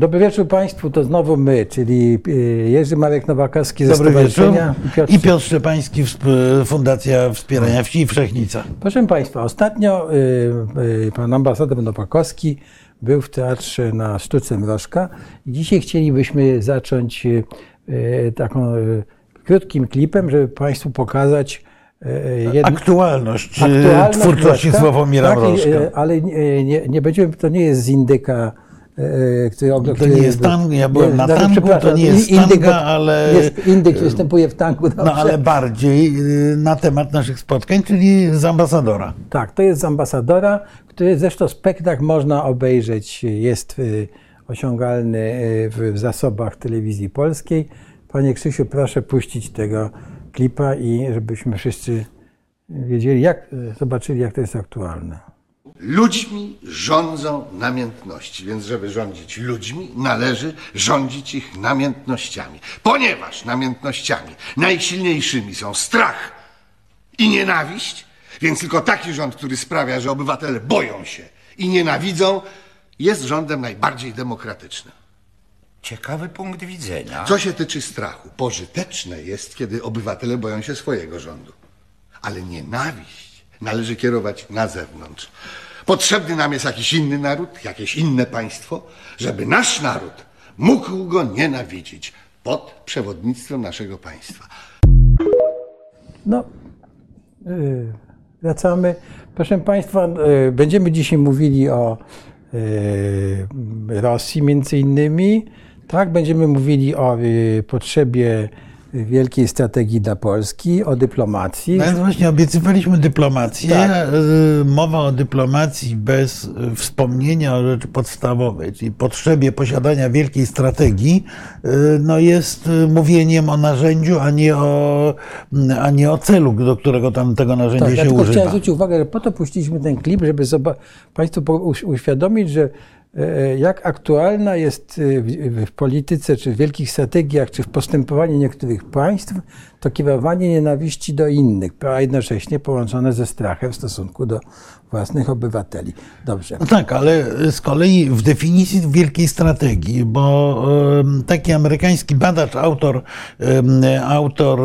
Dobry wieczór Państwu, to znowu my, czyli y, Jerzy Marek Nowakowski ze Dobry wieczór. I Piotr Piotr Szczepański, wsp- Fundacja Wspierania Wsi i Wszechnica. Proszę Państwa, ostatnio y, pan ambasador Nowakowski był w teatrze na Sztuce Mrożka i dzisiaj chcielibyśmy zacząć taką krótkim klipem, żeby Państwu pokazać jedno- Aktualność, aktualność e, twórczości Mrożka. Sławomira tak, i, Mrożka. Ale nie, nie, nie będziemy, to nie jest z indyka, który ogl- To nie jest tango, ja byłem na znaczy, tangu, to nie jest indyk, tanga, ale- Jest, indyk występuje w tangu, dobrze? No ale bardziej y, na temat naszych spotkań, czyli z ambasadora. Tak, to jest z ambasadora, który zresztą spektakl można obejrzeć, jest y, osiągalny y, w, zasobach telewizji polskiej. Panie Krzysiu, proszę puścić tego klipa i żebyśmy wszyscy wiedzieli, jak, zobaczyli, jak to jest aktualne. Ludźmi rządzą namiętności, więc żeby rządzić ludźmi, należy rządzić ich namiętnościami. Ponieważ namiętnościami najsilniejszymi są strach i nienawiść, więc tylko taki rząd, który sprawia, że obywatele boją się i nienawidzą, jest rządem najbardziej demokratycznym. Ciekawy punkt widzenia. Co się tyczy strachu, pożyteczne jest, kiedy obywatele boją się swojego rządu. Ale nienawiść należy kierować na zewnątrz. Potrzebny nam jest jakiś inny naród, jakieś inne państwo, żeby nasz naród mógł go nienawidzić pod przewodnictwem naszego państwa. No, y, wracamy. Proszę Państwa, y, będziemy dzisiaj mówili o y, Rosji między innymi. Tak, będziemy mówili o potrzebie wielkiej strategii dla Polski, o dyplomacji. No właśnie obiecywaliśmy dyplomację. Tak. Y, Mowa o dyplomacji bez y, wspomnienia o rzeczy podstawowej, czyli potrzebie posiadania wielkiej strategii, y, no jest mówieniem o narzędziu, a nie o, a nie o celu, do którego tam tego narzędzia Tak, ja się tylko używa. chciałem zwrócić uwagę, że po to puściliśmy ten klip, żeby Państwu uświadomić, że e, jak aktualna jest e, w polityce, czy w wielkich strategiach, czy w postępowaniu niektórych państw, to kierowanie nienawiści do innych, a jednocześnie połączone ze strachem w stosunku do własnych obywateli. Dobrze. No tak, ale z kolei w definicji wielkiej strategii, bo taki amerykański badacz, autor, autor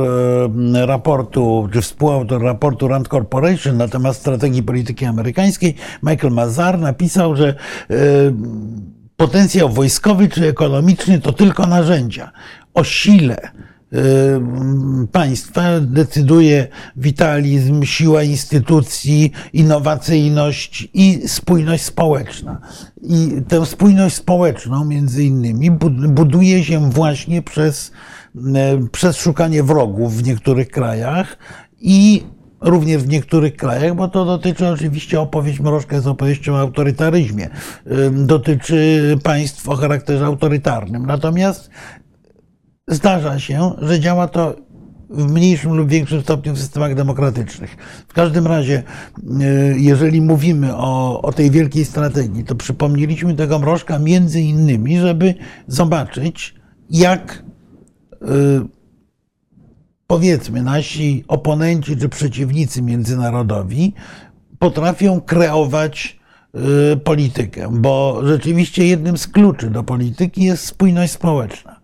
raportu, czy współautor raportu Rand Corporation na temat strategii polityki amerykańskiej, Michael Mazar, napisał, że potencjał wojskowy czy ekonomiczny to tylko narzędzia. O sile państwa decyduje witalizm, siła instytucji, innowacyjność i spójność społeczna. I tę spójność społeczną, między innymi, bud- buduje się właśnie przez, e, przez szukanie wrogów w niektórych krajach i również w niektórych krajach, bo to dotyczy oczywiście opowieść Mrożka jest opowieścią o autorytaryzmie, Ym, dotyczy państw o charakterze autorytarnym. Natomiast zdarza się, że działa to w mniejszym lub większym stopniu w systemach demokratycznych. W każdym razie, y, jeżeli mówimy o, o tej wielkiej strategii, to przypomnieliśmy tego mrożka między innymi, żeby zobaczyć, jak y, powiedzmy nasi oponenci czy przeciwnicy międzynarodowi potrafią kreować y, politykę, bo rzeczywiście jednym z kluczy do polityki jest spójność społeczna.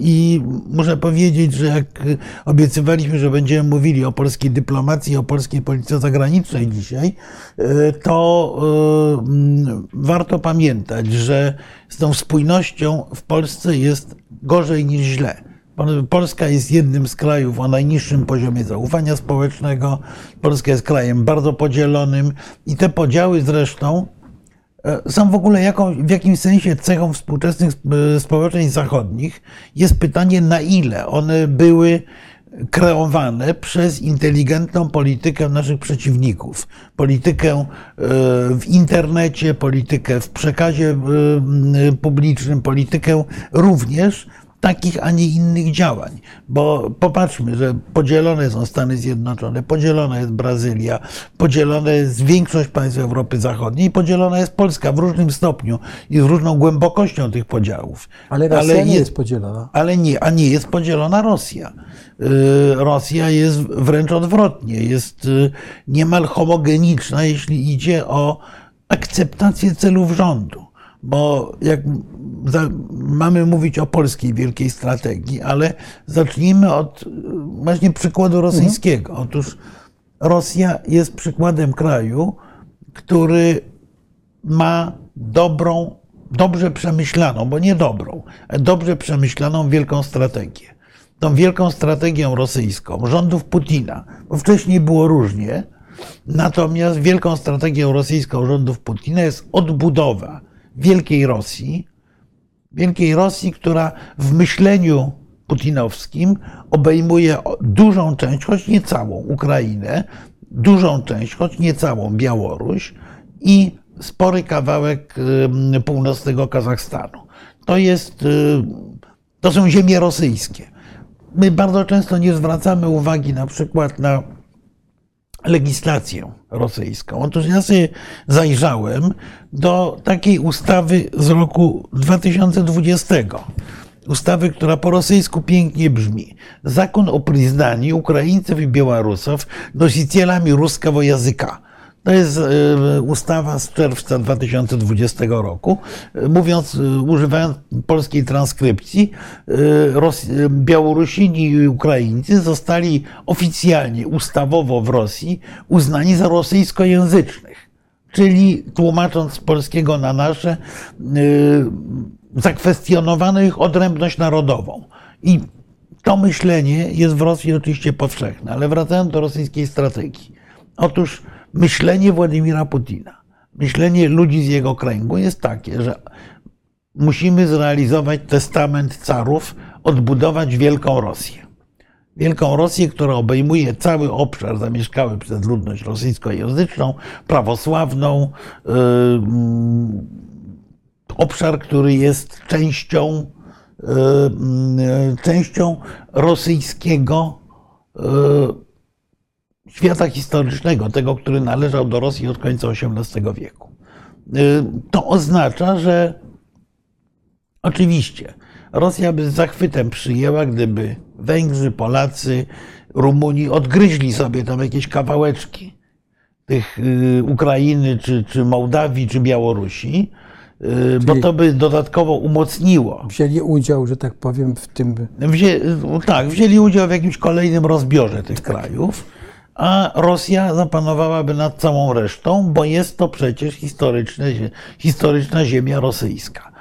I muszę powiedzieć, że jak obiecywaliśmy, że będziemy mówili o polskiej dyplomacji o polskiej polityce zagranicznej dzisiaj, y, to mm, warto pamiętać, że z tą spójnością w Polsce jest gorzej niż źle. Polska jest jednym z krajów o najniższym poziomie zaufania społecznego. Polska jest krajem bardzo podzielonym i te podziały zresztą e, są w ogóle jaką, w jakimś sensie cechą współczesnych społeczeństw zachodnich. Jest pytanie, na ile one były kreowane przez inteligentną politykę naszych przeciwników. Politykę e, w internecie, politykę w przekazie e, publicznym, politykę również takich, a nie innych działań. Bo popatrzmy, że podzielone są Stany Zjednoczone, podzielona jest Brazylia, podzielona jest większość państw Europy Zachodniej, podzielona jest Polska w różnym stopniu i z różną głębokością tych podziałów. Ale Rosja nie jest podzielona. Ale nie, a nie jest podzielona Rosja. Y, Rosja jest wręcz odwrotnie, jest y, niemal homogeniczna, jeśli idzie o akceptację celów rządu. Bo jak za, mamy mówić o polskiej wielkiej strategii, ale zacznijmy od właśnie przykładu rosyjskiego. Otóż Rosja jest przykładem kraju, który ma dobrą, dobrze przemyślaną, bo nie dobrą, ale dobrze przemyślaną wielką strategię. Tą wielką strategią rosyjską rządów Putina, bo wcześniej było różnie, natomiast wielką strategią rosyjską rządów Putina jest odbudowa wielkiej Rosji, wielkiej Rosji, która w myśleniu putinowskim obejmuje dużą część, choć nie całą Ukrainę, dużą część, choć nie całą Białoruś i spory kawałek północnego Kazachstanu. To jest, y, to są ziemie rosyjskie. My bardzo często nie zwracamy uwagi na przykład na legislację rosyjską. Otóż ja sobie zajrzałem do takiej ustawy z roku 2020. Ustawy, która po rosyjsku pięknie brzmi. Zakon o przyznaniu Ukraińców i Białorusów nosicielami ruskiego języka. To jest e, ustawa z czerwca 2020 roku. E, Mówiąc, e, używając polskiej transkrypcji, Białorusini i Ukraińcy zostali oficjalnie, ustawowo w Rosji uznani za rosyjskojęzycznych. Czyli tłumacząc z polskiego na nasze, zakwestionowano ich odrębność narodową. I to myślenie jest w Rosji oczywiście powszechne, ale wracając do rosyjskiej strategii. Otóż myślenie Władimira Putina, myślenie ludzi z jego kręgu jest takie, że musimy zrealizować testament carów, odbudować Wielką Rosję. Wielką Rosję, która obejmuje cały obszar zamieszkały przez ludność rosyjskojęzyczną, prawosławną, yy, obszar, który jest częścią, yy, częścią rosyjskiego yy, świata historycznego, tego, który należał do Rosji od końca XVIII wieku. To oznacza, że oczywiście Rosja by z zachwytem przyjęła, gdyby Węgrzy, Polacy, Rumuni odgryźli sobie tam jakieś kawałeczki tych Ukrainy, czy, czy Mołdawii, czy Białorusi, bo to by dodatkowo umocniło. Wzięli udział, że tak powiem, w tym. Wzię, tak, wzięli udział w jakimś kolejnym rozbiorze tych krajów a Rosja zapanowałaby nad całą resztą, bo jest to przecież historyczne, historyczna ziemia rosyjska.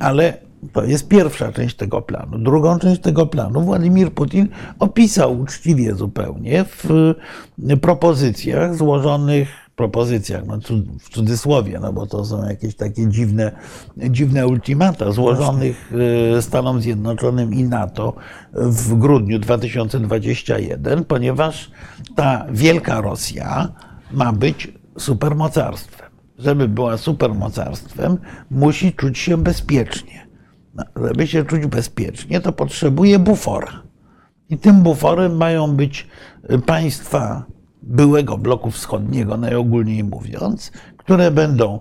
Ale to jest pierwsza część tego planu. Drugą część tego planu Władimir Putin opisał uczciwie zupełnie w propozycjach złożonych propozycjach, no w cudzysłowie, no bo to są jakieś takie dziwne, dziwne ultimata złożonych Stanom Zjednoczonym i NATO w grudniu 2021, ponieważ ta wielka Rosja ma być supermocarstwem. Żeby była supermocarstwem, musi czuć się bezpiecznie. No, żeby się czuć bezpiecznie, to potrzebuje bufora. I tym buforem mają być państwa byłego bloku wschodniego, najogólniej mówiąc, które będą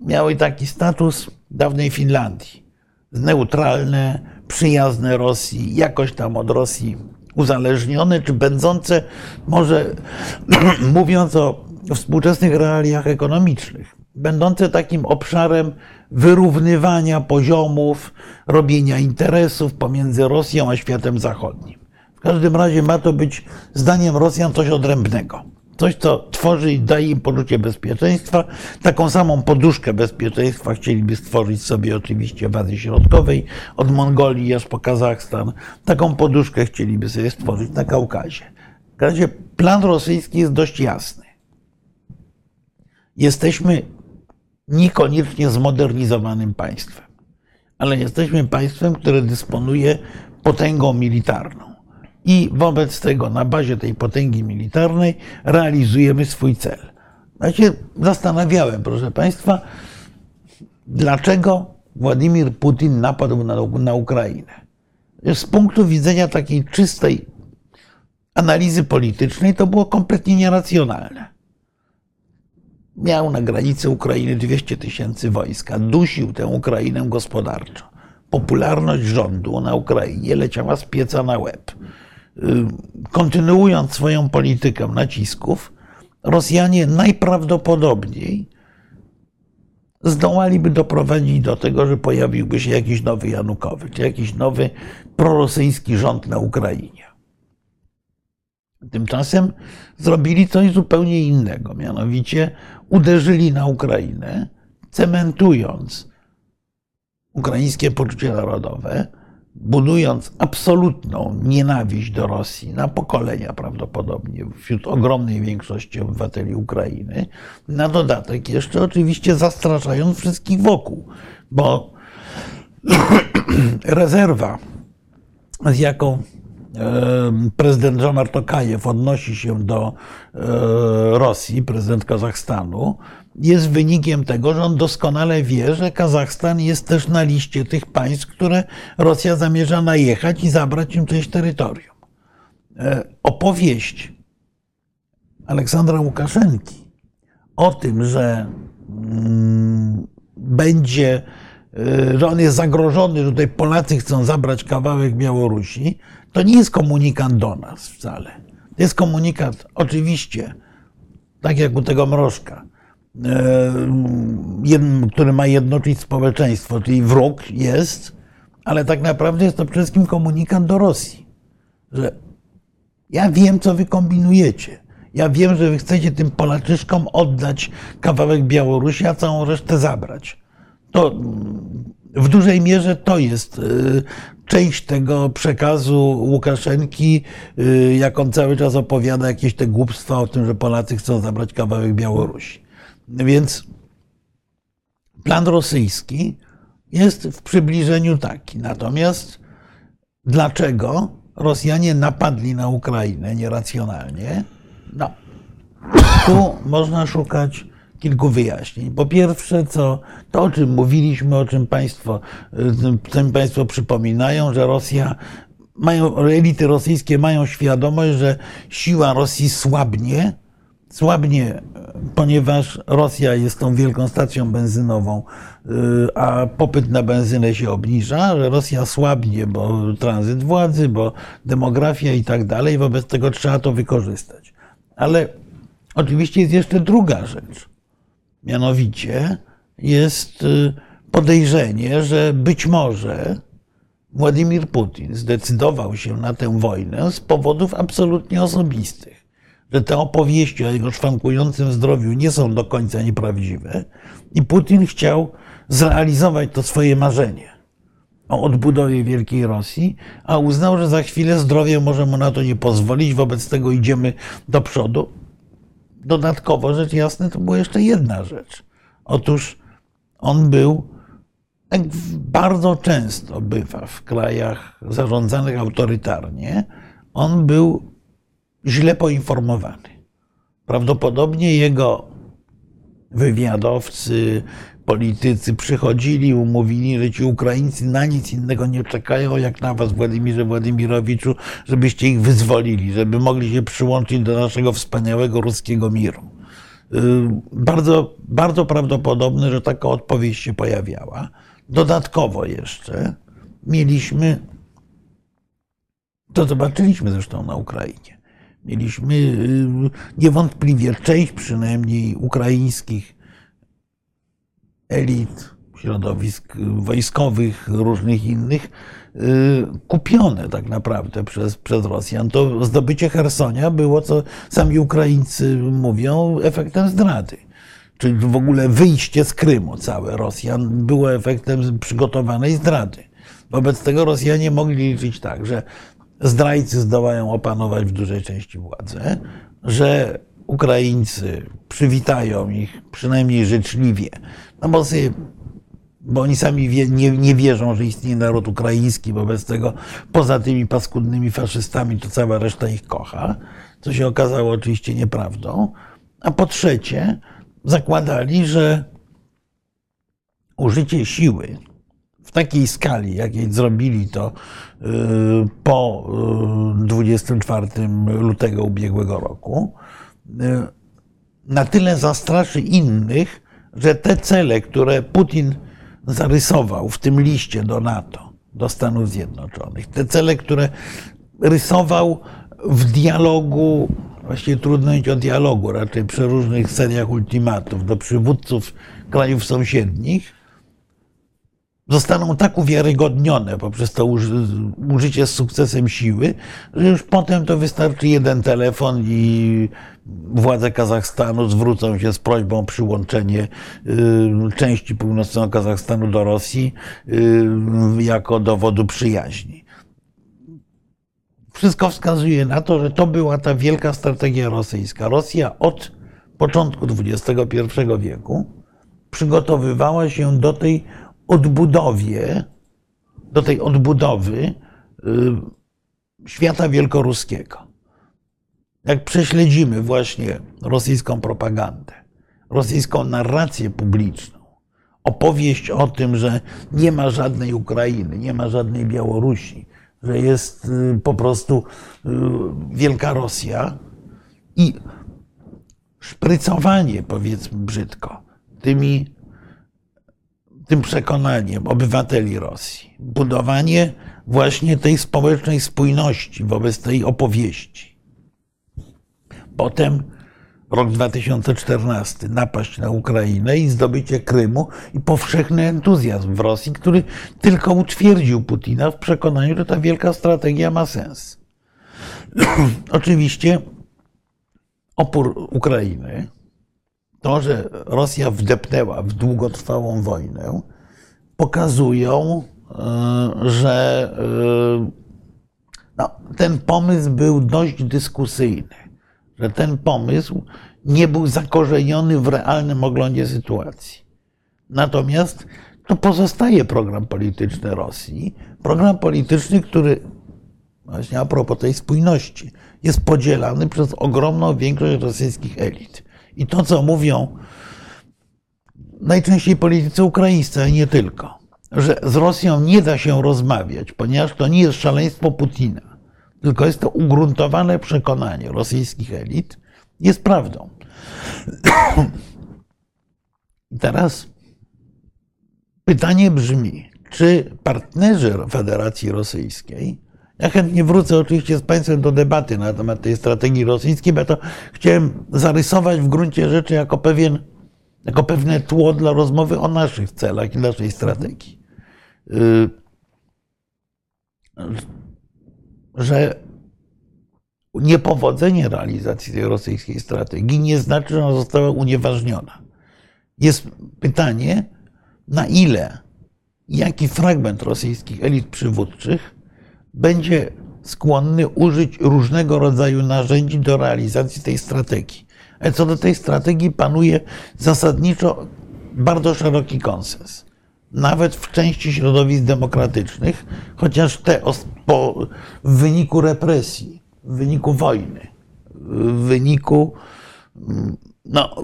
miały taki status dawnej Finlandii. Neutralne, przyjazne Rosji, jakoś tam od Rosji uzależnione, czy będące, może mówiąc o współczesnych realiach ekonomicznych, będące takim obszarem wyrównywania poziomów, robienia interesów pomiędzy Rosją a światem zachodnim. W każdym razie ma to być, zdaniem Rosjan, coś odrębnego. Coś, co tworzy i daje im poczucie bezpieczeństwa. Taką samą poduszkę bezpieczeństwa chcieliby stworzyć sobie oczywiście w Azji Środkowej, od Mongolii aż po Kazachstan. Taką poduszkę chcieliby sobie stworzyć na Kaukazie. W razie plan rosyjski jest dość jasny. Jesteśmy niekoniecznie zmodernizowanym państwem, ale jesteśmy państwem, które dysponuje potęgą militarną. I wobec tego, na bazie tej potęgi militarnej, realizujemy swój cel. Ja się zastanawiałem, proszę Państwa, dlaczego Władimir Putin napadł na, na Ukrainę. Z punktu widzenia takiej czystej analizy politycznej, to było kompletnie nieracjonalne. Miał na granicy Ukrainy 200 tysięcy wojska, dusił tę Ukrainę gospodarczo. Popularność rządu na Ukrainie leciała z pieca na łeb kontynuując swoją politykę nacisków, Rosjanie najprawdopodobniej zdołaliby doprowadzić do tego, że pojawiłby się jakiś nowy Janukowicz, jakiś nowy prorosyjski rząd na Ukrainie. Tymczasem zrobili coś zupełnie innego, mianowicie uderzyli na Ukrainę, cementując ukraińskie poczucie narodowe, budując absolutną nienawiść do Rosji na pokolenia prawdopodobnie wśród ogromnej większości obywateli Ukrainy, na dodatek jeszcze oczywiście zastraszając wszystkich wokół, bo rezerwa, z jaką prezydent Żomar Tokajew odnosi się do e, Rosji, prezydent Kazachstanu, jest wynikiem tego, że on doskonale wie, że Kazachstan jest też na liście tych państw, które Rosja zamierza najechać i zabrać im część terytorium. E, opowieść Aleksandra Łukaszenki o tym, że mm, będzie, e, że on jest zagrożony, że tutaj Polacy chcą zabrać kawałek Białorusi, to nie jest komunikat do nas wcale. To jest komunikat, oczywiście, tak jak u tego mrożka, który ma jednoczyć społeczeństwo, czyli wróg jest, ale tak naprawdę jest to przede wszystkim komunikat do Rosji, że ja wiem, co wy kombinujecie. Ja wiem, że wy chcecie tym Polaczyszkom oddać kawałek Białorusi, a całą resztę zabrać. To w dużej mierze to jest e, część tego przekazu Łukaszenki, y, jak on cały czas opowiada jakieś te głupstwa o tym, że Polacy chcą zabrać kawałek Białorusi. Więc plan rosyjski jest w przybliżeniu taki. Natomiast dlaczego Rosjanie napadli na Ukrainę nieracjonalnie? No, tu można szukać kilku wyjaśnień. Po pierwsze, co, to o czym mówiliśmy, o czym Państwo, czym państwo przypominają, że Rosja mają, elity rosyjskie mają świadomość, że siła Rosji słabnie, słabnie, ponieważ Rosja jest tą wielką stacją benzynową, y, a popyt na benzynę się obniża, Rosja słabnie, bo tranzyt władzy, bo demografia i tak dalej, wobec tego trzeba to wykorzystać. Ale oczywiście jest jeszcze druga rzecz. Mianowicie jest y, podejrzenie, że być może Władimir Putin zdecydował się na tę wojnę z powodów absolutnie osobistych. Że te opowieści o jego szwankującym zdrowiu nie są do końca nieprawdziwe i Putin chciał zrealizować to swoje marzenie o odbudowie Wielkiej Rosji, a uznał, że za chwilę zdrowie może mu na to nie pozwolić, wobec tego idziemy do przodu dodatkowo, rzecz jasna, to była jeszcze jedna rzecz. Otóż on był, jak bardzo często bywa w krajach zarządzanych autorytarnie, on był źle poinformowany. Prawdopodobnie jego wywiadowcy, politycy przychodzili, umówili, że ci Ukraińcy na nic innego nie czekają, jak na was, Władimirze Władimirowiczu, żebyście ich wyzwolili, żeby mogli się przyłączyć do naszego wspaniałego ruskiego miru. Y, bardzo, bardzo prawdopodobne, że taka odpowiedź się pojawiała. Dodatkowo jeszcze mieliśmy, to zobaczyliśmy zresztą na Ukrainie, mieliśmy y, niewątpliwie część przynajmniej ukraińskich elit, środowisk wojskowych, różnych innych, y, kupione tak naprawdę przez, przez Rosjan. To zdobycie Hersonia było, co sami Ukraińcy mówią, efektem zdrady. Czyli w ogóle wyjście z Krymu całe Rosjan było efektem przygotowanej zdrady. Wobec tego Rosjanie mogli liczyć tak, że zdrajcy zdołają opanować w dużej części władzę, że Ukraińcy przywitają ich przynajmniej życzliwie, no bo, sobie, bo oni sami wie, nie, nie wierzą, że istnieje naród ukraiński, wobec tego poza tymi paskudnymi faszystami to cała reszta ich kocha, co się okazało oczywiście nieprawdą. A po trzecie, zakładali, że użycie siły w takiej skali, jakiej zrobili to y, po 24 y, lutego ubiegłego roku, y, na tyle zastraszy innych, że te cele, które Putin zarysował w tym liście do NATO, do Stanów Zjednoczonych, te cele, które rysował w dialogu właściwie trudno mieć o dialogu, raczej przeróżnych seriach ultimatów do przywódców krajów sąsiednich, zostaną tak uwiarygodnione poprzez to uży- użycie z sukcesem siły, że już potem to wystarczy jeden telefon i władze Kazachstanu zwrócą się z prośbą o przyłączenie y, części północnego Kazachstanu do Rosji y, jako dowodu przyjaźni. Wszystko wskazuje na to, że to była ta wielka strategia rosyjska. Rosja od początku XXI wieku przygotowywała się do tej odbudowie, do tej odbudowy y, świata wielkoruskiego. Jak prześledzimy właśnie rosyjską propagandę, rosyjską narrację publiczną, opowieść o tym, że nie ma żadnej Ukrainy, nie ma żadnej Białorusi, że jest y, po prostu y, Wielka Rosja i szprycowanie, powiedzmy brzydko, tymi tym przekonaniem obywateli Rosji. Budowanie właśnie tej społecznej spójności wobec tej opowieści. Potem rok 2014, napaść na Ukrainę i zdobycie Krymu i powszechny entuzjazm w Rosji, który tylko utwierdził Putina w przekonaniu, że ta wielka strategia ma sens. Oczywiście opór Ukrainy, to, że Rosja wdepnęła w długotrwałą wojnę, pokazują, e, że e, no, ten pomysł był dość dyskusyjny, że ten pomysł nie był zakorzeniony w realnym oglądzie sytuacji. Natomiast to pozostaje program polityczny Rosji, program polityczny, który właśnie a propos tej spójności, jest podzielany przez ogromną większość rosyjskich elit. I to, co mówią najczęściej politycy ukraińscy, a nie tylko, że z Rosją nie da się rozmawiać, ponieważ to nie jest szaleństwo Putina, tylko jest to ugruntowane przekonanie rosyjskich elit, jest prawdą. I teraz pytanie brzmi, czy partnerzy Federacji Rosyjskiej ja chętnie wrócę oczywiście z Państwem do debaty na temat tej strategii rosyjskiej, bo to chciałem zarysować w gruncie rzeczy jako, pewien, jako pewne tło dla rozmowy o naszych celach i naszej strategii. Y, Że niepowodzenie realizacji tej rosyjskiej strategii nie znaczy, że ona została unieważniona. Jest pytanie, na ile jaki fragment rosyjskich elit przywódczych będzie skłonny użyć różnego rodzaju narzędzi do realizacji tej strategii. Ale co do tej strategii panuje zasadniczo bardzo szeroki konsens. Nawet w części środowisk demokratycznych, chociaż te po, w wyniku represji, w wyniku wojny, w wyniku no,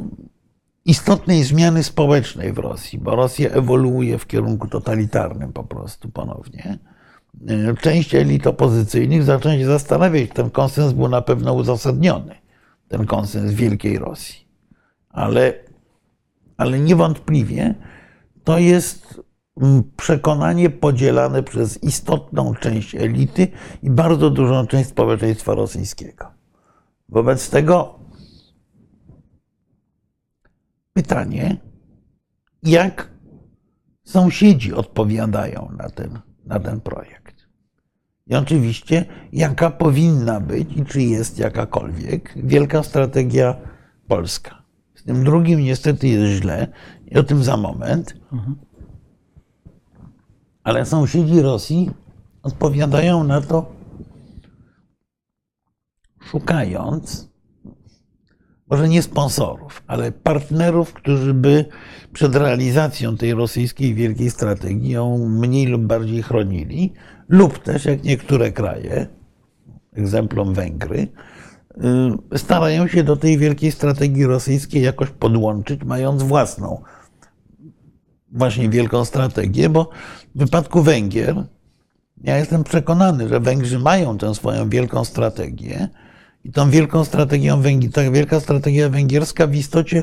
istotnej zmiany społecznej w Rosji, bo Rosja ewoluuje w kierunku totalitarnym po prostu ponownie część elit opozycyjnych zaczęła się zastanawiać, ten konsens był na pewno uzasadniony, ten konsens Wielkiej Rosji. Ale, ale niewątpliwie to jest przekonanie podzielane przez istotną część elity i bardzo dużą część społeczeństwa rosyjskiego. Wobec tego pytanie, jak sąsiedzi odpowiadają na ten, na ten projekt. I oczywiście, jaka powinna być i czy jest jakakolwiek wielka strategia polska. Z tym drugim niestety jest źle i o tym za moment. Ale sąsiedzi Rosji odpowiadają na to, szukając może nie sponsorów, ale partnerów, którzy by przed realizacją tej rosyjskiej wielkiej strategii ją mniej lub bardziej chronili, lub też, jak niektóre kraje, egzemplom Węgry, y, starają się do tej wielkiej strategii rosyjskiej jakoś podłączyć, mając własną właśnie wielką strategię, bo w wypadku Węgier ja jestem przekonany, że Węgrzy mają tę swoją wielką strategię i tą wielką strategią Węgier, ta wielka strategia węgierska w istocie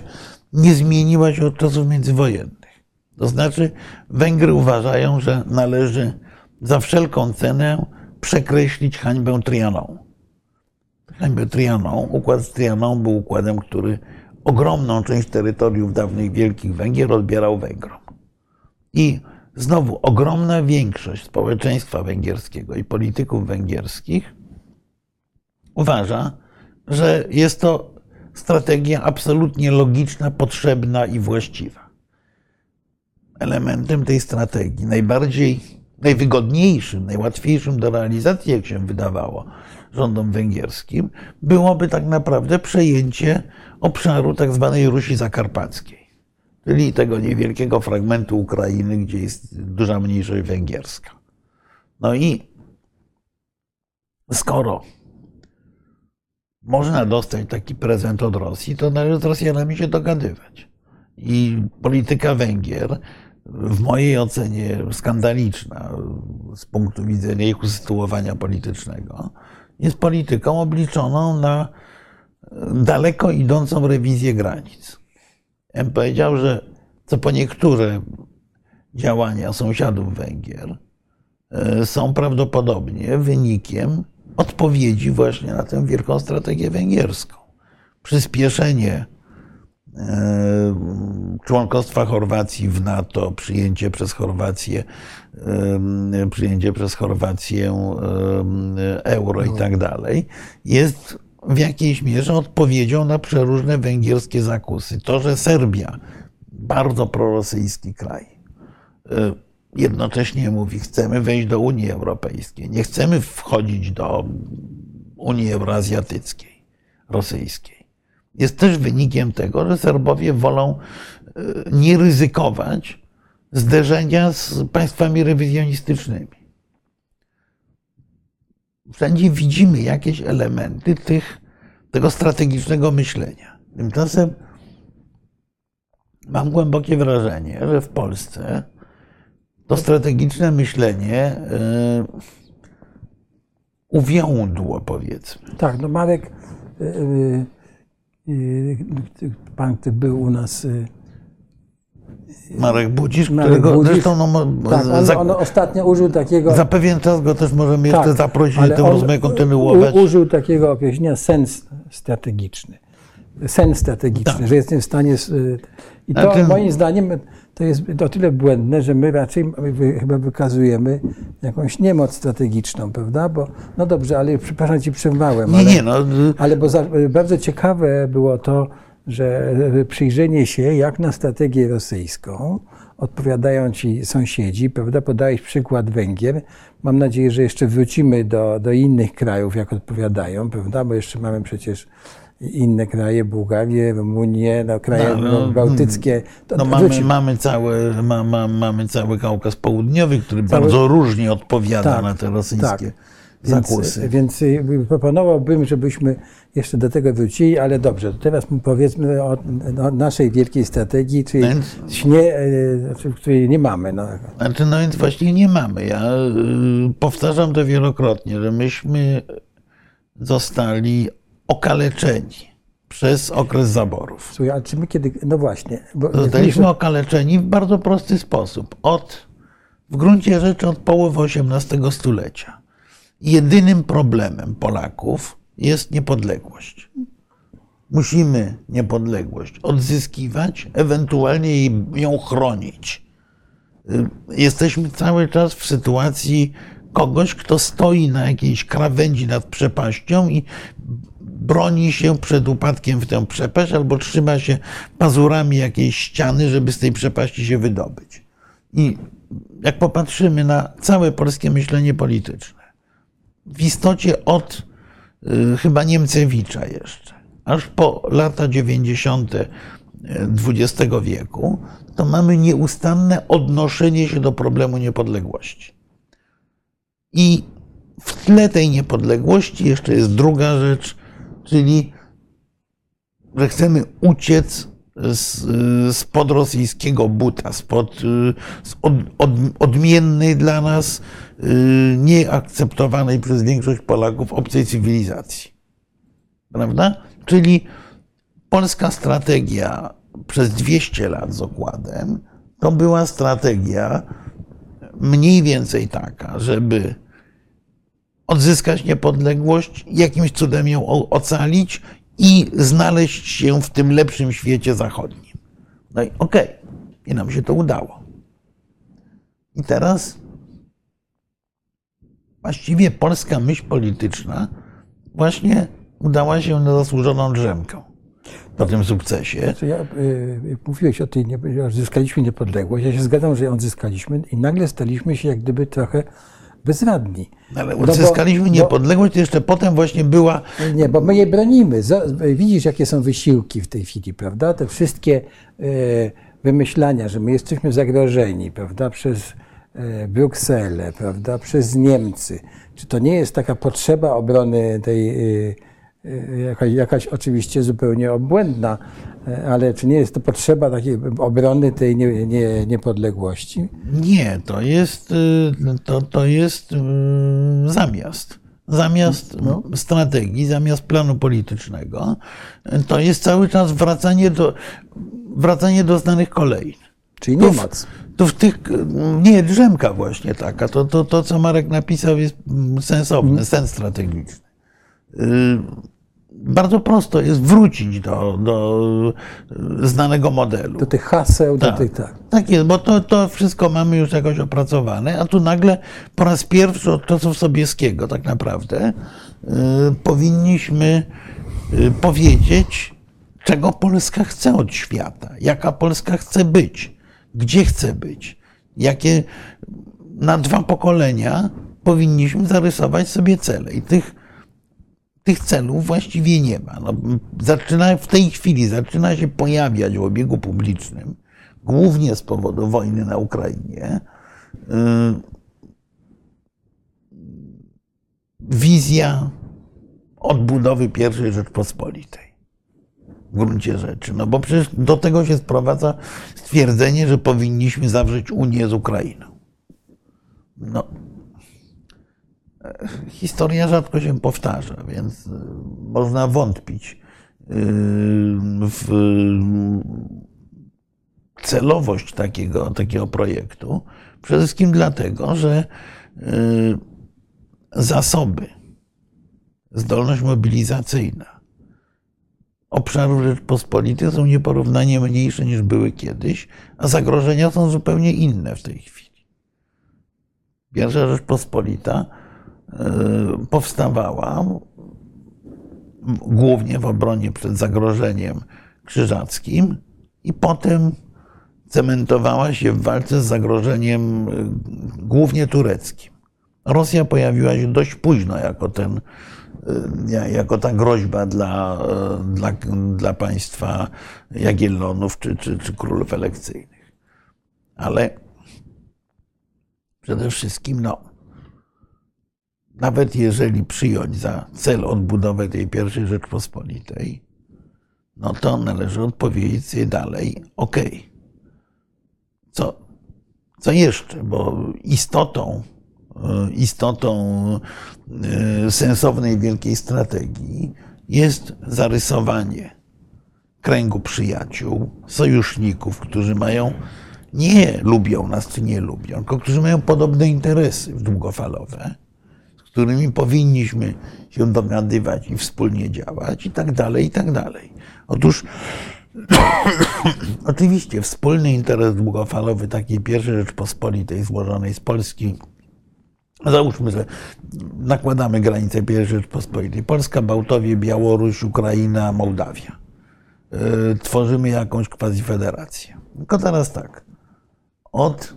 nie zmieniła się od czasów międzywojennych. To znaczy Węgry uważają, że należy za wszelką cenę przekreślić hańbę Trianon. Choćby Trianon. Układ z Trianon był układem, który ogromną część terytoriów dawnych Wielkich Węgier odbierał Węgrom. I znowu ogromna większość społeczeństwa węgierskiego i polityków węgierskich uważa, że jest to strategia absolutnie logiczna, potrzebna i właściwa. Elementem tej strategii, najbardziej, najwygodniejszym, najłatwiejszym do realizacji, jak się wydawało rządom węgierskim, byłoby tak naprawdę przejęcie obszaru tak zwanej Rusi Zakarpackiej, czyli tego niewielkiego fragmentu Ukrainy, gdzie jest duża mniejszość węgierska. No i skoro można dostać taki prezent od Rosji, to należy z Rosjanami się dogadywać. I polityka Węgier, w mojej ocenie skandaliczna z punktu widzenia ich usytuowania politycznego, jest polityką obliczoną na daleko idącą rewizję granic. Ja bym powiedział, że co po niektóre działania sąsiadów Węgier e, są prawdopodobnie wynikiem odpowiedzi właśnie na tę wielką strategię węgierską. Przyspieszenie e, członkostwa Chorwacji w NATO, przyjęcie przez Chorwację, e, przyjęcie przez Chorwację e, euro i tak dalej, jest w jakiejś mierze odpowiedzią na przeróżne węgierskie zakusy. To, że Serbia, bardzo prorosyjski kraj, jednocześnie mówi, chcemy wejść do Unii Europejskiej, nie chcemy wchodzić do Unii Euroazjatyckiej, rosyjskiej. Jest też wynikiem tego, że Serbowie wolą e, nie ryzykować zderzenia z państwami rewizjonistycznymi. Wszędzie widzimy jakieś elementy tych, tego strategicznego myślenia. Tymczasem mam głębokie wrażenie, że w Polsce to strategiczne myślenie y, uwiądło, powiedzmy. Tak, no Marek, y, y, pan, który był u nas. Marek Budzisz, Marek którego Budzisz, zresztą no, tak, on, za, on ostatnio użył takiego. za pewien czas go też możemy tak, jeszcze zaprosić, ale tę rozmowę kontynuować. U, użył takiego określenia sens strategiczny. Sen strategiczny, Tak. że jestem w stanie. I to Znaczy- moim zdaniem to jest o tyle błędne, że my raczej chyba wykazujemy jakąś niemoc strategiczną, prawda? Bo no dobrze, ale przepraszam ci przerwałem. Nie, ale... nie, no, y, Ale bo za, bardzo ciekawe było to, że przyjrzenie się, jak na strategię rosyjską odpowiadają ci sąsiedzi, prawda? Podałeś przykład Węgier. Mam nadzieję, że jeszcze wrócimy do, do innych krajów, jak odpowiadają, prawda? Bo jeszcze mamy przecież inne kraje, Bułgarię, Rumunię, no, kraje No, no, bałtyckie. To no mamy, mamy, cały, ma, ma, mamy cały Kaukaz Południowy, który Cały- bardzo różnie odpowiada Tak, na te rosyjskie tak. zakusy. Więc, więc y, proponowałbym, żebyśmy jeszcze do tego wrócili, ale dobrze, to teraz powiedzmy o, o naszej wielkiej strategii, czyli Więc- śnie, y, znaczy, której nie mamy. No. Znaczy, no więc właśnie nie mamy. Ja y, powtarzam to wielokrotnie, że myśmy zostali okaleczeni przez okres zaborów. Słuchaj, ale czy my kiedy, no właśnie, bo Zostaliśmy okaleczeni w bardzo prosty sposób. Od, w gruncie rzeczy od połowy XVIII stulecia. Jedynym problemem Polaków jest niepodległość. Musimy niepodległość odzyskiwać, ewentualnie ją chronić. Jesteśmy cały czas w sytuacji kogoś, kto stoi na jakiejś krawędzi nad przepaścią i broni się przed upadkiem w tę przepaść albo trzyma się pazurami jakiejś ściany, żeby z tej przepaści się wydobyć. I jak popatrzymy na całe polskie myślenie polityczne, w istocie od y, chyba Niemcewicza jeszcze, aż po lata 90. XX wieku, to mamy nieustanne odnoszenie się do problemu niepodległości. I w tle tej niepodległości jeszcze jest druga rzecz, czyli że chcemy uciec z, spod rosyjskiego buta, spod z od, od, odmiennej dla nas, nieakceptowanej przez większość Polaków obcej cywilizacji. Prawda? Czyli polska strategia przez 200 lat z okładem to była strategia mniej więcej taka, żeby odzyskać niepodległość, jakimś cudem ją ocalić i znaleźć się w tym lepszym świecie zachodnim. No i okej, i nam się to udało. I teraz właściwie polska myśl polityczna właśnie udała się na zasłużoną drzemkę po tym sukcesie. Czy ja, y, mówiłeś o nie- że odzyskaliśmy niepodległość. Ja się zgadzam, że ją odzyskaliśmy i nagle staliśmy się jak gdyby trochę bezradni. Ale No bo- odzyskaliśmy niepodległość, to jeszcze potem właśnie była Nie, bo my jej bronimy. Widzisz, jakie są wysiłki w tej chwili, prawda? Te wszystkie e, wymyślania, że my jesteśmy zagrożeni, prawda, przez e, Brukselę, prawda, przez Niemcy. Czy to nie jest taka potrzeba obrony tej, e, jakaś, jakaś oczywiście zupełnie obłędna, ale czy nie jest to potrzeba takiej obrony tej nie, nie, niepodległości? Nie, to jest, y, to, to jest y, zamiast. Zamiast strategii, zamiast planu politycznego, y, to jest cały czas wracanie do, wracanie do znanych kolei. Czyli To w- niemoc. To w tych, nie, drzemka właśnie taka, to, to, to co Marek napisał jest mm, sensowne, sens strategiczny. Bardzo prosto jest wrócić do, do y, znanego modelu. Do tych haseł, do Tak. tych tak. Tak jest, bo to, to wszystko mamy już jakoś opracowane, a tu nagle po raz pierwszy od czasów Sobieskiego tak naprawdę y, powinniśmy y, powiedzieć, czego Polska chce od świata, jaka Polska chce być, gdzie chce być, jakie na dwa pokolenia powinniśmy zarysować sobie cele. I tych, tych celów właściwie nie ma. No, zaczyna, w tej chwili zaczyna się pojawiać w obiegu publicznym, głównie z powodu wojny na Ukrainie, y, wizja odbudowy I Rzeczpospolitej. W gruncie rzeczy. No bo przecież do tego się sprowadza stwierdzenie, że powinniśmy zawrzeć Unię z Ukrainą. No, historia rzadko się powtarza, więc y, można wątpić y, w celowość takiego, takiego projektu. Przede wszystkim dlatego, że y, zasoby, zdolność mobilizacyjna obszarów Rzeczpospolitej są nieporównanie mniejsze niż były kiedyś, a zagrożenia są zupełnie inne w tej chwili. Pierwsza Rzeczpospolita y, powstawała głównie w obronie przed zagrożeniem krzyżackim i potem cementowała się w walce z zagrożeniem y, głównie tureckim. Rosja pojawiła się dość późno jako ten, y, jako ta groźba dla, y, dla, dla państwa Jagiellonów czy, czy, czy królów elekcyjnych. Ale przede wszystkim, no, nawet jeżeli przyjąć za cel odbudowę tej pierwszej Rzeczpospolitej, no to należy odpowiedzieć sobie dalej, okej, co, co jeszcze, bo istotą, y, istotą y, sensownej wielkiej strategii jest zarysowanie kręgu przyjaciół, sojuszników, którzy mają, nie lubią nas czy nie lubią, tylko którzy mają podobne interesy długofalowe, którymi powinniśmy się dogadywać i wspólnie działać i tak dalej, i tak dalej. Otóż oczywiście wspólny interes długofalowy takiej pierwszej Rzeczpospolitej złożonej z Polski, załóżmy, że nakładamy granicę pierwszej Rzeczpospolitej, Polska, Bałtowie, Białoruś, Ukraina, Mołdawia. Yy, Tworzymy jakąś quasi-federację. Tylko teraz tak, od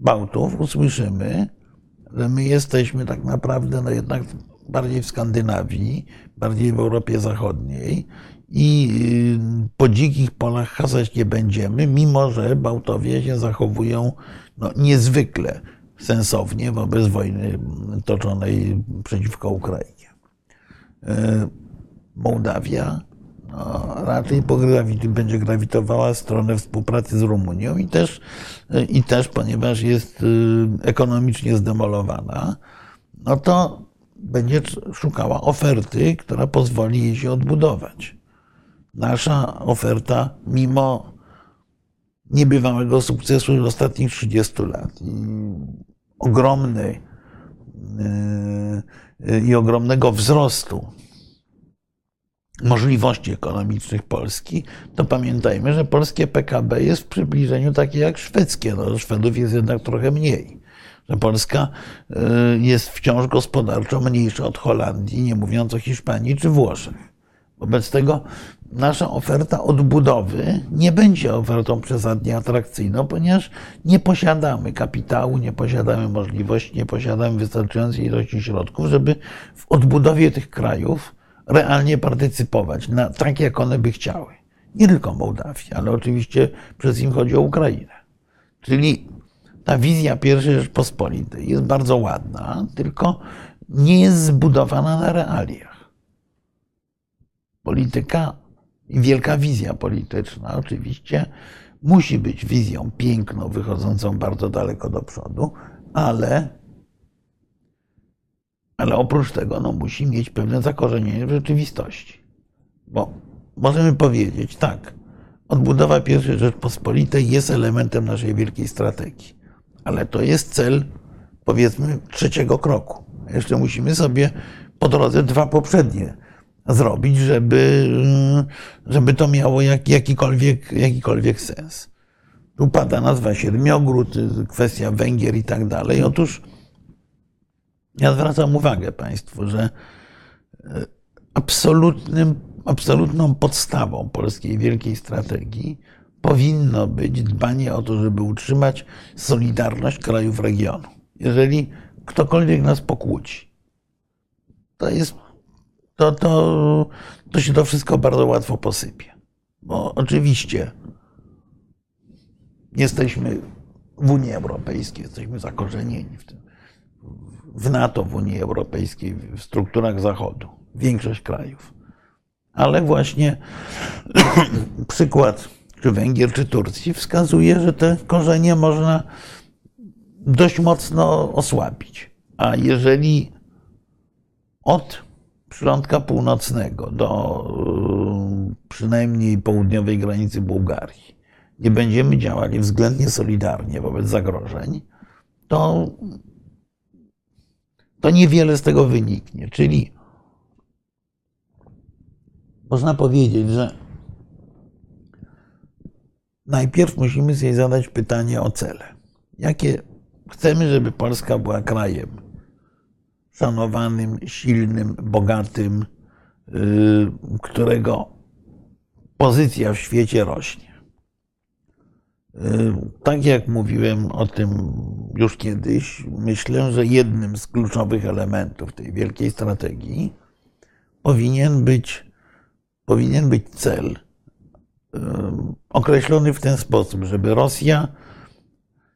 Bałtów usłyszymy, że my jesteśmy tak naprawdę no jednak bardziej w Skandynawii, bardziej w Europie Zachodniej i y, po dzikich polach hasać nie będziemy, mimo że Bałtowie się zachowują no, niezwykle sensownie wobec wojny toczonej przeciwko Ukrainie. Y, Mołdawia no, raczej pograwi- będzie grawitowała w stronę współpracy z Rumunią i też, i też ponieważ jest y, ekonomicznie zdemolowana, no to będzie szukała oferty, która pozwoli jej się odbudować. Nasza oferta, mimo niebywałego sukcesu ostatnich 30 lat i ogromnej yy, i ogromnego wzrostu możliwości ekonomicznych Polski, to pamiętajmy, że polskie PKB jest w przybliżeniu takie jak szwedzkie. No, Szwedów jest jednak trochę mniej. Że Polska y, jest wciąż gospodarczo mniejsza od Holandii, nie mówiąc o Hiszpanii czy Włoszech. Wobec tego nasza oferta odbudowy nie będzie ofertą przesadnie atrakcyjną, ponieważ nie posiadamy kapitału, nie posiadamy możliwości, nie posiadamy wystarczającej ilości środków, żeby w odbudowie tych krajów realnie partycypować, na, tak jak one by chciały. Nie tylko Mołdawii, ale oczywiście przez nim chodzi o Ukrainę. Czyli ta wizja pierwszej Rzeczpospolitej jest bardzo ładna, tylko nie jest zbudowana na realiach. Polityka i wielka wizja polityczna oczywiście musi być wizją piękną, wychodzącą bardzo daleko do przodu, ale ale oprócz tego no, musi mieć pewne zakorzenienie w rzeczywistości. Bo możemy powiedzieć, tak, odbudowa pierwszej Rzeczpospolitej jest elementem naszej wielkiej strategii, ale to jest cel, powiedzmy, trzeciego kroku. Jeszcze musimy sobie po drodze dwa poprzednie zrobić, żeby, żeby to miało jak, jakikolwiek, jakikolwiek sens. Tu pada nazwa Siedmiogród, kwestia Węgier i tak dalej. Otóż ja zwracam uwagę Państwu, że e, absolutnym, absolutną podstawą polskiej wielkiej strategii powinno być dbanie o to, żeby utrzymać solidarność krajów regionu. Jeżeli ktokolwiek nas pokłóci, to jest, to, to, to się to wszystko bardzo łatwo posypie. Bo oczywiście jesteśmy w Unii Europejskiej, jesteśmy zakorzenieni w tym w NATO, w Unii Europejskiej, w strukturach Zachodu, większość krajów. Ale właśnie przykład czy Węgier, czy Turcji wskazuje, że te korzenie można dość mocno osłabić. A jeżeli od przylądka północnego do y, przynajmniej południowej granicy Bułgarii nie będziemy działali względnie solidarnie wobec zagrożeń, to to niewiele z tego wyniknie. Czyli można powiedzieć, że najpierw musimy sobie zadać pytanie o cele. Jakie chcemy, żeby Polska była krajem szanowanym, silnym, bogatym, yy, którego pozycja w świecie rośnie. Tak jak mówiłem o tym już kiedyś, myślę, że jednym z kluczowych elementów tej wielkiej strategii powinien być, powinien być cel określony w ten sposób, żeby Rosja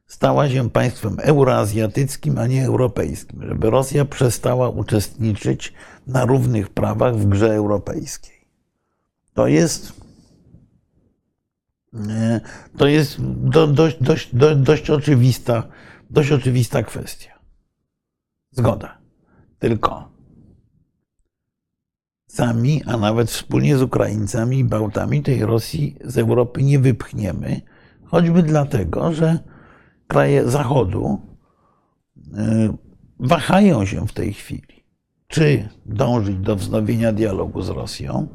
stała się państwem euroazjatyckim, a nie europejskim, żeby Rosja przestała uczestniczyć na równych prawach w grze europejskiej. To jest to jest dość, dość, dość, oczywista, dość oczywista kwestia. Zgoda. Tylko sami, a nawet wspólnie z Ukraińcami i Bałtami tej Rosji z Europy nie wypchniemy, choćby dlatego, że kraje Zachodu e, wahają się w tej chwili, czy dążyć do wznowienia dialogu z Rosją,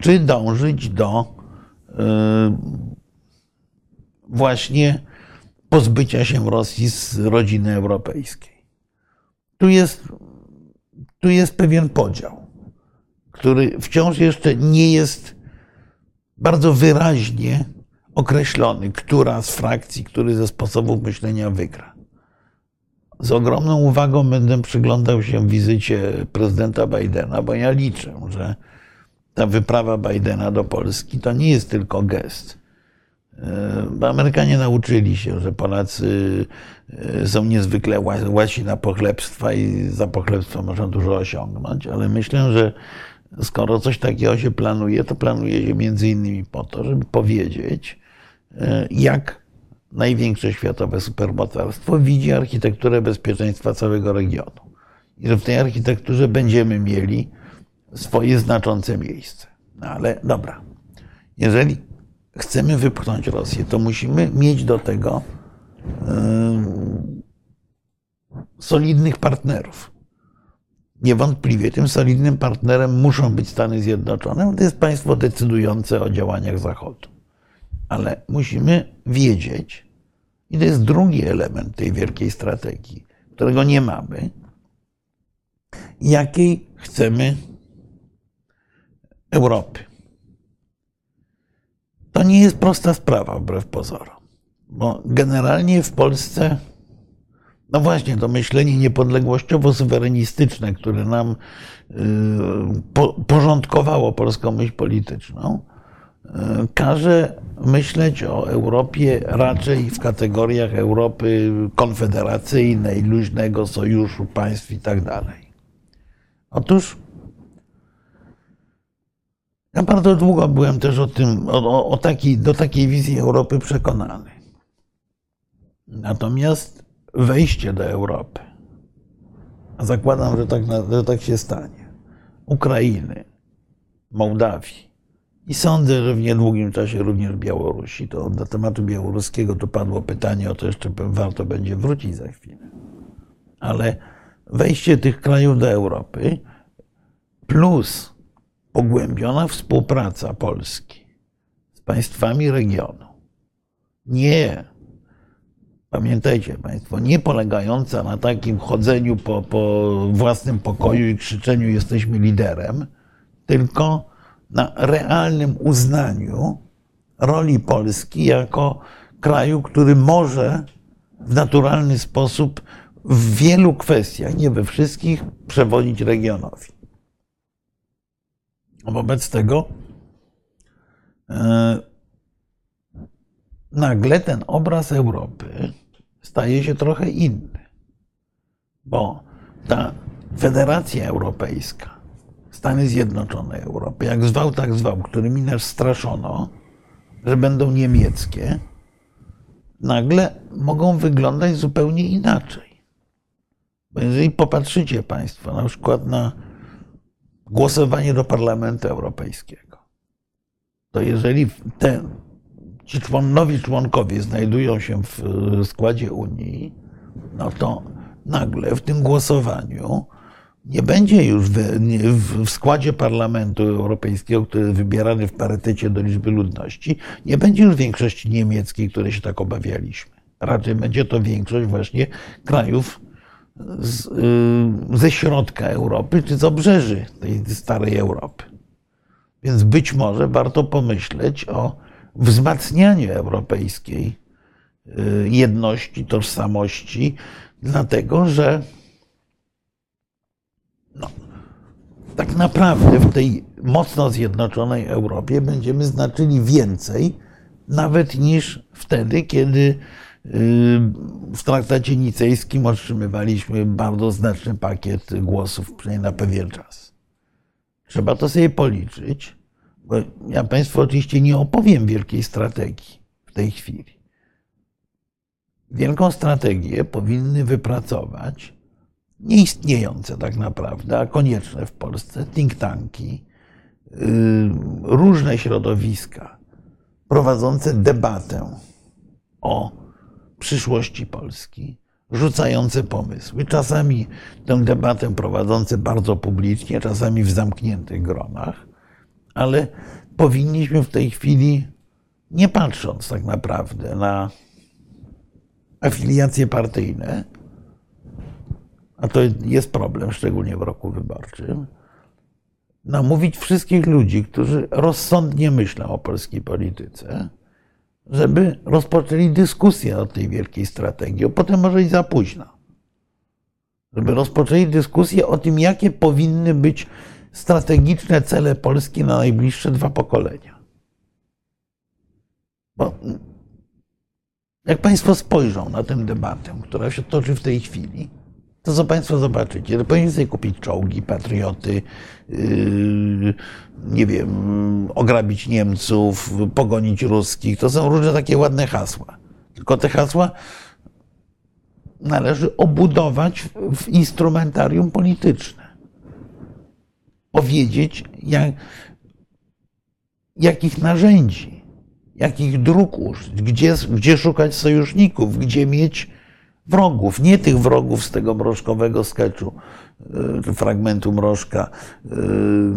czy dążyć do właśnie pozbycia się Rosji z rodziny europejskiej. Tu jest, tu jest pewien podział, który wciąż jeszcze nie jest bardzo wyraźnie określony, która z frakcji, który ze sposobów myślenia wygra. Z ogromną uwagą będę przyglądał się wizycie prezydenta Bidena, bo ja liczę, że ta wyprawa Bidena do Polski to nie jest tylko gest bo Amerykanie nauczyli się, że Polacy e, są niezwykle łasi na pochlebstwa i za pochlebstwo można dużo osiągnąć, ale myślę, że skoro coś takiego się planuje, to planuje się między innymi po to, żeby powiedzieć, e, jak największe światowe supermocarstwo widzi architekturę bezpieczeństwa całego regionu. I że w tej architekturze będziemy mieli swoje znaczące miejsce. No ale dobra, jeżeli chcemy wypchnąć Rosję, to musimy mieć do tego solidnych partnerów. Niewątpliwie tym solidnym partnerem muszą być Stany Zjednoczone, bo to jest państwo decydujące o działaniach Zachodu. Ale musimy wiedzieć, i to jest drugi element tej wielkiej strategii, którego nie mamy, jakiej chcemy Europy. To nie jest prosta sprawa, wbrew pozorom, bo generalnie w Polsce, no właśnie, to myślenie niepodległościowo-suwerenistyczne, które nam y, porządkowało polską myśl polityczną, y, każe myśleć o Europie raczej w kategoriach Europy konfederacyjnej, luźnego sojuszu państw i tak dalej. Otóż ja bardzo długo byłem też o tym, o, o taki, do takiej wizji Europy przekonany. Natomiast wejście do Europy, a zakładam, że tak, że tak się stanie, Ukrainy, Mołdawii i sądzę, że w niedługim czasie również Białorusi, to na tematu białoruskiego to padło pytanie, o to jeszcze warto będzie wrócić za chwilę. Ale wejście tych krajów do Europy plus pogłębiona współpraca Polski z państwami regionu. Nie, pamiętajcie Państwo, nie polegająca na takim chodzeniu po, po własnym pokoju i krzyczeniu jesteśmy liderem, tylko na realnym uznaniu roli Polski jako kraju, który może w naturalny sposób w wielu kwestiach, nie we wszystkich, przewodzić regionowi. Wobec tego e, nagle ten obraz Europy staje się trochę inny, bo ta Federacja Europejska, Stany Zjednoczone Europy, jak zwał, tak zwał, którymi nas straszono, że będą niemieckie, nagle mogą wyglądać zupełnie inaczej. Bo jeżeli popatrzycie Państwo na przykład na głosowanie do Parlamentu Europejskiego, to jeżeli ten, ci nowi członkowie znajdują się w składzie Unii, no to nagle w tym głosowaniu nie będzie już w, w, składzie Parlamentu Europejskiego, który jest wybierany w parytecie do liczby ludności, nie będzie już większości niemieckiej, której się tak obawialiśmy. Raczej będzie to większość właśnie krajów z, y, ze środka Europy czy z obrzeży tej starej Europy. Więc być może warto pomyśleć o wzmacnianiu europejskiej y, jedności, tożsamości, dlatego że no, tak naprawdę w tej mocno zjednoczonej Europie będziemy znaczyli więcej, nawet niż wtedy, kiedy w traktacie nicejskim otrzymywaliśmy bardzo znaczny pakiet głosów, przynajmniej na pewien czas. Trzeba to sobie policzyć, bo ja Państwu oczywiście nie opowiem wielkiej strategii w tej chwili. Wielką strategię powinny wypracować nieistniejące tak naprawdę, a konieczne w Polsce think tanki, różne środowiska prowadzące debatę o przyszłości Polski, rzucające pomysły, czasami tę debatę prowadzące bardzo publicznie, czasami w zamkniętych gronach, ale powinniśmy w tej chwili, nie patrząc tak naprawdę na afiliacje partyjne, a to jest problem, szczególnie w roku wyborczym, namówić wszystkich ludzi, którzy rozsądnie myślą o polskiej polityce, żeby rozpoczęli dyskusję o tej wielkiej strategii, a potem może i za późno. Żeby rozpoczęli dyskusję o tym, jakie powinny być strategiczne cele Polski na najbliższe dwa pokolenia. Bo jak Państwo spojrzą na tę debatę, która się toczy w tej chwili, to co Państwo zobaczycie? To powinien sobie kupić czołgi, patrioty, yy, nie wiem, ograbić Niemców, pogonić ruskich. To są różne takie ładne hasła. Tylko te hasła należy obudować w instrumentarium polityczne. Powiedzieć, jak, jakich narzędzi, jakich dróg użyć, gdzie, gdzie szukać sojuszników, gdzie mieć wrogów, nie tych wrogów z tego mrożkowego sketchu, y, fragmentu mrożka,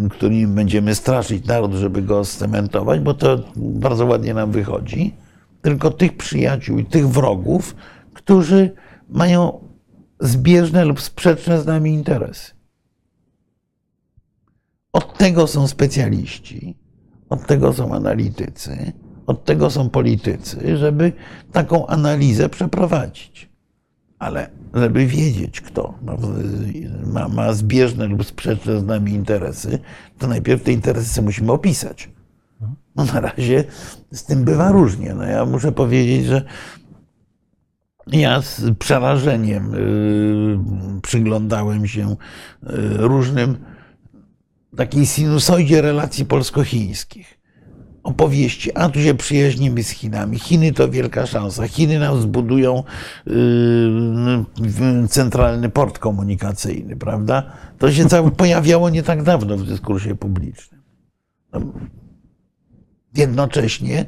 y, którym będziemy straszyć naród, żeby go scementować, bo to bardzo ładnie nam wychodzi, tylko tych przyjaciół i tych wrogów, którzy mają zbieżne lub sprzeczne z nami interesy. Od tego są specjaliści, od tego są analitycy, od tego są politycy, żeby taką analizę przeprowadzić. Ale żeby wiedzieć, kto ma, ma zbieżne lub sprzeczne z nami interesy, to najpierw te interesy musimy opisać. No na razie z tym bywa różnie. No ja muszę powiedzieć, że ja z przerażeniem y, przyglądałem się y, różnym takiej sinusoidzie relacji polsko-chińskich. Opowieści, a tu się przyjaźnimy z Chinami. Chiny to wielka szansa. Chiny nam zbudują yy, centralny port komunikacyjny, prawda? To się cały pojawiało nie tak dawno w dyskursie publicznym. No, jednocześnie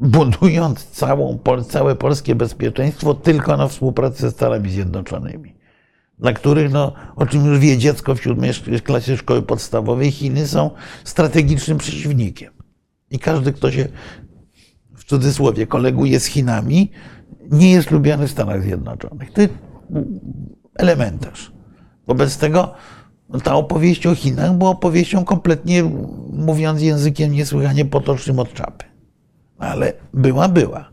budując całą, całe polskie bezpieczeństwo tylko na współpracy ze Stanami Zjednoczonymi dla których, no, o czym już wie dziecko w siódmej klasie szkoły podstawowej, Chiny są strategicznym przeciwnikiem. I każdy, kto się w cudzysłowie koleguje z Chinami, nie jest lubiany w Stanach Zjednoczonych. To jest elementarz. Wobec tego no, ta opowieść o Chinach była opowieścią kompletnie, mówiąc językiem niesłychanie potocznym od czapy. Ale była, była.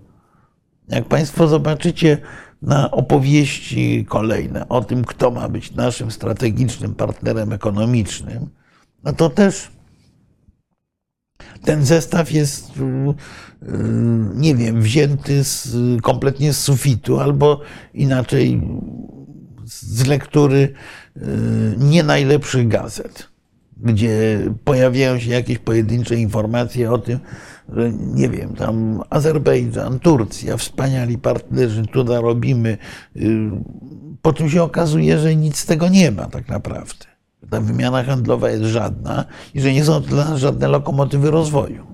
Jak Państwo zobaczycie na opowieści kolejne o tym, kto ma być naszym strategicznym partnerem ekonomicznym, no to też ten zestaw jest, y, y, nie wiem, wzięty z, kompletnie z sufitu, albo inaczej z lektury y, nie najlepszych gazet, gdzie pojawiają się jakieś pojedyncze informacje o tym, że nie wiem, tam Azerbejdżan, Turcja, wspaniali partnerzy, tu robimy. Po czym się okazuje, że nic z tego nie ma tak naprawdę. Ta wymiana handlowa jest żadna i że nie są to dla nas żadne lokomotywy rozwoju.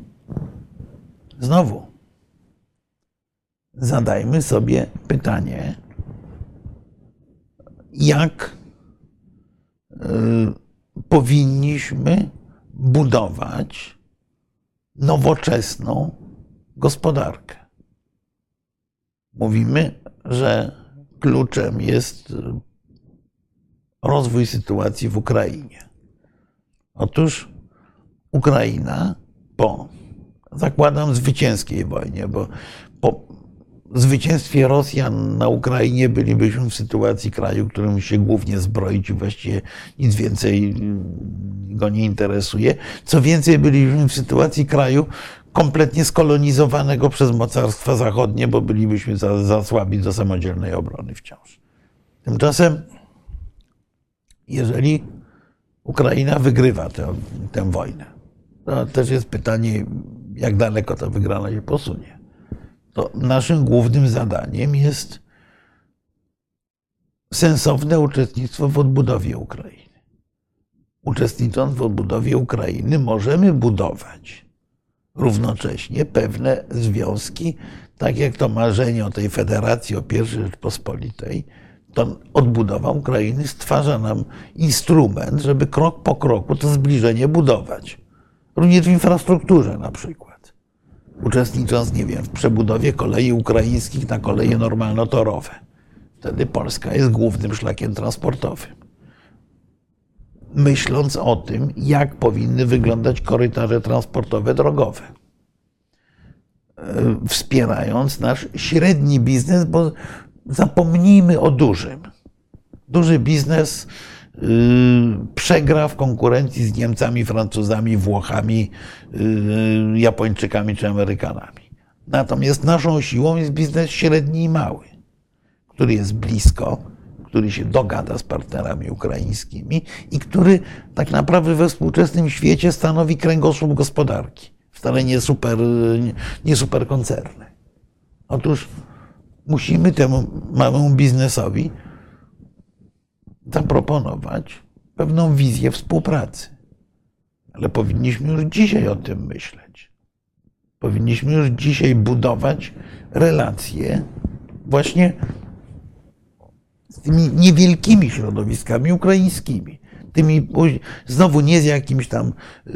Znowu, zadajmy sobie pytanie, jak y, powinniśmy budować nowoczesną gospodarkę. Mówimy, że kluczem jest rozwój sytuacji w Ukrainie. Otóż Ukraina po, zakładam, zwycięskiej wojnie, bo po zwycięstwie Rosjan na Ukrainie bylibyśmy w sytuacji kraju, którym się głównie zbroić i właściwie nic więcej go nie interesuje. Co więcej, bylibyśmy w sytuacji kraju kompletnie skolonizowanego przez mocarstwa zachodnie, bo bylibyśmy za, za słabi do samodzielnej obrony wciąż. Tymczasem, jeżeli Ukraina wygrywa tę, tę wojnę, to też jest pytanie, jak daleko ta wygrana się posunie to naszym głównym zadaniem jest sensowne uczestnictwo w odbudowie Ukrainy. Uczestnicząc w odbudowie Ukrainy, możemy budować równocześnie pewne związki, tak jak to marzenie o tej federacji, o I Rzeczpospolitej, to odbudowa Ukrainy stwarza nam instrument, żeby krok po kroku to zbliżenie budować. Również w infrastrukturze na przykład uczestnicząc, nie wiem, w przebudowie kolei ukraińskich na koleje normalnotorowe. Wtedy Polska jest głównym szlakiem transportowym. Myśląc o tym, jak powinny wyglądać korytarze transportowe drogowe. E, wspierając nasz średni biznes, bo zapomnijmy o dużym. Duży biznes Y, przegra w konkurencji z Niemcami, Francuzami, Włochami, y, Japończykami czy Amerykanami. Natomiast naszą siłą jest biznes średni i mały, który jest blisko, który się dogada z partnerami ukraińskimi i który tak naprawdę we współczesnym świecie stanowi kręgosłup gospodarki. Wcale nie super, nie super koncerny. Otóż musimy temu małemu biznesowi zaproponować pewną wizję współpracy. Ale powinniśmy już dzisiaj o tym myśleć. Powinniśmy już dzisiaj budować relacje właśnie z tymi niewielkimi środowiskami ukraińskimi. Tymi, znowu nie z jakimś tam y,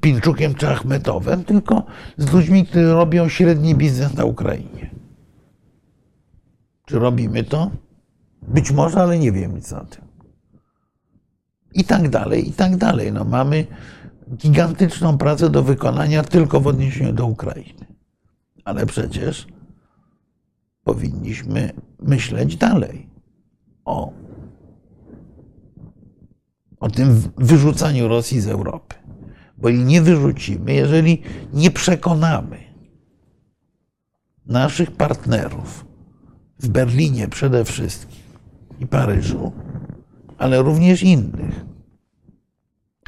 Pinczukiem czy Achmetowem, tylko z ludźmi, którzy robią średni biznes na Ukrainie. Czy robimy to? Być może, ale nie wiem nic o tym. I tak dalej, i tak dalej. No, mamy gigantyczną pracę do wykonania tylko w odniesieniu do Ukrainy. Ale przecież powinniśmy myśleć dalej o, o tym wyrzucaniu Rosji z Europy. Bo jej nie wyrzucimy, jeżeli nie przekonamy naszych partnerów w Berlinie przede wszystkim i Paryżu, ale również innych,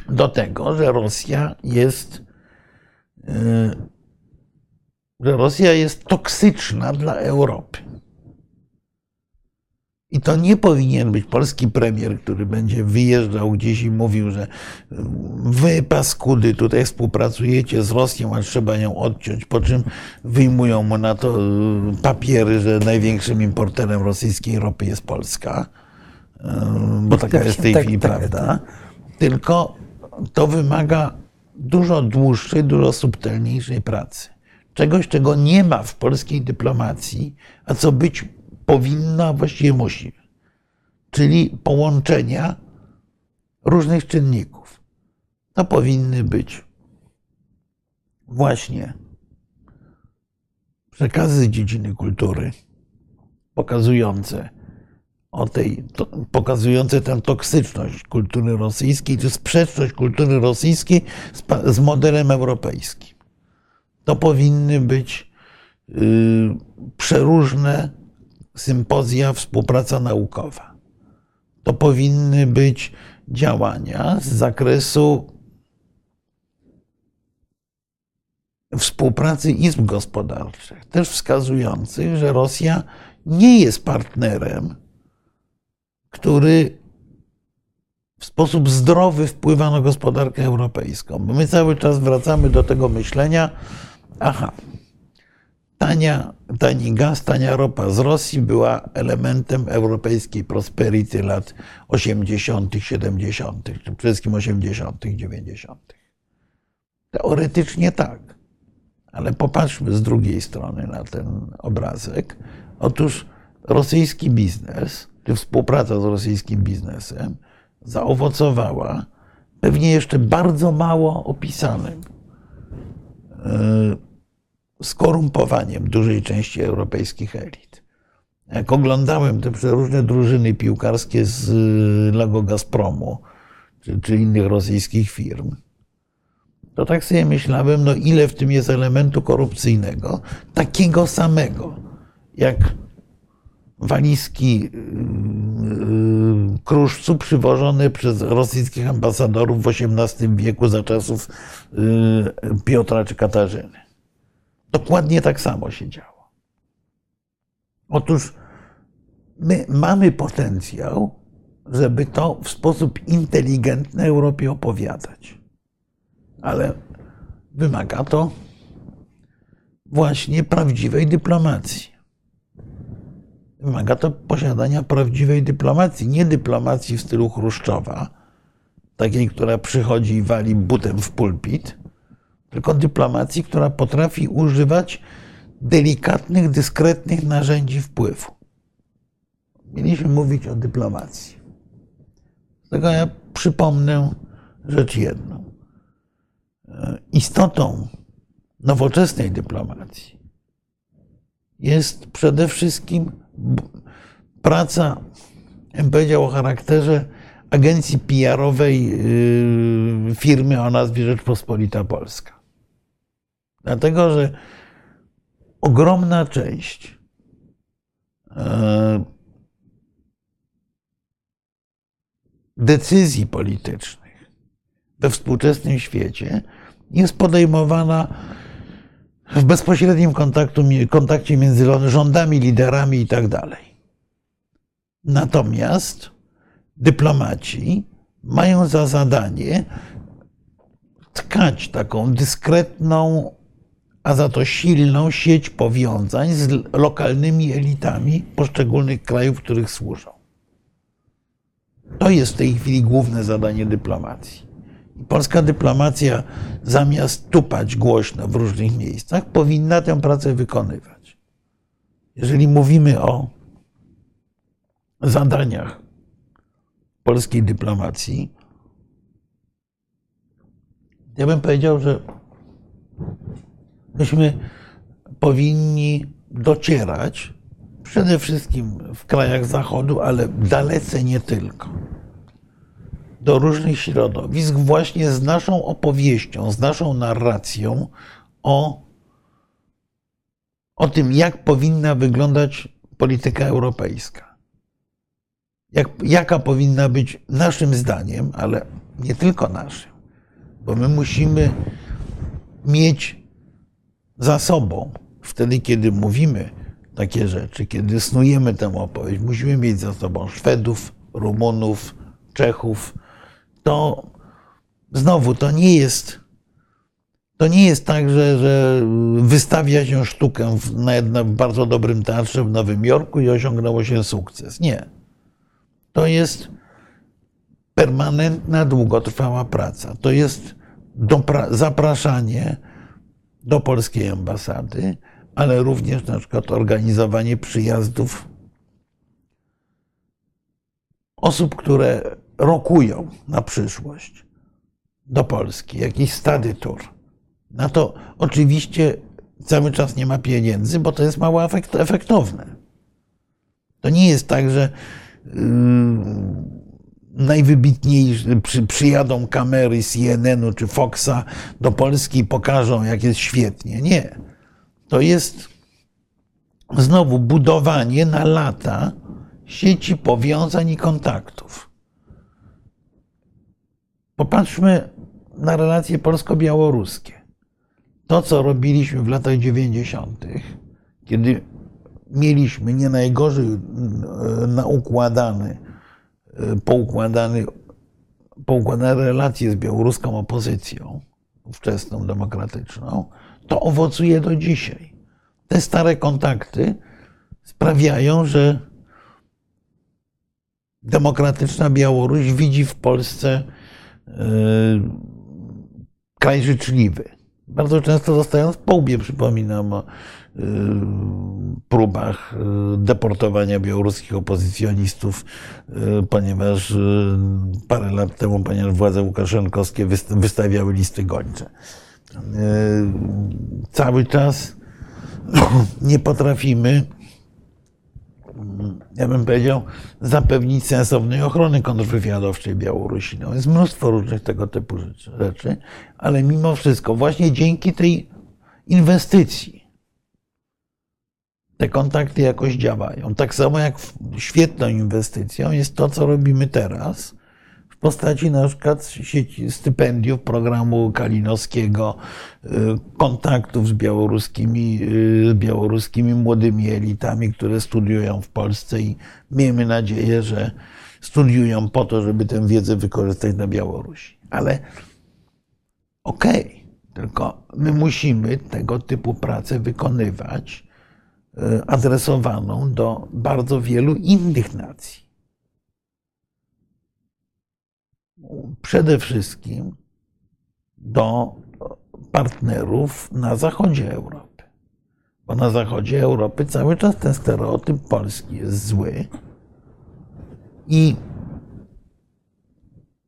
do tego, że Rosja jest, yy, że Rosja jest toksyczna dla Europy. I to nie powinien być polski premier, który będzie wyjeżdżał gdzieś i mówił, że wy paskudy tutaj współpracujecie z Rosją, a trzeba ją odciąć, po czym wyjmują mu na to papiery, że największym importerem rosyjskiej ropy jest Polska, bo taka jest w tej Tak, chwili tak, prawda. Tylko to wymaga dużo dłuższej, dużo subtelniejszej pracy. Czegoś, czego nie ma w polskiej dyplomacji, a co być powinno, a właściwie musi. Czyli połączenia różnych czynników. To powinny być właśnie przekazy z dziedziny kultury, pokazujące o tej, to, pokazujące tę toksyczność kultury rosyjskiej, czy sprzeczność kultury rosyjskiej z, z modelem europejskim. To powinny być y, przeróżne sympozja, współpraca naukowa. To powinny być działania z zakresu współpracy izb gospodarczych, też wskazujących, że Rosja nie jest partnerem, który w sposób zdrowy wpływa na gospodarkę europejską. My cały czas wracamy do tego myślenia, aha, tania, tani gaz, tania ropa z Rosji była elementem europejskiej prosperity lat 80., 70., czy przede wszystkim 80., 90. Teoretycznie tak, ale popatrzmy z drugiej strony na ten obrazek. Otóż rosyjski biznes, czy współpraca z rosyjskim biznesem zaowocowała pewnie jeszcze bardzo mało opisanym skorumpowaniem dużej części europejskich elit. Jak oglądałem te przeróżne drużyny piłkarskie z Lago Gazpromu czy, czy innych rosyjskich firm, to tak sobie myślałem, no ile w tym jest elementu korupcyjnego, takiego samego, jak walizki yy, kruszcu przywożone przez rosyjskich ambasadorów w XVIII wieku za czasów Piotra czy Katarzyny. Dokładnie tak samo się działo. Otóż my mamy potencjał, żeby to w sposób inteligentny Europie opowiadać. Ale wymaga to właśnie prawdziwej dyplomacji. Wymaga to posiadania prawdziwej dyplomacji, nie dyplomacji w stylu Chruszczowa, takiej, która przychodzi i wali butem w pulpit, tylko dyplomacji, która potrafi używać delikatnych, dyskretnych narzędzi wpływu. Mieliśmy mówić o dyplomacji. Dlatego ja przypomnę rzecz jedną. Istotą nowoczesnej dyplomacji jest przede wszystkim praca, bym powiedział, o charakterze agencji PR-owej yy, firmy o nazwie Rzeczpospolita Polska. Dlatego, że ogromna część e, decyzji politycznych we współczesnym świecie jest podejmowana w bezpośrednim kontakcie między rządami, liderami i tak dalej. Natomiast dyplomaci mają za zadanie tkać taką dyskretną a za to silną sieć powiązań z lokalnymi elitami poszczególnych krajów, w których służą. To jest w tej chwili główne zadanie dyplomacji. Polska dyplomacja, zamiast tupać głośno w różnych miejscach, powinna tę pracę wykonywać. Jeżeli mówimy o zadaniach polskiej dyplomacji, ja bym powiedział, że myśmy powinni docierać przede wszystkim w krajach Zachodu, ale dalece nie tylko do różnych środowisk właśnie z naszą opowieścią, z naszą narracją o, o tym, jak powinna wyglądać polityka europejska. Jak, jaka powinna być naszym zdaniem, ale nie tylko naszym, bo my musimy mieć za sobą, wtedy kiedy mówimy takie rzeczy, kiedy snujemy tę opowieść, musimy mieć za sobą Szwedów, Rumunów, Czechów, to znowu to nie jest. To nie jest tak, że, że wystawia się sztukę w, na jednym bardzo dobrym teatrze w Nowym Jorku i osiągnęło się sukces. Nie. To jest permanentna, długotrwała praca. To jest zapraszanie do polskiej ambasady, ale również na przykład organizowanie przyjazdów osób, które rokują na przyszłość do Polski, jakiś stady tour. Na to oczywiście cały czas nie ma pieniędzy, bo to jest mało efektowne. To nie jest tak, że yy, najwybitniejsi przy, przyjadą kamery CNN-u czy Foxa do Polski i pokażą, jak jest świetnie. Nie. To jest znowu budowanie na lata sieci powiązań i kontaktów. Popatrzmy na relacje polsko-białoruskie. To, co robiliśmy w latach 90., kiedy mieliśmy nie najgorzej e, e, poukładany, poukładane relacje z białoruską opozycją, ówczesną demokratyczną, to owocuje do dzisiaj. Te stare kontakty sprawiają, że demokratyczna Białoruś widzi w Polsce Yy, kraj życzliwy. Bardzo często zostając po łbie, przypominam o próbach yy, deportowania białoruskich opozycjonistów, ponieważ parę lat temu, ponieważ władze łukaszenkowskie wystawiały listy gończe. Cały czas nie potrafimy ja bym powiedział, zapewnić sensownej ochrony kontrwywiadowczej Białorusi. No, jest mnóstwo różnych tego typu rzeczy, ale mimo wszystko, właśnie dzięki tej inwestycji, te kontakty jakoś działają. Tak samo jak świetną inwestycją jest to, co robimy teraz postaci na przykład sieci stypendiów programu Kalinowskiego, y, kontaktów z białoruskimi, y, białoruskimi młodymi elitami, które studiują w Polsce i miejmy nadzieję, że studiują po to, żeby tę wiedzę wykorzystać na Białorusi. Ale okej, okay, tylko my musimy tego typu pracę wykonywać adresowaną do bardzo wielu innych nacji przede wszystkim do partnerów na zachodzie Europy. Bo na zachodzie Europy cały czas ten stereotyp polski jest zły i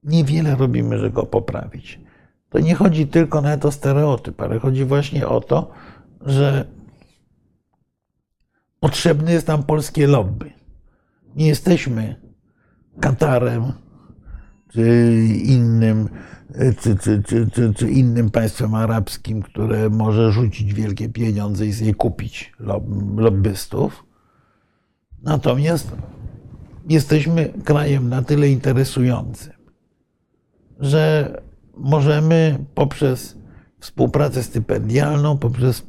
niewiele robimy, żeby go poprawić. To nie chodzi tylko na to stereotyp, ale chodzi właśnie o to, że potrzebne jest nam polskie lobby. Nie jesteśmy Katarem, czy innym, czy, czy, czy, czy, innym państwem arabskim, które może rzucić wielkie pieniądze i sobie kupić lobbystów. Natomiast jesteśmy krajem na tyle interesującym, że możemy poprzez współpracę stypendialną, poprzez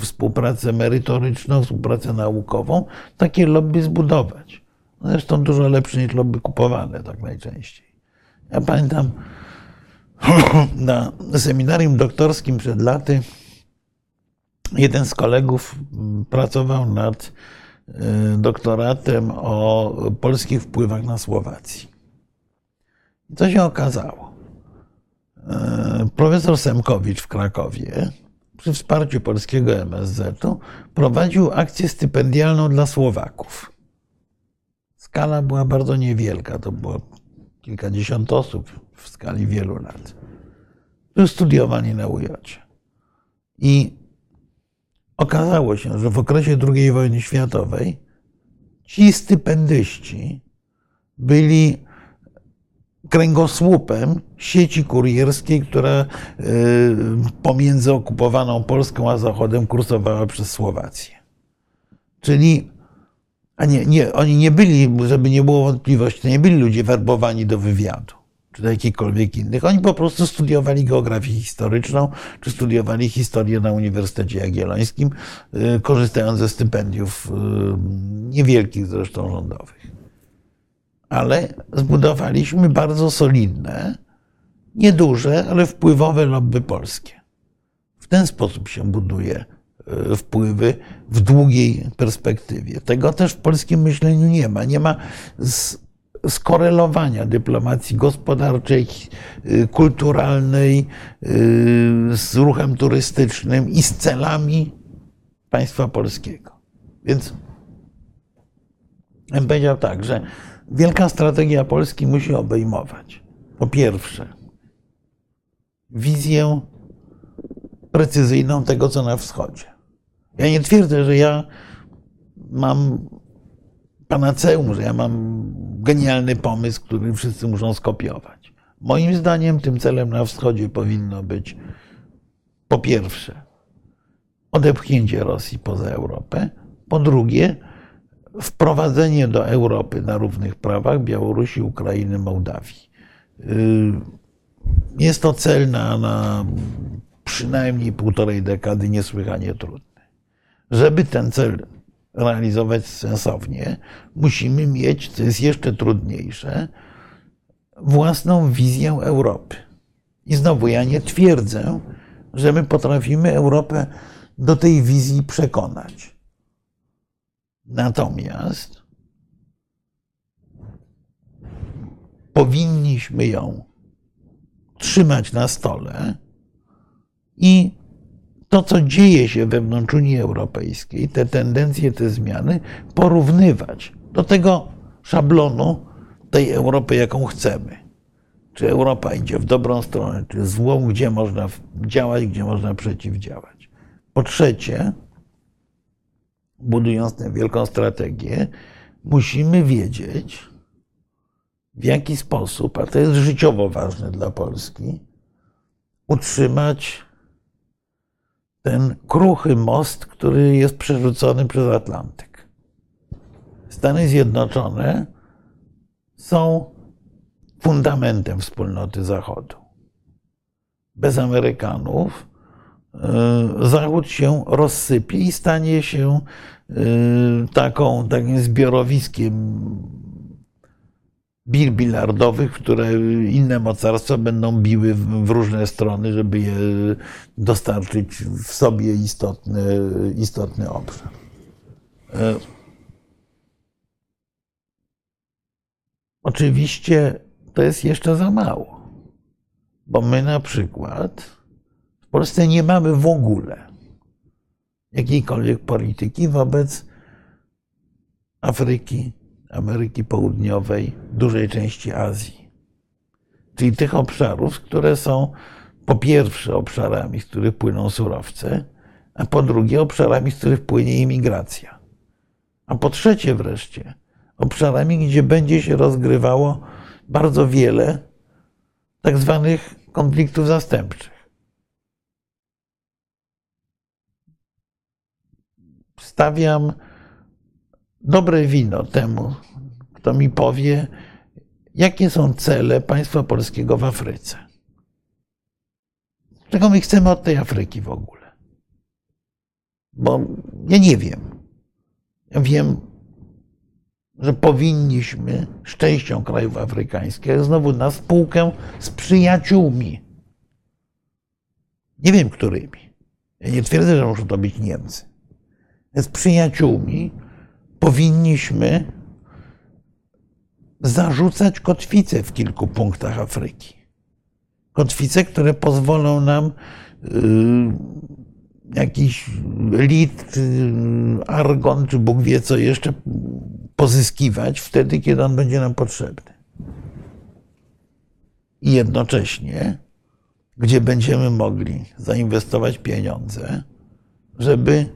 współpracę merytoryczną, współpracę naukową takie lobby zbudować. Zresztą dużo lepsze niż lobby kupowane, tak najczęściej. Ja pamiętam na seminarium doktorskim przed laty jeden z kolegów pracował nad e, doktoratem o polskich wpływach na Słowację. I co się okazało? E, Profesor Semkowicz w Krakowie przy wsparciu polskiego MSZ-u prowadził akcję stypendialną dla Słowaków. Skala była bardzo niewielka, to było kilkadziesiąt osób w skali wielu lat. Którzy studiowali na UJ. I okazało się, że w okresie II wojny światowej ci stypendyści byli kręgosłupem sieci kurierskiej, która y, pomiędzy okupowaną Polską a Zachodem kursowała przez Słowację. Czyli a nie, nie, oni nie byli, żeby nie było wątpliwości, to nie byli ludzie werbowani do wywiadu, czy do jakichkolwiek innych. Oni po prostu studiowali geografię historyczną, czy studiowali historię na Uniwersytecie Jagiellońskim, y, korzystając ze stypendiów y, niewielkich zresztą rządowych. Ale zbudowaliśmy bardzo solidne, nieduże, ale wpływowe lobby polskie. W ten sposób się buduje y, wpływy w długiej perspektywie. Tego też w polskim myśleniu nie ma. Nie ma skorelowania dyplomacji gospodarczej, y, kulturalnej y, z ruchem turystycznym i z celami państwa polskiego. Więc bym powiedział tak, że wielka strategia Polski musi obejmować po pierwsze wizję precyzyjną tego, co na wschodzie. Ja nie twierdzę, że ja mam panaceum, że ja mam genialny pomysł, który wszyscy muszą skopiować. Moim zdaniem tym celem na wschodzie powinno być po pierwsze odepchnięcie Rosji poza Europę, po drugie wprowadzenie do Europy na równych prawach Białorusi, Ukrainy, Mołdawii. Jest to cel na, na przynajmniej półtorej dekady niesłychanie trudny. Żeby ten cel realizować sensownie, musimy mieć, co jest jeszcze trudniejsze, własną wizję Europy. I znowu ja nie twierdzę, że my potrafimy Europę do tej wizji przekonać. Natomiast powinniśmy ją trzymać na stole i to, co dzieje się wewnątrz Unii Europejskiej, te tendencje, te zmiany, porównywać do tego szablonu tej Europy, jaką chcemy. Czy Europa idzie w dobrą stronę, czy złą, gdzie można działać, gdzie można przeciwdziałać. Po trzecie, budując tę wielką strategię, musimy wiedzieć, w jaki sposób, a to jest życiowo ważne dla Polski, utrzymać ten kruchy most, który jest przerzucony przez Atlantyk. Stany Zjednoczone są fundamentem wspólnoty Zachodu. Bez Amerykanów Zachód się rozsypie i stanie się y, taką, takim zbiorowiskiem bil bilardowych, które inne mocarstwa będą biły w, różne strony, żeby je dostarczyć w sobie istotny, istotny obszar. E, oczywiście to jest jeszcze za mało, bo my na przykład Polsce nie mamy w ogóle jakiejkolwiek polityki wobec Afryki, Ameryki Południowej, dużej części Azji. Czyli tych obszarów, które są po pierwsze obszarami, z których płyną surowce, a po drugie obszarami, z których płynie imigracja. A po trzecie wreszcie obszarami, gdzie będzie się rozgrywało bardzo wiele tak zwanych konfliktów zastępczych. Stawiam dobre wino temu, kto mi powie, jakie są cele państwa polskiego w Afryce. Czego my chcemy od tej Afryki w ogóle? Bo ja nie wiem. Ja wiem, że powinniśmy z częścią krajów afrykańskich znowu na spółkę z przyjaciółmi. Nie wiem, którymi. Ja nie twierdzę, że muszą to być Niemcy. Z przyjaciółmi powinniśmy zarzucać kotwice w kilku punktach Afryki. Kotwice, które pozwolą nam y, jakiś lit, argon, czy Bóg wie co jeszcze pozyskiwać wtedy, kiedy on będzie nam potrzebny. I jednocześnie, gdzie będziemy mogli zainwestować pieniądze, żeby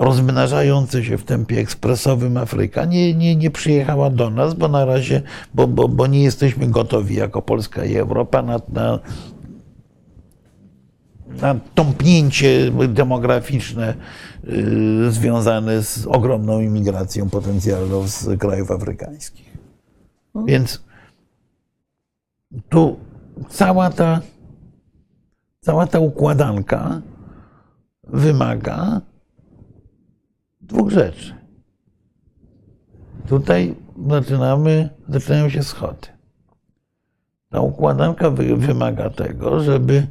rozmnażająca się w tempie ekspresowym Afryka nie, nie, nie przyjechała do nas, bo na razie, bo, bo, bo nie jesteśmy gotowi jako Polska i Europa na, na, na tąpnięcie demograficzne y, związane z ogromną imigracją potencjalną z krajów afrykańskich. Więc tu cała ta, cała ta układanka wymaga dwóch rzeczy. Tutaj zaczynamy, zaczynają się schody. Ta układanka wy, wymaga tego, żeby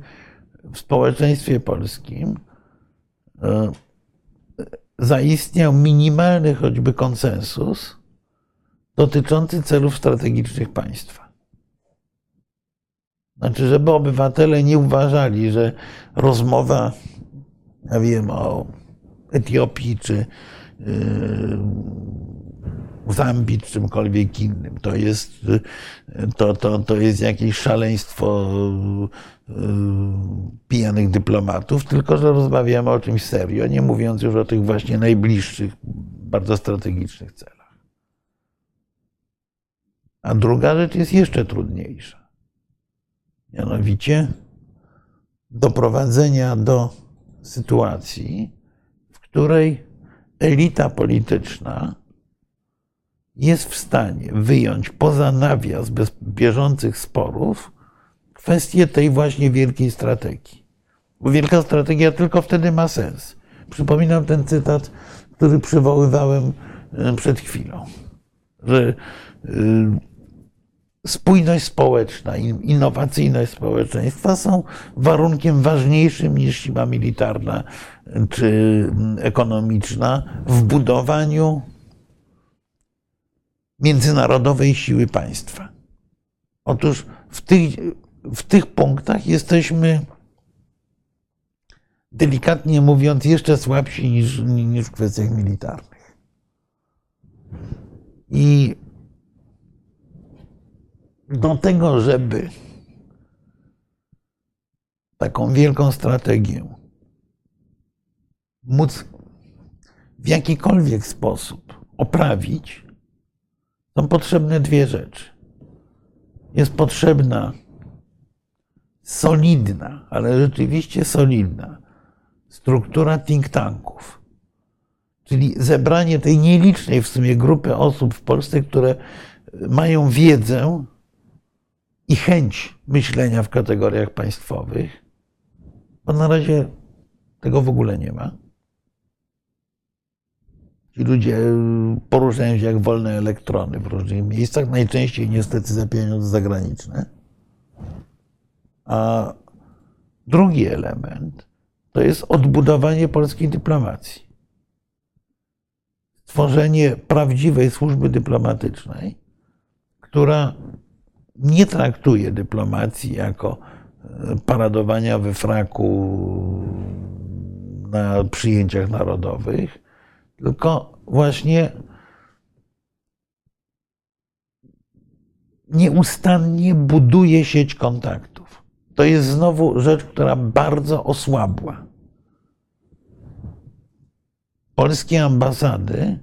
w społeczeństwie polskim e, zaistniał minimalny choćby konsensus dotyczący celów strategicznych państwa. Znaczy, żeby obywatele nie uważali, że rozmowa, ja wiem, o Etiopii czy yy, Zambii czy czymkolwiek innym. To jest, to, to, to jest jakieś szaleństwo yy, pijanych dyplomatów, tylko że rozmawiamy o czymś serio, nie mówiąc już o tych właśnie najbliższych, bardzo strategicznych celach. A druga rzecz jest jeszcze trudniejsza. Mianowicie doprowadzenia do sytuacji, w której elita polityczna jest w stanie wyjąć poza nawias bez bieżących sporów kwestię tej właśnie wielkiej strategii. Bo wielka strategia tylko wtedy ma sens. Przypominam ten cytat, który przywoływałem e, przed chwilą, że e, spójność społeczna innowacyjność społeczeństwa są warunkiem ważniejszym niż siła militarna czy ekonomiczna w budowaniu międzynarodowej siły państwa. Otóż w tych, w tych punktach jesteśmy, delikatnie mówiąc, jeszcze słabsi niż, niż w kwestiach militarnych. I do tego, żeby taką wielką strategię móc w jakikolwiek sposób oprawić, są potrzebne dwie rzeczy. Jest potrzebna solidna, ale rzeczywiście solidna struktura think tanków, czyli zebranie tej nielicznej w sumie grupy osób w Polsce, które mają wiedzę i chęć myślenia w kategoriach państwowych, bo na razie tego w ogóle nie ma. Ci ludzie poruszają się jak wolne elektrony w różnych miejscach, najczęściej niestety za pieniądze zagraniczne. A drugi element to jest odbudowanie polskiej dyplomacji. Stworzenie prawdziwej służby dyplomatycznej, która nie traktuje dyplomacji jako e, paradowania we fraku na przyjęciach narodowych, tylko właśnie nieustannie buduje sieć kontaktów. To jest znowu rzecz, która bardzo osłabła. Polskie ambasady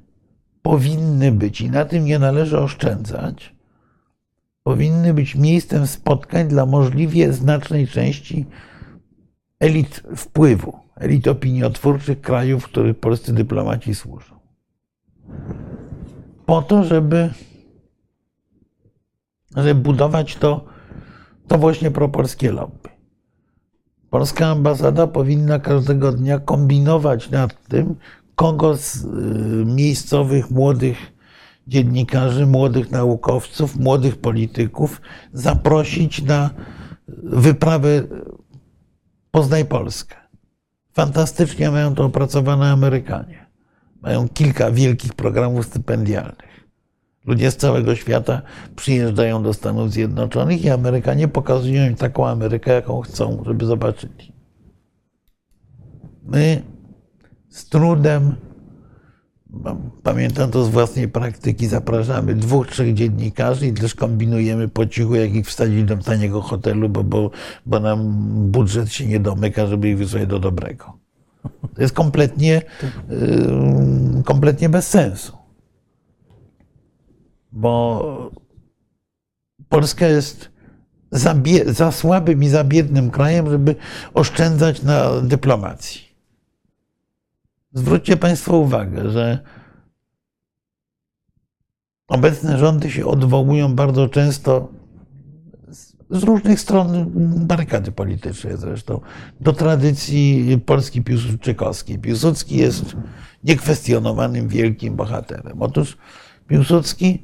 powinny być, i na tym nie należy oszczędzać, powinny być miejscem spotkań dla możliwie znacznej części elit wpływu, elit opiniotwórczych krajów, w których polscy dyplomaci służą. Po to, żeby, żeby budować to, to właśnie propolskie lobby. Polska ambasada powinna każdego dnia kombinować nad tym, kogo z y, miejscowych młodych dziennikarzy, młodych naukowców, młodych polityków zaprosić na wyprawę Poznaj Polskę. Fantastycznie mają to opracowane Amerykanie. Mają kilka wielkich programów stypendialnych Ludzie z całego świata przyjeżdżają do Stanów Zjednoczonych i Amerykanie pokazują im taką Amerykę, jaką chcą, żeby zobaczyli. My z trudem, pamiętam to z własnej praktyki, zapraszamy dwóch, trzech dziennikarzy i też kombinujemy po cichu, jak ich wsadzić do taniego hotelu, bo, bo, bo nam budżet się nie domyka, żeby ich wysłać do dobrego. To jest kompletnie, kompletnie bez sensu. Bo Polska jest za, za słabym i za biednym krajem, żeby oszczędzać na dyplomacji. Zwróćcie Państwo uwagę, że obecne rządy się odwołują bardzo często z- różnych stron barykady politycznej zresztą, do tradycji Polski piłsudczykowskiej. Piłsudski jest niekwestionowanym wielkim bohaterem. Otóż Piłsudski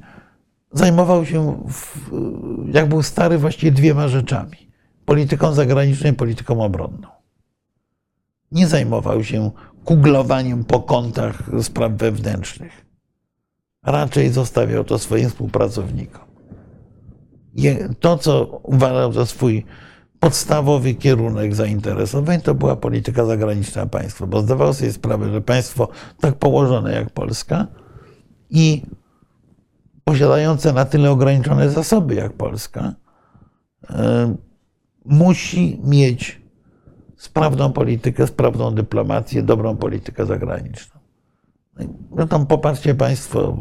zajmował się, w, jak był stary, właściwie dwiema rzeczami. Polityką zagraniczną i polityką obronną. Nie zajmował się kuglowaniem po kątach spraw wewnętrznych. Raczej zostawiał to swoim współpracownikom. To, co uważał za swój podstawowy kierunek zainteresowań, to była polityka zagraniczna państwa, bo zdawał sobie sprawę, że państwo tak położone jak Polska i posiadające na tyle ograniczone zasoby jak Polska, e, musi mieć sprawną politykę, sprawną dyplomację, dobrą politykę zagraniczną. No tam popatrzcie Państwo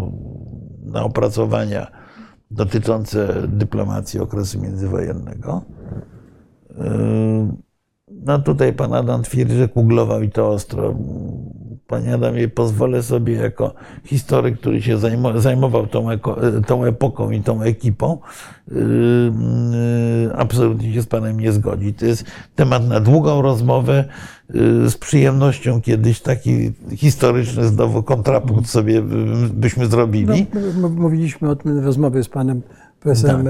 na opracowania dotyczące dyplomacji okresu międzywojennego. Yy, No tutaj pan Adam twierdzi, że kuglował i to ostro. Panie Adamie, pozwolę sobie jako historyk, który się zajmo- zajmował tą, eko, tą epoką i tą ekipą, yy, absolutnie się z panem nie zgodzi. To jest temat na długą rozmowę. Yy, Z przyjemnością kiedyś taki historyczny znowu kontrapunkt sobie yy, byśmy No, zrobili. my mówiliśmy o tym w rozmowie z panem profesorem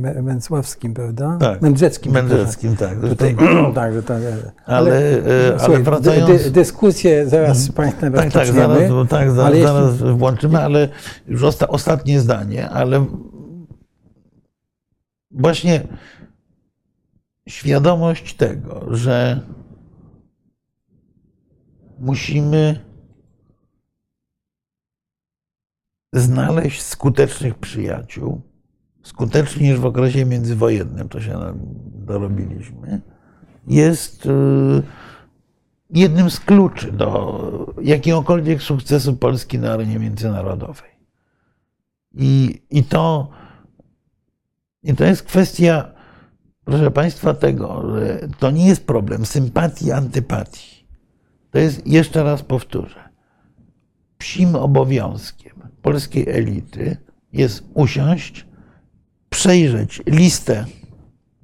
Me- Męcławskim, prawda? Tak. Mędrzeckim. Mędrzeckim, tak. Tutaj- tak, że tak. Ale, e, ale słuchaj, wracając- dy, dy, dyskusję zaraz z państwem Tak, tak, zaraz, tak, zaraz, ale jeśli- zaraz włączymy, ale już osta, ostatnie zdanie, ale właśnie świadomość tego, że musimy znaleźć skutecznych przyjaciół, skuteczniej niż w okresie międzywojennym, to się dorobiliśmy, jest y, jednym z kluczy do jakiegokolwiek sukcesu Polski na arenie międzynarodowej. I, i, to, I to jest kwestia, proszę Państwa, tego, że to nie jest problem sympatii, antypatii. To jest, jeszcze raz powtórzę, psim obowiązkiem polskiej elity jest usiąść, przejrzeć listę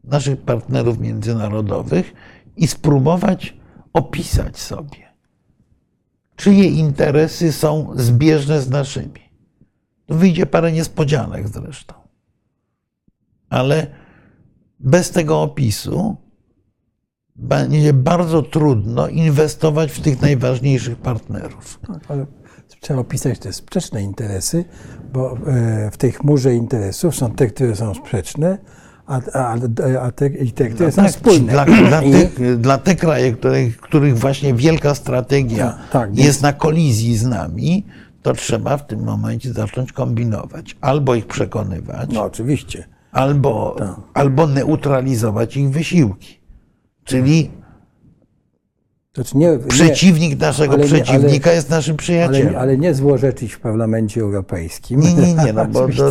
naszych partnerów międzynarodowych i spróbować opisać sobie, czyje interesy są zbieżne z naszymi. Tu wyjdzie parę niespodzianek zresztą. Ale bez tego opisu będzie bardzo trudno inwestować w tych najważniejszych partnerów. Trzeba opisać te sprzeczne interesy, bo e, w tej chmurze interesów są te, które są sprzeczne, a, a, a te, i te, które są Tak, spójne. Dla, dla, tych, dla tych krajów, których, których właśnie wielka strategia Tak, tak, jest na kolizji z nami, to trzeba w tym momencie zacząć kombinować. Albo ich przekonywać, No oczywiście. albo, Tak. albo neutralizować ich wysiłki. Czyli Znaczy nie, nie, przeciwnik naszego ale nie- przeciwnika ale- jest naszym ale, przyjacielem. ale nie złożyć w Parlamencie Europejskim. Nie, nie, nie, no bo, to,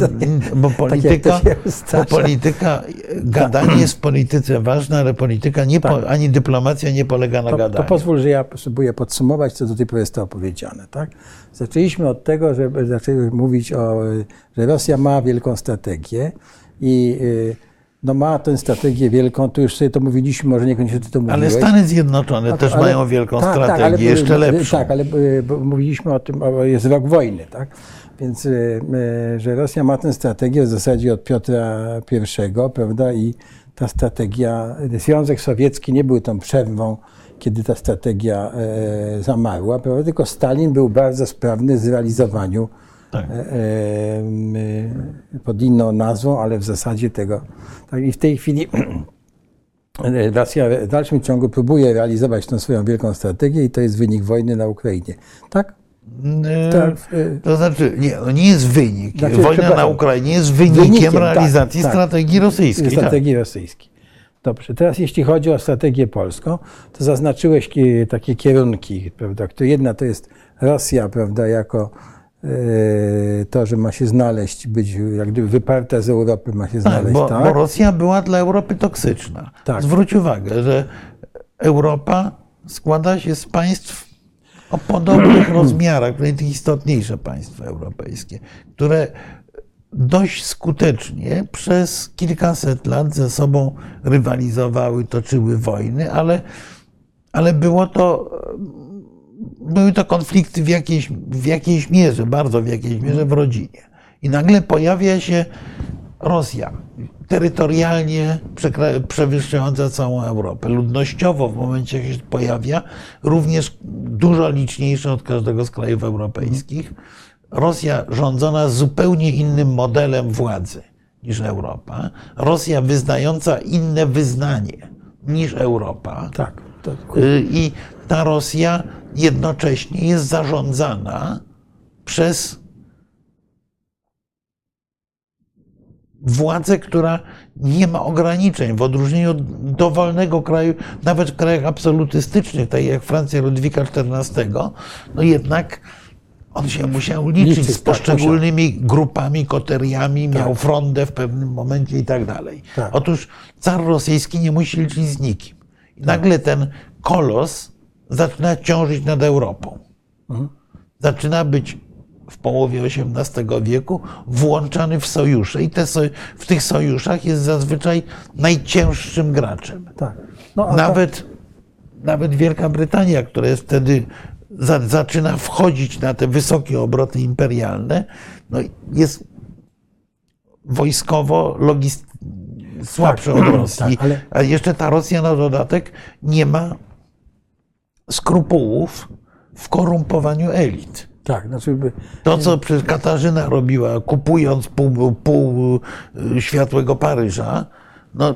bo Tak polityka, to się bo polityka, gadanie jest w polityce ważne, ale polityka nie po, ani dyplomacja nie polega na To, to gadaniu. pozwól, że ja spróbuję podsumować, co do tej pory zostało powiedziane. Tak? Zaczęliśmy od tego, że zaczęły mówić o, że Rosja ma wielką strategię i y, no ma tę strategię wielką, to już sobie to mówiliśmy, może niekoniecznie ty to mówiłeś. Ale Stany Zjednoczone Tak, też ale- mają wielką tak, tak, strategię, ale- jeszcze lepszą. Tak, ale mówiliśmy o tym, o, jest rok wojny, tak? Więc, y, y, że Rosja ma tę strategię w zasadzie od Piotra I, prawda? I ta strategia, Związek Sowiecki nie był tą przerwą, kiedy ta strategia e, zamarła, prawda? Tylko Stalin był bardzo sprawny w zrealizowaniu Tak. e, e, pod inną nazwą, ale w zasadzie tego. Tak, I w tej chwili Rosja w dalszym ciągu próbuje realizować tą swoją wielką strategię i to jest wynik wojny na Ukrainie. Tak? E, Tak, e, To znaczy, nie, nie jest wynik. Znaczy, Wojna na. Ukrainie jest wynikiem, Wynikiem, tak, realizacji tak. strategii rosyjskiej. tak. strategii rosyjskiej. Dobrze, teraz jeśli chodzi o strategię polską, to zaznaczyłeś ki- takie kierunki, prawda, jedna to jest Rosja, prawda, jako e, to, że ma się znaleźć, być jak gdyby wyparta z Europy, ma się Tak, znaleźć, bo, tak? bo Rosja była dla Europy toksyczna. Tak. Zwróć uwagę, że Europa składa się z państw o podobnych rozmiarach, najistotniejsze państwa europejskie, które dość skutecznie przez kilkaset lat ze sobą rywalizowały, toczyły wojny, ale, ale było to, były to konflikty w jakiejś, w jakiejś mierze, bardzo w jakiejś mierze w rodzinie. I nagle pojawia się Rosja, terytorialnie przewyższająca całą Europę. Ludnościowo w momencie, jak się pojawia, również dużo liczniejsza od każdego z krajów europejskich. Rosja rządzona zupełnie innym modelem władzy niż Europa. Rosja wyznająca inne wyznanie niż Europa. Tak. To, Y, I ta Rosja jednocześnie jest zarządzana przez władzę, która nie ma ograniczeń, w odróżnieniu od dowolnego kraju, nawet w krajach absolutystycznych, tak jak Francja Ludwika XIV, no jednak on się musiał liczyć z tak, poszczególnymi grupami, koteriami, miał frondę w pewnym momencie i tak dalej. Tak. Otóż car rosyjski nie musi liczyć z nikim. I nagle ten kolos zaczyna ciążyć nad Europą. Zaczyna być w połowie XVIII wieku włączany w sojusze i te w tych sojuszach jest zazwyczaj najcięższym graczem. tak. No, Nawet, nawet Wielka Brytania, która jest wtedy za, zaczyna wchodzić na te wysokie obroty imperialne, no jest wojskowo, logist... słabsze od Rosji. tak, ale- A jeszcze ta Rosja na dodatek nie ma skrupułów w korumpowaniu elit. tak, znaczy, by- To, co przecież Katarzyna robiła, kupując pół, pół y, światłego Paryża, no,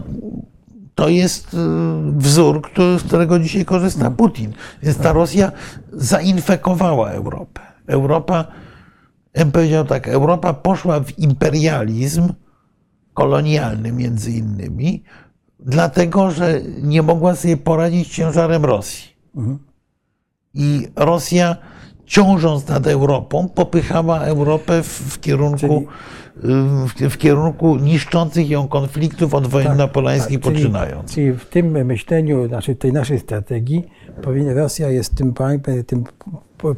to jest y, wzór, który, z którego dzisiaj korzysta Putin. Więc ta Rosja zainfekowała Europę. Europa, ja bym powiedział tak, Europa poszła w imperializm kolonialny między innymi, dlatego, że nie mogła sobie poradzić ciężarem Rosji. I Rosja, ciążąc nad Europą, popychała Europę w, kierunku, w, w kierunku niszczących ją konfliktów od wojen napoleońskich czyli- poczynając. Czyli w tym myśleniu, znaczy tej naszej strategii, Rosja jest tym, tym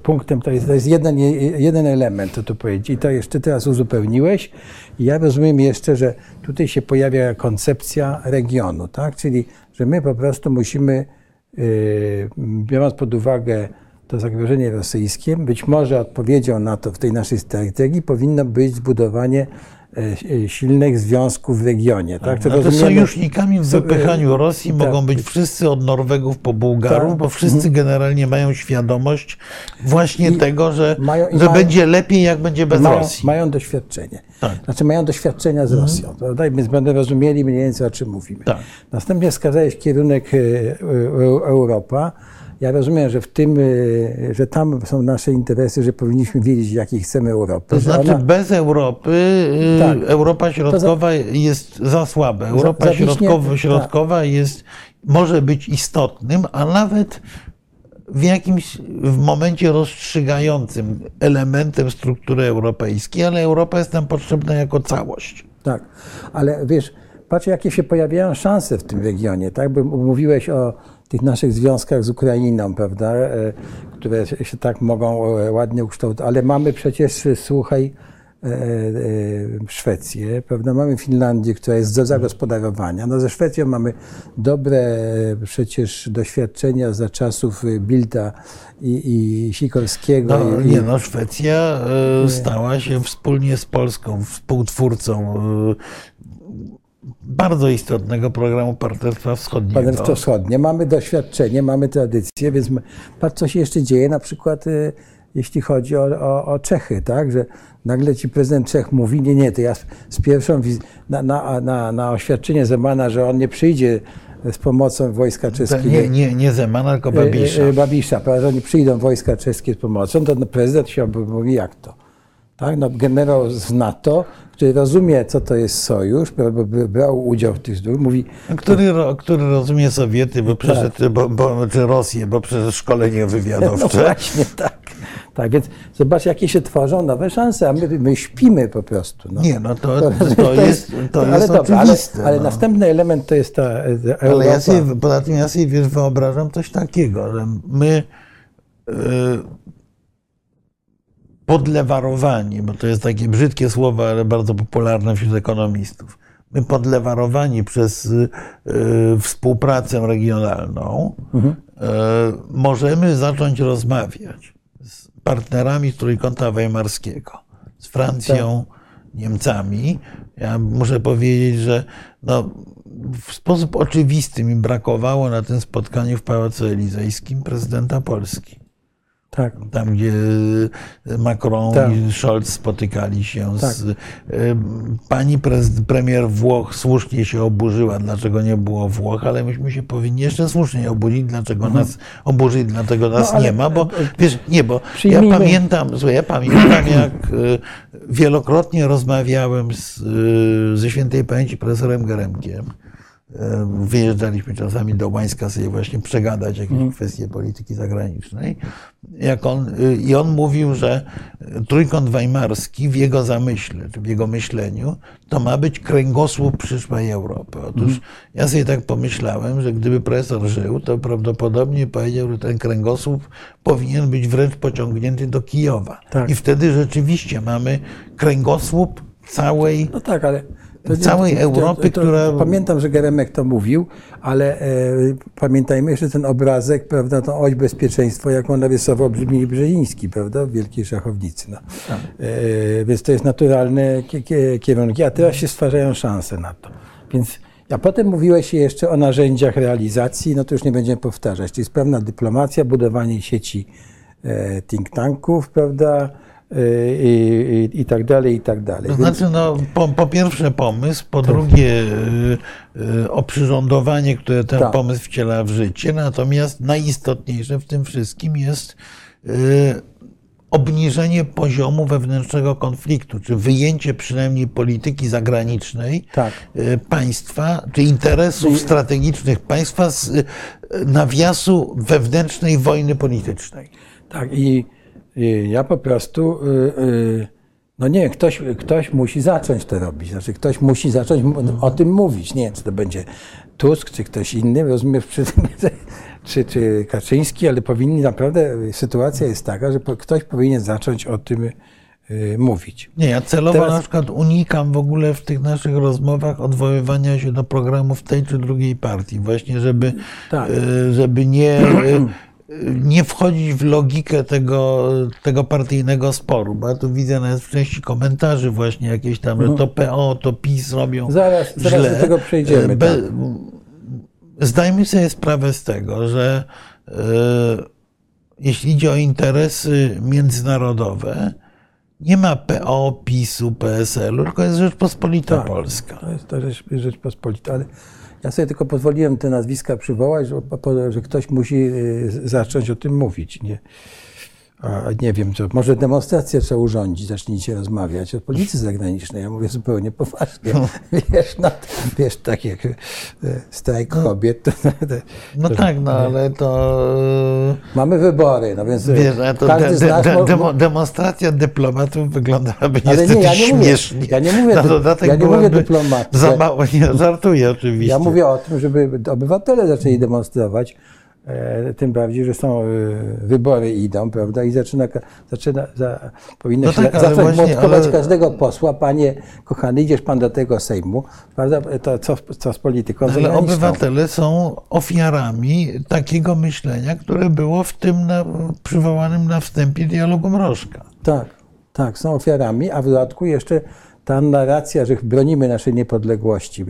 punktem, to jest, to jest jeden, jeden element, co tu powiedzieć. I to jeszcze teraz uzupełniłeś. I ja rozumiem jeszcze, że tutaj się pojawia koncepcja regionu, tak? Czyli, że my po prostu musimy, yy, biorąc pod uwagę to zagrożenie rosyjskie, być może odpowiedzią na to w tej naszej strategii powinno być zbudowanie silnych związków w regionie. Tak? No to sojusznikami w wypychaniu Rosji tak. mogą być wszyscy od Norwegów po Bułgarów, Tak. bo wszyscy generalnie mają świadomość właśnie tego, że, mają- i że mają- będzie lepiej, jak będzie bez mają, Rosji. mają doświadczenie. Tak. Mhm. Znaczy mają doświadczenia z Rosją. Prawda? I Więc będą rozumieli mniej więcej, o czym mówimy. Tak. Następnie wskazałeś kierunek e, e, Europa. Ja rozumiem, że w tym, e, że tam są nasze interesy, że powinniśmy wiedzieć, jakiej chcemy Europy. To znaczy, ona- bez Europy y, Tak. Europa Środkowa jest za słaba. Europa zawiśnie- środkowa, tak. środkowa jest, może być istotnym, a nawet w jakimś w momencie rozstrzygającym elementem struktury europejskiej, ale Europa jest nam potrzebna jako całość. Tak, ale wiesz, patrz jakie się pojawiają szanse w tym regionie, tak? Bo mówiłeś o tych naszych związkach z Ukrainą, prawda, e, które się tak mogą e, ładnie ukształtować, ale mamy przecież, słuchaj, e, Szwecję, prawda, mamy Finlandię, która jest do zagospodarowania. No ze Szwecją mamy dobre przecież doświadczenia za czasów Bilda i, i Sikorskiego. No, i, nie no, Szwecja stała się wspólnie z Polską współtwórcą bardzo istotnego programu Partnerstwa Wschodniego. Partnerstwo Wschodnie. Mamy doświadczenie, mamy tradycję, więc patrz, co się jeszcze dzieje. Na przykład y, jeśli chodzi o, o, o Czechy, tak? Że nagle ci prezydent Czech mówi, nie, nie, to ja z, z pierwszą wiz- na, na, na, na oświadczenie Zemana, że on nie przyjdzie z pomocą wojska czeskiego. nie, nie, nie Zemana, tylko Babisza. E, e, Babisza, prawda, że nie przyjdą wojska czeskie z pomocą, to prezydent się mówi, jak to? Tak? No, generał z NATO, który rozumie, co to jest sojusz, bo brał udział w tych zdrój, mówi, Który, ro- który rozumie Sowiety, bo przeszedł, bo, bo, czy Rosję, bo przeszedł szkolenie no wywiadowcze. właśnie tak. Tak, więc zobacz, jakie się tworzą nowe szanse, a my, my śpimy po prostu. No. Nie, no to, To- to, to jest, to ale jest dobra, ale, no. następny element to jest ta e, Europa. Ale ja sobie, poza tym ja sobie wiesz, wyobrażam coś takiego, że my y, podlewarowani, bo to jest takie brzydkie słowo, ale bardzo popularne wśród ekonomistów. My podlewarowani przez y, y, współpracę regionalną Mhm. y, możemy zacząć rozmawiać z partnerami Trójkąta Weimarskiego, z Francją, Niemcami. Ja muszę powiedzieć, że no, w sposób oczywisty mi brakowało na tym spotkaniu w Pałacu Elizejskim prezydenta Polski. Tak. Tam, gdzie Macron Tak. i Scholz spotykali się Tak. z. Pani premier Włoch słusznie się oburzyła, dlaczego nie było Włoch, ale myśmy się powinni jeszcze słusznie oburzyć, dlaczego nas oburzyć, dlatego nas Mhm. No, nie ma, bo wiesz, nie, bo ja pamiętam, słuchaj, ja pamiętam, jak wielokrotnie rozmawiałem z, ze świętej pamięci profesorem Geremkiem. E, Wyjeżdżaliśmy czasami do Łańska sobie właśnie przegadać jakieś Mhm. kwestie polityki zagranicznej. Jak on, y, I on mówił, że trójkąt weimarski w jego zamyśle, czy w jego myśleniu, to ma być kręgosłup przyszłej Europy. Otóż Mhm. ja sobie tak pomyślałem, że gdyby profesor żył, to prawdopodobnie powiedział, że ten kręgosłup powinien być wręcz pociągnięty do Kijowa. Tak. I wtedy rzeczywiście mamy kręgosłup całej No tak, ale. Całej Europy, która- Pamiętam, że Geremek to mówił, ale e, pamiętajmy jeszcze ten obrazek, prawda, tą oś bezpieczeństwo, jaką narysował Brzmi Brzeziński, prawda, w Wielkiej Szachownicy. No. E, więc to jest naturalne kie- kie- kierunki, a teraz się stwarzają szanse na to. Więc a potem mówiłeś jeszcze o narzędziach realizacji, no to już nie będziemy powtarzać. To jest pewna dyplomacja, budowanie sieci e, think tanków, prawda, i, i, i tak dalej, i tak dalej. To znaczy, no, po, po pierwsze pomysł, po drugie y, y, oprzyrządowanie, które ten Tak. pomysł wciela w życie. Natomiast najistotniejsze w tym wszystkim jest y, obniżenie poziomu wewnętrznego konfliktu, czy wyjęcie przynajmniej polityki zagranicznej Tak. y, państwa, czy interesów strategicznych państwa z y, nawiasu wewnętrznej wojny politycznej. Tak, i y, ja po prostu, y, y, no nie wiem, ktoś, ktoś musi zacząć to robić. Znaczy, ktoś musi zacząć m- o tym mówić. Nie wiem, czy to będzie Tusk, czy ktoś inny, rozumiesz, przy tym, czy, czy Kaczyński, ale powinni naprawdę, sytuacja jest taka, że ktoś powinien zacząć o tym y, mówić. Nie, ja celowo Teraz- na przykład unikam w ogóle w tych naszych rozmowach odwoływania się do programów tej czy drugiej partii, właśnie żeby, Tak. żeby nie, nie wchodzić w logikę tego, tego partyjnego sporu, bo ja tu widzę nawet w części komentarzy właśnie jakieś tam, że to PO, to PiS robią. Zaraz- zaraz źle. do tego przejdziemy, Be, tak. Zdajmy sobie sprawę z tego, że e, jeśli idzie o interesy międzynarodowe, nie ma PO, PiSu, PSL-u, tylko jest Rzeczpospolita Tak. Polska. To jest to Rzecz, Rzeczpospolita, ale ja sobie tylko pozwoliłem te nazwiska przywołać, że, że ktoś musi y, zacząć o tym mówić. Nie, nie wiem, co, może demonstrację trzeba urządzić, zacznijcie rozmawiać o polityce zagranicznej. Ja mówię zupełnie poważnie. Wiesz, no, wiesz tak jak e, strajk kobiet. To, to, No to- tak, no ale to... Mamy wybory, no więc Wiesz, ale to każdy de, z de, nas... de, demo, demonstracja dyplomatów wyglądałaby Ale nie, ja nie mówię- śmiesznie. ja nie mówię Na dodatek ja nie mówię. Za mało, nie, żartuję oczywiście. Ja mówię o tym, żeby obywatele zaczęli demonstrować, e, tym bardziej, że są e, wybory idą, prawda, i zaczyna, zaczyna za, powinno No się tak, za- ale zacząć młotkować ale- każdego posła, panie kochany, idziesz pan do tego Sejmu, prawda, to co, co z polityką Ale zagraniczną? obywatele są ofiarami takiego myślenia, które było w tym na, przywołanym na wstępie dialogu Mrożka. Tak, tak, są ofiarami, a w dodatku jeszcze ta narracja, że bronimy naszej niepodległości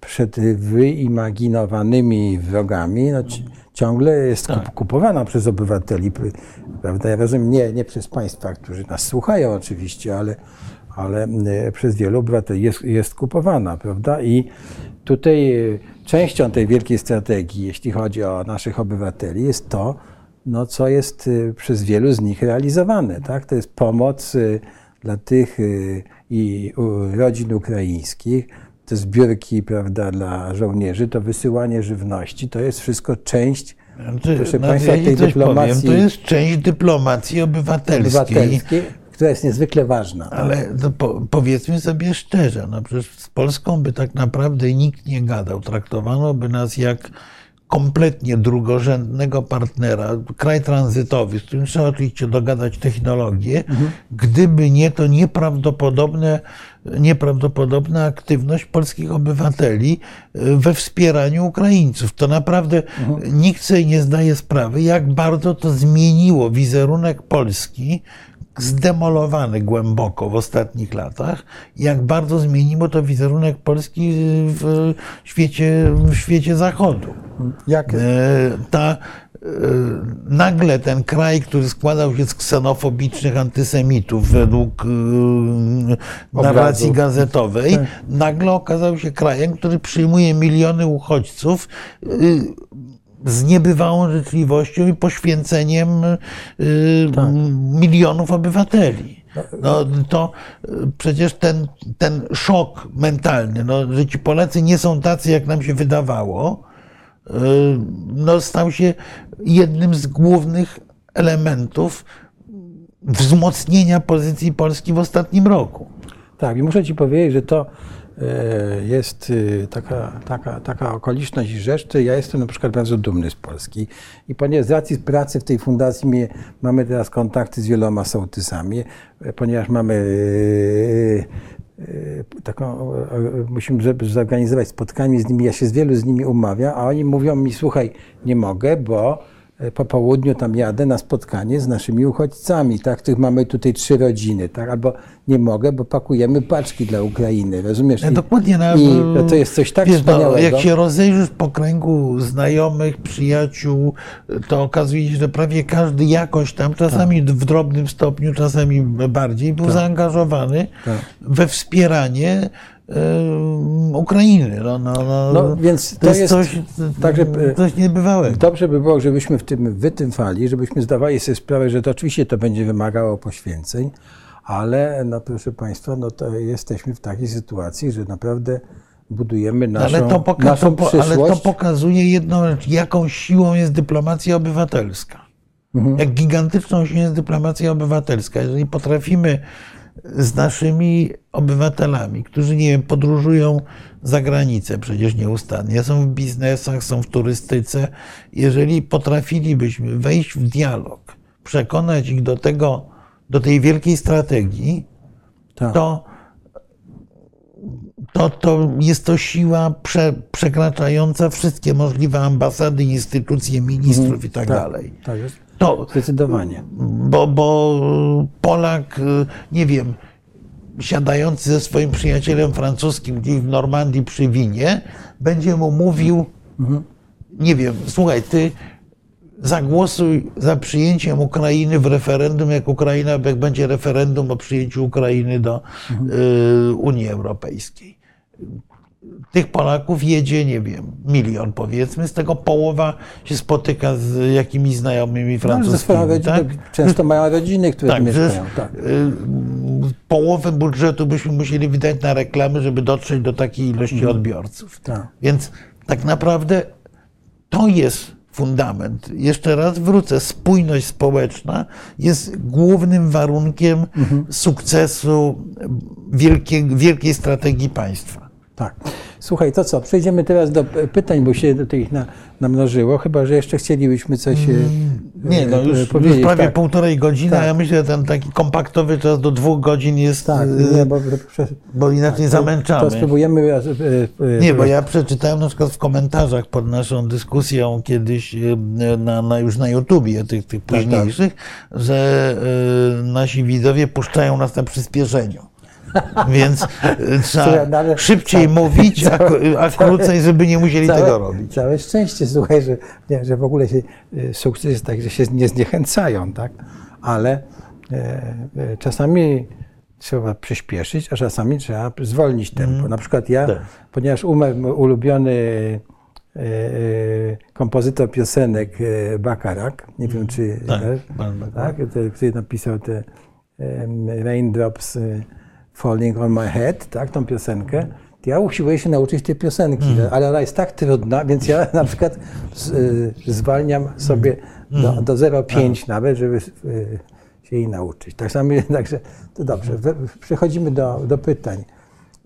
przed wyimaginowanymi wrogami, no, ci- ciągle jest kup- kupowana przez obywateli. Prawda? Ja rozumiem, nie, nie przez państwa, którzy nas słuchają oczywiście, ale, ale e, przez wielu obywateli jest, jest kupowana. Prawda? I tutaj e, częścią tej wielkiej strategii, jeśli chodzi o naszych obywateli, jest to, no, co jest y, przez wielu z nich realizowane. Tak? To jest pomoc dla tych i rodzin ukraińskich, te zbiórki prawda, dla żołnierzy, to wysyłanie żywności, to jest wszystko część Czy- proszę no, państwa, ja tej dyplomacji powiem, to jest część dyplomacji obywatelskiej. obywatelskiej, która jest niezwykle ważna. Ale po, powiedzmy sobie szczerze, no przecież z Polską by tak naprawdę nikt nie gadał. Traktowano by nas jak kompletnie drugorzędnego partnera, kraj tranzytowy, z którym trzeba oczywiście dogadać technologię, gdyby nie to nieprawdopodobne, nieprawdopodobna aktywność polskich obywateli y, we wspieraniu Ukraińców. To naprawdę nikt sobie nie zdaje sprawy, jak bardzo to zmieniło wizerunek Polski, zdemolowany głęboko w ostatnich latach, jak bardzo zmieniło to wizerunek Polski w świecie, w świecie zachodu. Jak, E, Ta, e, nagle ten kraj, który składał się z ksenofobicznych antysemitów według e, narracji gazetowej, nagle okazał się krajem, który przyjmuje miliony uchodźców z niebywałą życzliwością i poświęceniem e, milionów obywateli. No, to e, przecież ten, ten szok mentalny, no, że ci Polacy nie są tacy, jak nam się wydawało, e, no, stał się jednym z głównych elementów wzmocnienia pozycji Polski w ostatnim roku. Tak, i muszę Ci powiedzieć, że to jest e, taka, taka, taka okoliczność i rzecz, że ja jestem na przykład bardzo dumny z Polski. I ponieważ z racji pracy w tej fundacji mnie, mamy teraz kontakty z wieloma sołtysami, e, ponieważ mamy e, e, taką, e, musimy zorganizować spotkanie z nimi, ja się z wielu z nimi umawiam, a oni mówią mi, słuchaj, nie mogę, bo e, po południu tam jadę na spotkanie z naszymi uchodźcami, tak, których mamy tutaj trzy rodziny, tak, albo nie mogę, bo pakujemy paczki dla Ukrainy, rozumiesz? Ja I, dokładnie na, i to jest coś tak wiesz, no, wspaniałego. jak się rozejrzysz po kręgu znajomych, przyjaciół, to okazuje się, że prawie każdy jakoś tam, czasami Tak. w drobnym stopniu, czasami bardziej, był zaangażowany Tak. we wspieranie e, Ukrainy. No, no, no, No, więc to jest, jest- coś, także, coś niebywałego. Dobrze by było, żebyśmy w tym wytrwali, żebyśmy zdawali sobie sprawę, że to oczywiście to będzie wymagało poświęceń, ale no proszę Państwa, no to jesteśmy w takiej sytuacji, że naprawdę budujemy naszą, ale, to poka- naszą to, po- ale to przyszłość. pokazuje jedną rzecz, jaką siłą jest dyplomacja obywatelska. Mhm. Jak gigantyczną siłą jest dyplomacja obywatelska. Jeżeli potrafimy z naszymi obywatelami, którzy, nie wiem, podróżują za granicę przecież nieustannie, są w biznesach, są w turystyce, jeżeli potrafilibyśmy wejść w dialog, przekonać ich do tego, do tej wielkiej strategii, Tak. to, to, to jest to siła prze, przekraczająca wszystkie możliwe ambasady, instytucje, ministrów i tak, dalej. Tak jest. To, Zdecydowanie. bo, bo Polak, y, nie wiem, siadający ze swoim przyjacielem francuskim gdzieś w Normandii przy winie, będzie mu mówił, nie wiem, słuchaj, ty zagłosuj za przyjęciem Ukrainy w referendum, jak Ukraina, jak będzie referendum o przyjęciu Ukrainy do y, Unii Europejskiej. Tych Polaków jedzie, nie wiem, milion powiedzmy, z tego połowa się spotyka z jakimiś znajomymi No, francuskimi. rodziną, tak? często mają rodziny, które Tak, mieszkają. Tak. y, połowę budżetu byśmy musieli wydać na reklamy, żeby dotrzeć do takiej ilości odbiorców. Tak. Więc tak naprawdę to jest fundament. Jeszcze raz wrócę. Spójność społeczna jest głównym warunkiem sukcesu wielkiej, wielkiej strategii państwa. Tak. Słuchaj, to co? Przejdziemy teraz do pytań, bo się tych na, namnożyło, chyba że jeszcze chcielibyśmy coś e, Nie, no e, już, już prawie tak. półtorej godziny, Tak. a ja myślę, że ten taki kompaktowy czas do dwóch godzin jest, Tak, nie, bo, bo inaczej zamęczamy. to spróbujemy. e, e, Nie, bo ja przeczytałem na przykład w komentarzach pod naszą dyskusją kiedyś e, na, na, już na YouTubie, tych, tych późniejszych, że e, nasi widzowie puszczają nas na przyspieszeniu. Więc trzeba no szybciej mówić, a, całe- a krócej, żeby nie musieli tego robić. Całe szczęście, słuchaj, że, nie, że w ogóle się, y, sukces jest taki, że się nie zniechęcają, tak? Ale e, e, czasami trzeba przyspieszyć, a czasami trzeba zwolnić tempo. Na przykład ja, Tak. ponieważ mój ulubiony e, e, kompozytor piosenek e, Bakarak, nie wiem czy Tak, tak, który napisał te Raindrops e, Falling on My Head, tak, tą piosenkę. Ja usiłuję się nauczyć tej piosenki, ale ona jest tak trudna, więc ja na przykład z, y, zwalniam sobie do, do 0,5 nawet, żeby y, się jej nauczyć. Tak samo, także to dobrze. Przechodzimy do, do pytań.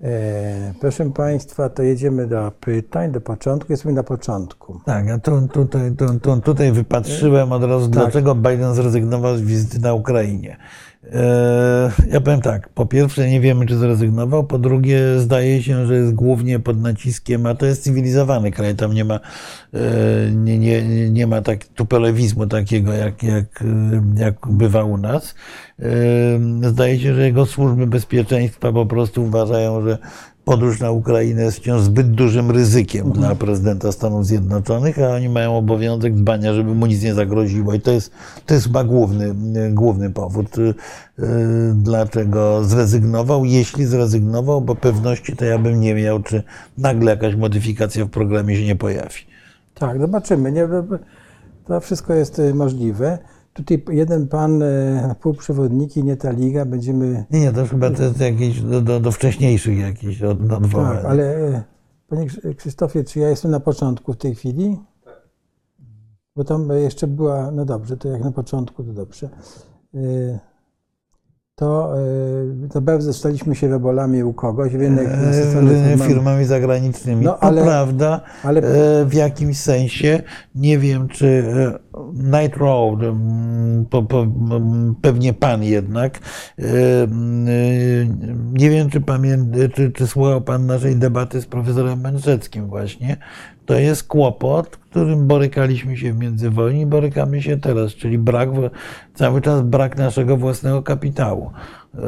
E, proszę Państwa, to jedziemy do pytań, do początku. Jesteśmy na początku. Tak, ja tu, tutaj, tu, tu, tutaj wypatrzyłem od razu, dlaczego Biden zrezygnował z wizyty na Ukrainie. E, Ja powiem tak, po pierwsze nie wiemy, czy zrezygnował, po drugie zdaje się, że jest głównie pod naciskiem, a to jest cywilizowany kraj, tam nie ma, e, nie, nie, nie ma tak tupelewizmu takiego, jak, jak, jak bywa u nas. E, Zdaje się, że jego służby bezpieczeństwa po prostu uważają, że podróż na Ukrainę jest wciąż zbyt dużym ryzykiem dla prezydenta Stanów Zjednoczonych, a oni mają obowiązek dbania, żeby mu nic nie zagroziło. I to jest, to jest chyba główny, główny powód, y, dlaczego zrezygnował. Jeśli zrezygnował, bo pewności to ja bym nie miał, czy nagle jakaś modyfikacja w programie się nie pojawi. Tak, zobaczymy. Nie, to wszystko jest y, możliwe. Tutaj jeden pan, y, półprzewodniki, nie ta liga, będziemy Nie, nie, to chyba to jest jakieś do, do, do wcześniejszych jakichś od- odwołań. Tak, ale e, panie Krz- Krzysztofie, czy ja jestem na początku w tej chwili? Bo tam e, jeszcze była, no dobrze, to jak na początku, to dobrze. E, To, e, to bardzo staliśmy się robolami u kogoś, nasycony E, firmami. firmami zagranicznymi. No, to ale- prawda, ale- e, w jakimś sensie. Nie wiem, czy e, Night Road, mm, mm, pewnie pan jednak. e, mm, e, Nie wiem, czy, pamię- czy, czy słuchał pan naszej debaty z profesorem Mędrzeckim właśnie. To jest kłopot, którym borykaliśmy się w międzywojni i borykamy się teraz, czyli brak, cały czas brak naszego własnego kapitału. Yy,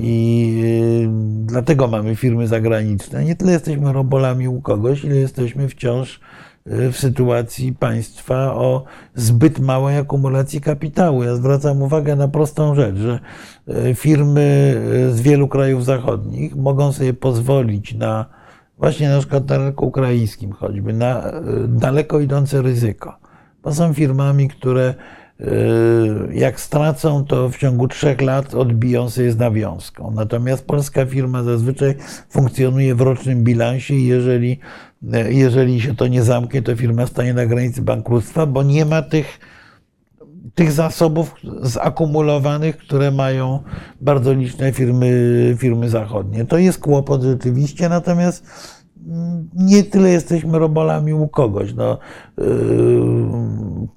I dlatego mamy firmy zagraniczne. Nie tyle jesteśmy robolami u kogoś, ile jesteśmy wciąż w sytuacji państwa o zbyt małej akumulacji kapitału. Ja zwracam uwagę na prostą rzecz, że yy, firmy yy, z wielu krajów zachodnich mogą sobie pozwolić na właśnie na przykład na rynku ukraińskim choćby, na daleko idące ryzyko. Bo są firmami, które jak stracą, to w ciągu trzech lat odbiją sobie z nawiązką. Natomiast polska firma zazwyczaj funkcjonuje w rocznym bilansie i jeżeli, jeżeli się to nie zamknie, to firma stanie na granicy bankructwa, bo nie ma tych tych zasobów zakumulowanych, które mają bardzo liczne firmy, firmy zachodnie. To jest kłopot rzeczywiście, natomiast mm, nie tyle jesteśmy robolami u kogoś. No, yy,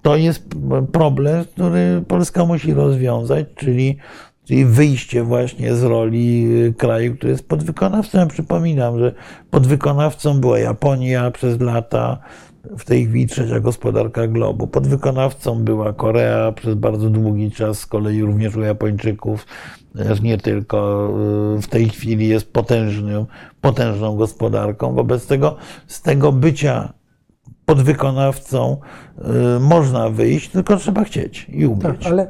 to jest problem, który Polska musi rozwiązać, czyli, czyli wyjście właśnie z roli kraju, który jest podwykonawcą. Ja przypominam, że podwykonawcą była Japonia przez lata, w tej chwili trzecia gospodarka globu. Podwykonawcą była Korea przez bardzo długi czas, z kolei również u Japończyków, nie tylko. y, W tej chwili jest potężnym, potężną gospodarką. Wobec tego z tego bycia podwykonawcą y, można wyjść, tylko trzeba chcieć i Tak, umieć. ale e,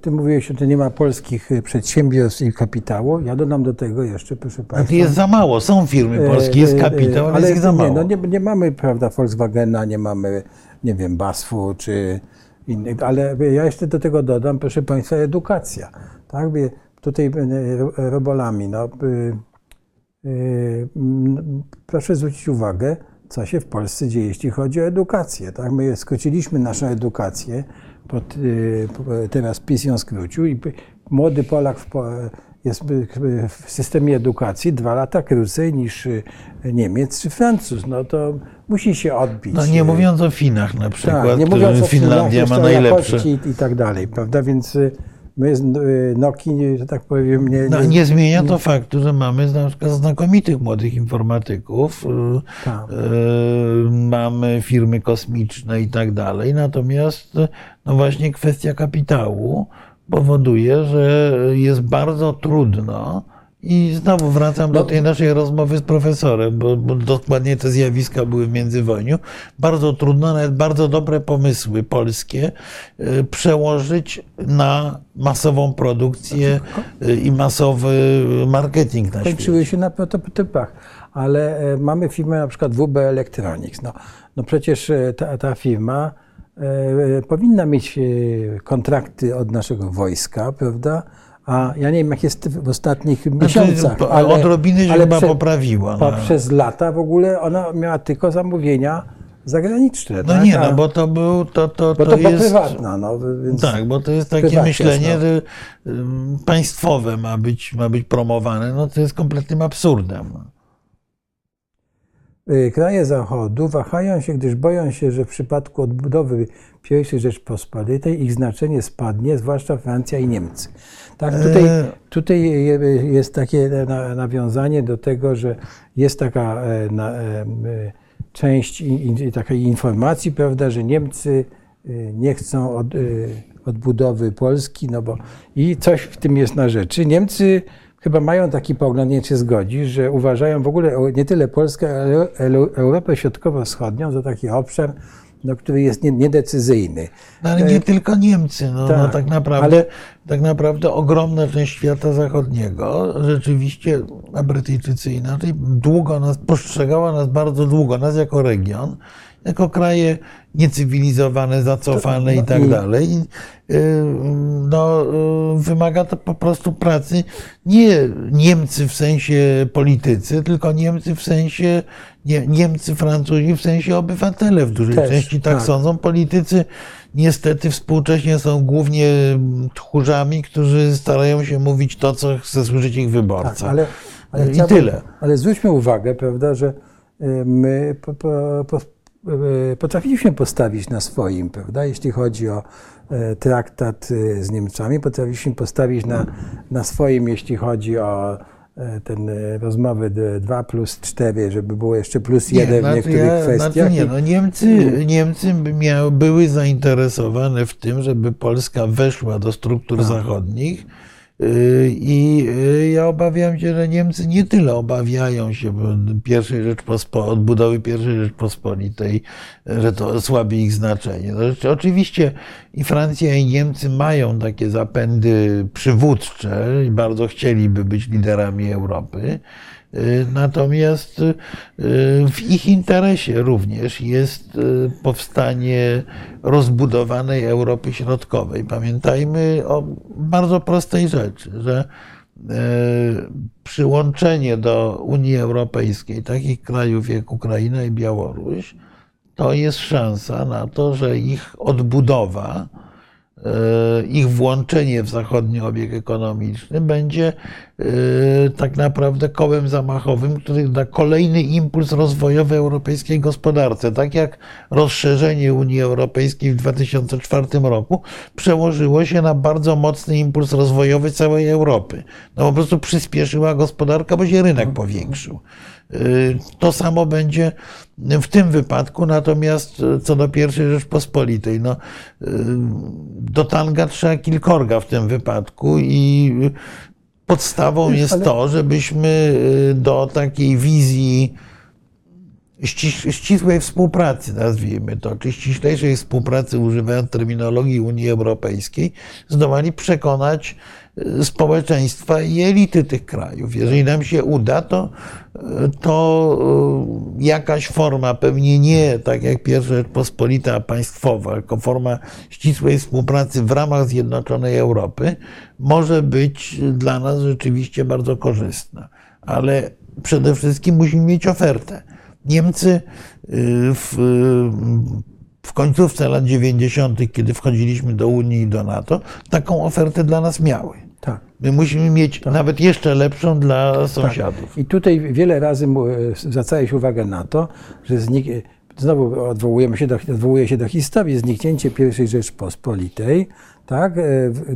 ty mówiłeś, że nie ma polskich e, przedsiębiorstw i kapitału. Ja dodam do tego jeszcze, proszę Ale Państwa. jest za mało. Są firmy polskie, jest E, e, kapitał, ale jest ich za nie, mało. no nie, nie mamy, prawda, Volkswagena, nie mamy, nie wiem, BASF-u czy innych, ale ja jeszcze do tego dodam, proszę Państwa, edukacja. Tak, tutaj e, robolami, no, proszę zwrócić uwagę, co się w Polsce dzieje, jeśli chodzi o edukację. Tak? My skróciliśmy naszą edukację, teraz PiS ją skrócił i młody Polak w, jest w- systemie edukacji dwa lata krócej niż y, Niemiec czy Francuz. No to musi się odbić. No nie mówiąc o Finach na przykład, tak, nie mówiąc o Finlandia Chinach, ma najlepsze. i, i tak dalej, prawda? Więc y, my y, Nokii, że tak powiem, nie, No, nie zmienia to faktu, że mamy na przykład znakomitych młodych informatyków, y, Tak. y, mamy firmy kosmiczne i tak dalej. Natomiast y, no właśnie kwestia kapitału powoduje, że jest bardzo trudno I znowu wracam do No. tej naszej rozmowy z profesorem, bo, bo dokładnie te zjawiska były w międzywojniu. Bardzo trudno, nawet bardzo dobre pomysły polskie y, przełożyć na masową produkcję y, i masowy marketing na świecie. kończyły się na prototypach, ale e, mamy firmę na przykład WB Electronics. No, no przecież e, ta, ta firma e, powinna mieć e, kontrakty od naszego wojska, prawda? A ja nie wiem, jak jest w ostatnich miesiącach, po- ale, odrobiny się ale chyba prze- poprawiła, po- no. Przez lata w ogóle ona miała tylko zamówienia zagraniczne. No tak? nie, no bo to był, to, to, bo to, to jest... prywatna, no, więc Tak, bo to jest takie myślenie, no. że państwowe ma być, ma być promowane, no to jest kompletnym absurdem. Y, Kraje Zachodu wahają się, gdyż boją się, że w przypadku odbudowy I Rzeczpospolitej ich znaczenie spadnie, zwłaszcza Francja i Niemcy. Tak, tutaj, Eee. tutaj je- jest takie na- nawiązanie do tego, że jest taka e, e, e, część takiej informacji, prawda, że Niemcy nie chcą od, odbudowy Polski, no bo i coś w tym jest na rzeczy. Niemcy chyba mają taki pogląd, nie czy zgodzisz, że uważają w ogóle nie tyle Polskę, ale Europę Środkowo-Wschodnią za taki obszar, no, który jest nie- niedecyzyjny. No, ale nie tylko Niemcy. No, tak, no, tak, tak, naprawdę, ale- tak naprawdę ogromna część świata zachodniego rzeczywiście, a Brytyjczycy inaczej, długo nas postrzegała nas bardzo długo, nas jako region, jako kraje niecywilizowane, zacofane i tak i- dalej. I, y, No, y, wymaga to po prostu pracy nie Niemcy w sensie politycy, tylko Niemcy w sensie nie, Niemcy, Francuzi w sensie obywatele w dużej Też, części tak, tak. sądzą. Politycy niestety współcześnie są głównie tchórzami, którzy starają się mówić to, co chce słyszeć ich wyborca. Tak, ale, ale I chciałbym- tyle. Ale zwróćmy uwagę, prawda, że y, my po, po, po, potrafiliśmy postawić na swoim, prawda, jeśli chodzi o e, traktat y, z Niemcami, potrafiliśmy postawić na, na swoim, jeśli chodzi o e, ten e, rozmowy 2 plus 4, żeby było jeszcze plus 1 w niektórych ja- kwestiach. Nie, no Niemcy, Niemcy by miały, były zainteresowane w tym, żeby Polska weszła do struktur Tak. zachodnich. Yy, I yy, ja obawiam się, że Niemcy nie tyle obawiają się pierwszej odbudowy pierwszej Rzeczpospolitej, że to słabi ich znaczenie. Rzeczy- oczywiście i Francja i Niemcy mają takie zapędy przywódcze i bardzo chcieliby być liderami Europy. Y, Natomiast y, w ich interesie również jest y, powstanie rozbudowanej Europy Środkowej. Pamiętajmy o bardzo prostej rzeczy, że przyłączenie do Unii Europejskiej takich krajów jak Ukraina i Białoruś to jest szansa na to, że ich odbudowa, ich włączenie w zachodni obieg ekonomiczny będzie e, tak naprawdę kołem zamachowym, który da kolejny impuls rozwojowy europejskiej gospodarce. Tak jak rozszerzenie Unii Europejskiej w 2004 roku przełożyło się na bardzo mocny impuls rozwojowy całej Europy. No po prostu przyspieszyła gospodarka, bo się rynek powiększył. Y, To samo będzie w tym wypadku, natomiast y, co do pierwszej Rzeczpospolitej, no, y, do tanga trzeba kilkorga w tym wypadku i podstawą jest ale- to, żebyśmy do takiej wizji ścisłej współpracy, nazwijmy to, czy ściślejszej współpracy, używając terminologii Unii Europejskiej, zdołali przekonać społeczeństwa i elity tych krajów. Jeżeli nam się uda, to, to y, jakaś forma, pewnie nie tak jak pierwsza Rzeczpospolita państwowa, tylko forma ścisłej współpracy w ramach Zjednoczonej Europy, może być dla nas rzeczywiście bardzo korzystna. Ale przede wszystkim musimy mieć ofertę. Niemcy y, w, w końcówce lat 90., kiedy wchodziliśmy do Unii i do NATO, taką ofertę dla nas miały. Tak. My musimy mieć nawet jeszcze lepszą dla sąsiadów. I tutaj wiele razy mu- zwracałeś uwagę na to, że znik... znowu odwołujemy się do, odwołuję się do historii, zniknięcie I Rzeczpospolitej tak, e,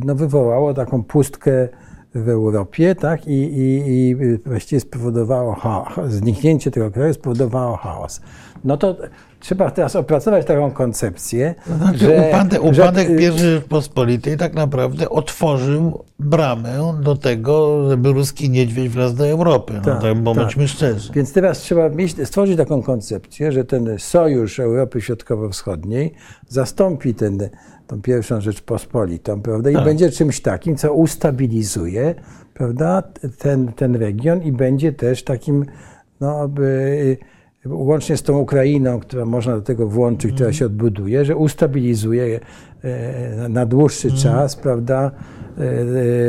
no, wywołało taką pustkę w Europie tak, i, i, i właściwie spowodowało cha- zniknięcie tego kraju spowodowało chaos. No to trzeba teraz opracować taką koncepcję, Znaczy, że, upadek że- upadek I Rzeczpospolitej tak naprawdę otworzył bramę do tego, żeby ruski niedźwiedź wlazł do Europy. No, Tak, tak, bo tak. bądźmy szczerzy. Więc teraz trzeba mieć, stworzyć taką koncepcję, że ten sojusz Europy Środkowo-Wschodniej zastąpi ten, tą pierwszą Rzeczpospolitą, prawda? I Tak. będzie czymś takim, co ustabilizuje, prawda, ten, ten region i będzie też takim, no, by, łącznie z tą Ukrainą, która można do tego włączyć, która się odbuduje, że ustabilizuje e, na dłuższy czas, prawda, e,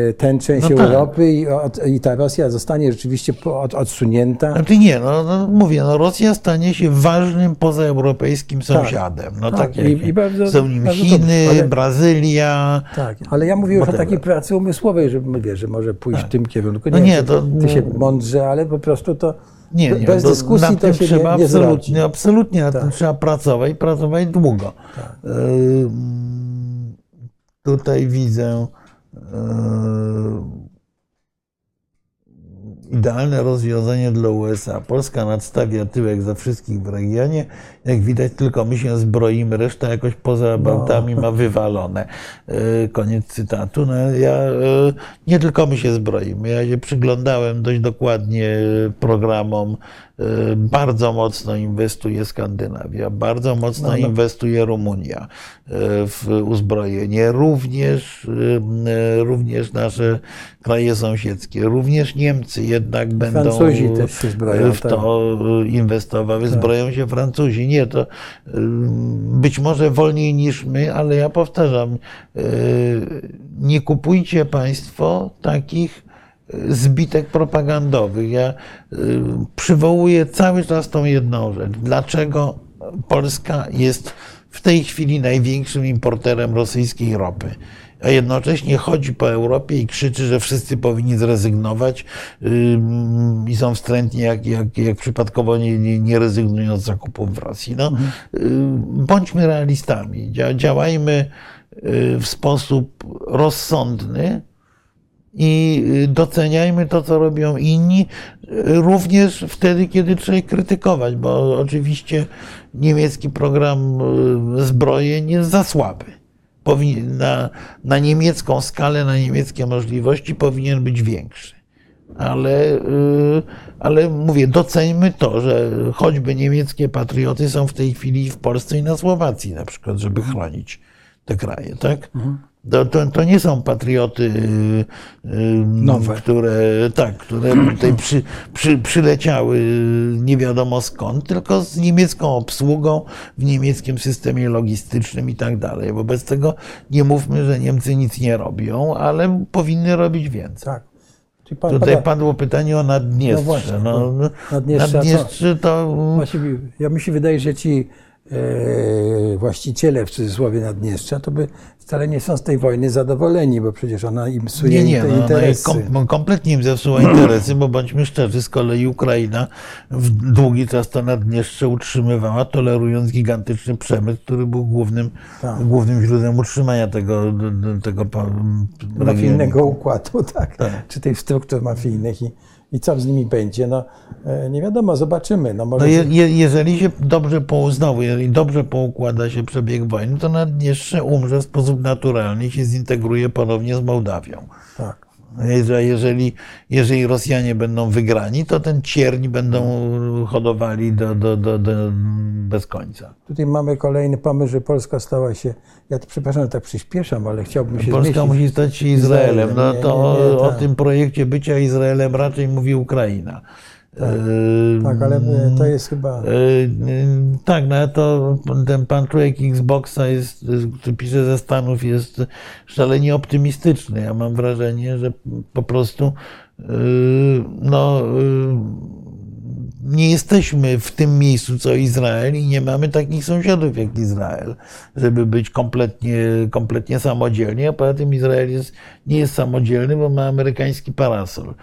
e, tę część. No tak. Europy i, od, i ta Rosja zostanie rzeczywiście od, odsunięta. Znaczy nie, no, no mówię, no Rosja stanie się ważnym pozaeuropejskim sąsiadem. No tak, Tak, jak i- i bardzo- są nim Chiny, ale- Brazylia. Tak, ale ja mówię już o takiej pracy umysłowej, że mówię, że może pójść w tym kierunku. No wiem, nie, to- ty się mądrze, ale po prostu to Nie, nie, bez dyskusji nad to tym się trzeba nie, nie absolutnie, absolutnie nad tym Tak. trzeba pracować, pracować długo. Ym, Tutaj widzę yy, idealne rozwiązanie dla USA. Polska nadstawia tyłek za wszystkich w regionie. Jak widać, tylko my się zbroimy, reszta jakoś poza Bałtami ma wywalone. Yy, Koniec cytatu. No, ja, yy, nie tylko my się zbroimy. Ja się przyglądałem dość dokładnie programom. Yy, Bardzo mocno inwestuje Skandynawia, bardzo mocno inwestuje Rumunia yy, w uzbrojenie. Również, yy, również nasze kraje sąsiedzkie, również Niemcy jednak będą Francuzi też się zbroją, w tak. to inwestowały. Zbroją się Francuzi. Nie, to y, być może wolniej niż my, ale ja powtarzam, y, nie kupujcie Państwo takich y, zbitek propagandowych. Ja y, przywołuję cały czas tą jedną rzecz. Dlaczego Polska jest w tej chwili największym importerem rosyjskiej ropy? a jednocześnie chodzi po Europie i krzyczy, że wszyscy powinni zrezygnować i są wstrętni, jak, jak, jak przypadkowo nie, nie, nie rezygnują z zakupów w Rosji. No, ym, bądźmy realistami, dzia, działajmy y, w sposób rozsądny i y, doceniajmy to, co robią inni, y, również wtedy, kiedy trzeba ich krytykować, bo oczywiście niemiecki program y, zbrojeń jest za słaby na, na niemiecką skalę, na niemieckie możliwości powinien być większy. Ale, ale mówię, doceńmy to, że choćby niemieckie patrioty są w tej chwili w Polsce i na Słowacji na przykład, żeby chronić te kraje, tak? To, to, to nie są patrioty, yy, yy, Nowe. które, tak, które tutaj przy, przy, przyleciały nie wiadomo skąd, tylko z niemiecką obsługą, w niemieckim systemie logistycznym i tak dalej. Wobec tego nie mówmy, że Niemcy nic nie robią, ale powinny robić więcej. Tak. Pan Tutaj pada- padło pytanie o Naddniestrze. No właśnie, No, Naddniestrze? Naddniestrze to... Właściwie, ja mi się wydaje, że ci właściciele w cudzysłowie Naddniestrza to by wcale nie są z tej wojny zadowoleni, bo przecież ona im psuje Nie, nie, no, jest interesy. kom, kompletnie im zepsuła interesy, bo bądźmy szczerzy, z kolei Ukraina w długi czas to Naddniestrze utrzymywała, tolerując gigantyczny przemysł, który był głównym, Tak. głównym źródłem utrzymania tego, tego mafijnego układu, tak, Tak. czy tych struktur mafijnych i, i co z nimi będzie, no e, nie wiadomo, zobaczymy. No może No je, je, jeżeli się dobrze po, znowu, jeżeli dobrze poukłada się przebieg wojny, to Naddniestrze umrze w sposób naturalny i się zintegruje ponownie z Mołdawią. tak. Że Jeżeli, jeżeli Rosjanie będą wygrani, to ten cierń będą hodowali do, do, do, do bez końca. Tutaj mamy kolejny pomysł, że Polska stała się, ja to, przepraszam, tak przyspieszam, ale chciałbym się Polska zmieścić. musi stać się Izraelem. No Nie, to nie, nie, o tak. tym projekcie bycia Izraelem raczej mówi Ukraina. E, Tak, ale e, to jest chyba... E, Tak, no to ten pan człowiek Xboxa jest, który pisze ze Stanów jest szalenie optymistyczny. Ja mam wrażenie, że po prostu e, no, e, nie jesteśmy w tym miejscu co Izrael i nie mamy takich sąsiadów jak Izrael, żeby być kompletnie, kompletnie samodzielni, a poza tym Izrael jest, nie jest samodzielny, bo ma amerykański parasol.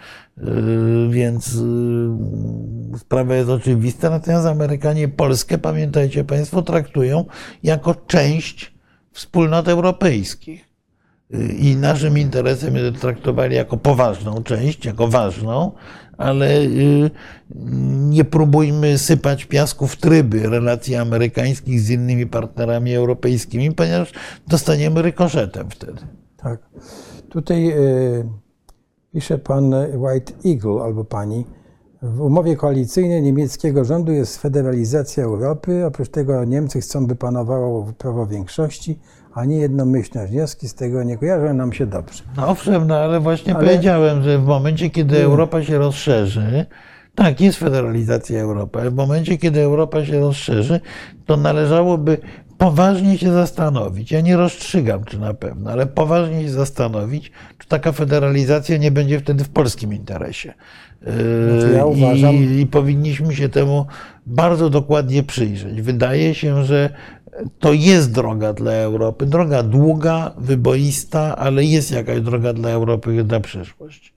Yy, Więc yy, sprawa jest oczywista, natomiast Amerykanie Polskę, pamiętajcie Państwo, traktują jako część wspólnot europejskich. y, i naszym interesem jest traktowali jako poważną część, jako ważną, ale nie próbujmy sypać piasku w tryby relacji amerykańskich z innymi partnerami europejskimi, ponieważ dostaniemy rykoszetem wtedy. Tak. Tutaj pisze pan White Eagle albo pani. W umowie koalicyjnej niemieckiego rządu jest federalizacja Europy. Oprócz tego Niemcy chcą, by panowało prawo większości, a nie jednomyślność. Wnioski z tego nie kojarzą nam się dobrze. No owszem, no ale właśnie Ale- powiedziałem, że w momencie, kiedy Europa się rozszerzy, tak, jest federalizacja Europy, ale w momencie, kiedy Europa się rozszerzy, to należałoby poważnie się zastanowić. Ja nie rozstrzygam, czy na pewno, ale poważnie się zastanowić, czy taka federalizacja nie będzie wtedy w polskim interesie. Znaczy, ja Yy, uważam- I, I powinniśmy się temu bardzo dokładnie przyjrzeć. Wydaje się, że to jest droga dla Europy. Droga długa, wyboista, ale jest jakaś droga dla Europy na przyszłość.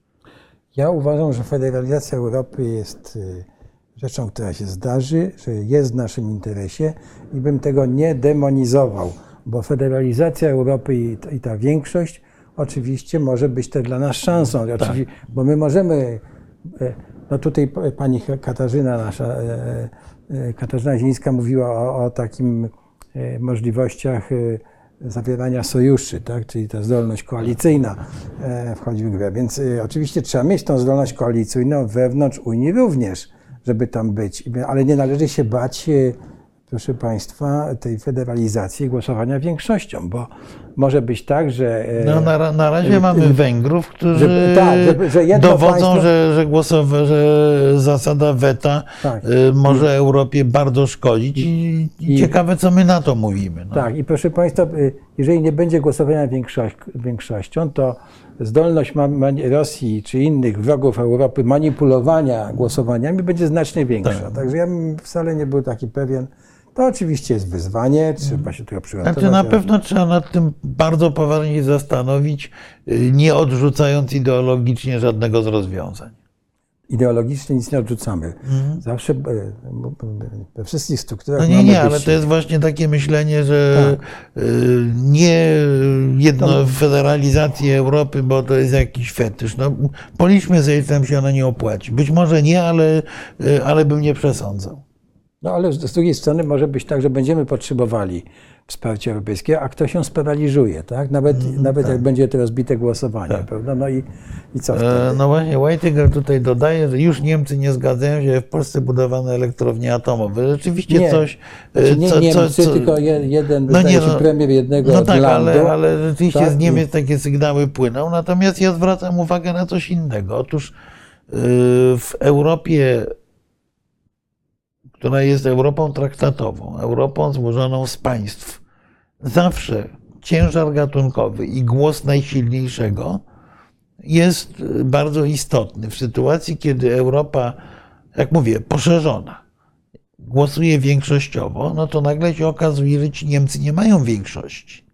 Ja uważam, że federalizacja Europy jest y, rzeczą, która się zdarzy, że jest w naszym interesie i bym tego nie demonizował, bo federalizacja Europy i, i ta większość oczywiście może być też dla nas szansą, oczywi- bo my możemy, e, no tutaj pani Katarzyna, nasza e, e, Katarzyna Zińska mówiła o, o takim możliwościach zawierania sojuszy, tak? czyli ta zdolność koalicyjna wchodzi w grę. Więc oczywiście trzeba mieć tą zdolność koalicyjną wewnątrz Unii również, żeby tam być. Ale nie należy się bać, e, proszę Państwa, tej federalizacji głosowania większością, bo może być tak, że... e, No, na, na razie y, mamy Węgrów, którzy tak, żeby- że jedno dowodzą, państwo- że, że, głosowe, że zasada weta Tak. może Europie bardzo szkodzić i, i I- ciekawe, co my na to mówimy. No. Tak, i proszę Państwa, jeżeli nie będzie głosowania większość, większością, to zdolność Rosji czy innych wrogów Europy manipulowania głosowaniami będzie znacznie większa. Także ja bym wcale nie był taki pewien. To oczywiście jest wyzwanie, trzeba się tego przygotować. Znaczy na pewno trzeba nad tym bardzo poważnie zastanowić, y, nie odrzucając ideologicznie żadnego z rozwiązań. Ideologicznie nic nie odrzucamy. Zawsze e, we wszystkich strukturach Mhm. No nie, nie, ale to jest właśnie takie myślenie, że y, nie jedno federalizację Europy, bo to jest jakiś fetysz. No, policzmy sobie, czy tam się ona nie opłaci. Być może nie, ale, y, ale bym nie przesądzał. No ale z drugiej strony może być tak, że będziemy potrzebowali wsparcia europejskiego, a ktoś się sparaliżuje, tak? Nawet, Mhm, nawet jak będzie to rozbite głosowanie, prawda? No i, i co wtedy? E, No właśnie, Whitaker tutaj dodaje, że już Niemcy nie zgadzają się, że w Polsce budowano elektrownie atomowe. Rzeczywiście Nie, coś, Znaczy e, nie co, Niemcy, co, tylko je- jeden, No nie, no- premier jednego No tak, landu. ale, ale rzeczywiście tak? z Niemiec takie sygnały płyną. Natomiast ja zwracam uwagę na coś innego. Otóż yy, w Europie, która jest Europą traktatową, Europą złożoną z państw, zawsze ciężar gatunkowy i głos najsilniejszego jest bardzo istotny. W sytuacji, kiedy Europa, jak mówię, poszerzona, głosuje większościowo, no to nagle się okazuje, że ci Niemcy nie mają większości.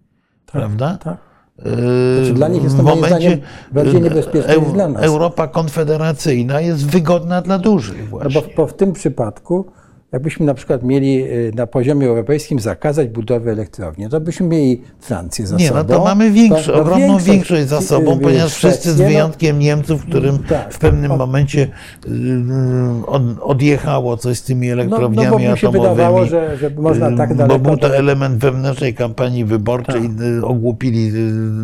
Prawda? tak. Yy, Znaczy, dla nich jest to w momencie, bardziej niebezpieczne Eu- niż dla nas. Europa konfederacyjna jest wygodna dla dużych No właśnie. bo, bo w tym przypadku, jakbyśmy na przykład mieli y, na poziomie europejskim zakazać budowy elektrowni, to byśmy mieli Francję za Nie, sobą. no to mamy większo, To- no ogromną większość, za y, sobą, y, ponieważ wszyscy z no, wyjątkiem Niemców, którym Tak. w pewnym momencie od, odjechało coś z tymi no, elektrowniami no bo mi się atomowymi. że, że można tak daleko... Bo był to element wewnętrznej kampanii wyborczej, y, ogłupili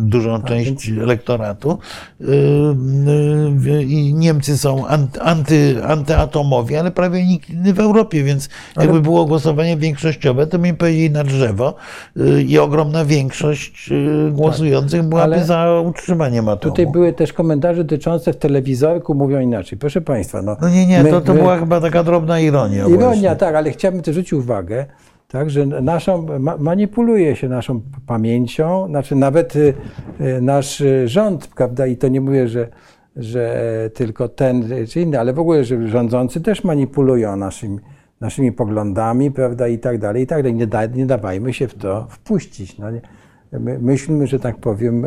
dużą Tak, część elektoratu Y, y, i Niemcy są an- anty, antyatomowi, ale prawie nikt inny w Europie, więc jakby było głosowanie większościowe, to mi powiedzieli na drzewo y, i ogromna większość y, głosujących byłaby Tak. ale za utrzymaniem atomu. Tutaj były też komentarze dotyczące w telewizorku, mówią inaczej. Proszę Państwa, no... No nie, nie, my- to, to my- była chyba taka drobna ironia. Ironia, właśnie. tak, ale chciałbym też zwrócić uwagę, tak, że naszą, ma, manipuluje się naszą pamięcią, znaczy nawet y, nasz rząd, prawda, i to nie mówię, że, że tylko ten czy inny, ale w ogóle, że rządzący też manipulują naszymi, naszymi poglądami, prawda, i tak dalej, i tak dalej. Nie, da, nie dawajmy się w to wpuścić. No. My, myślmy, że tak powiem,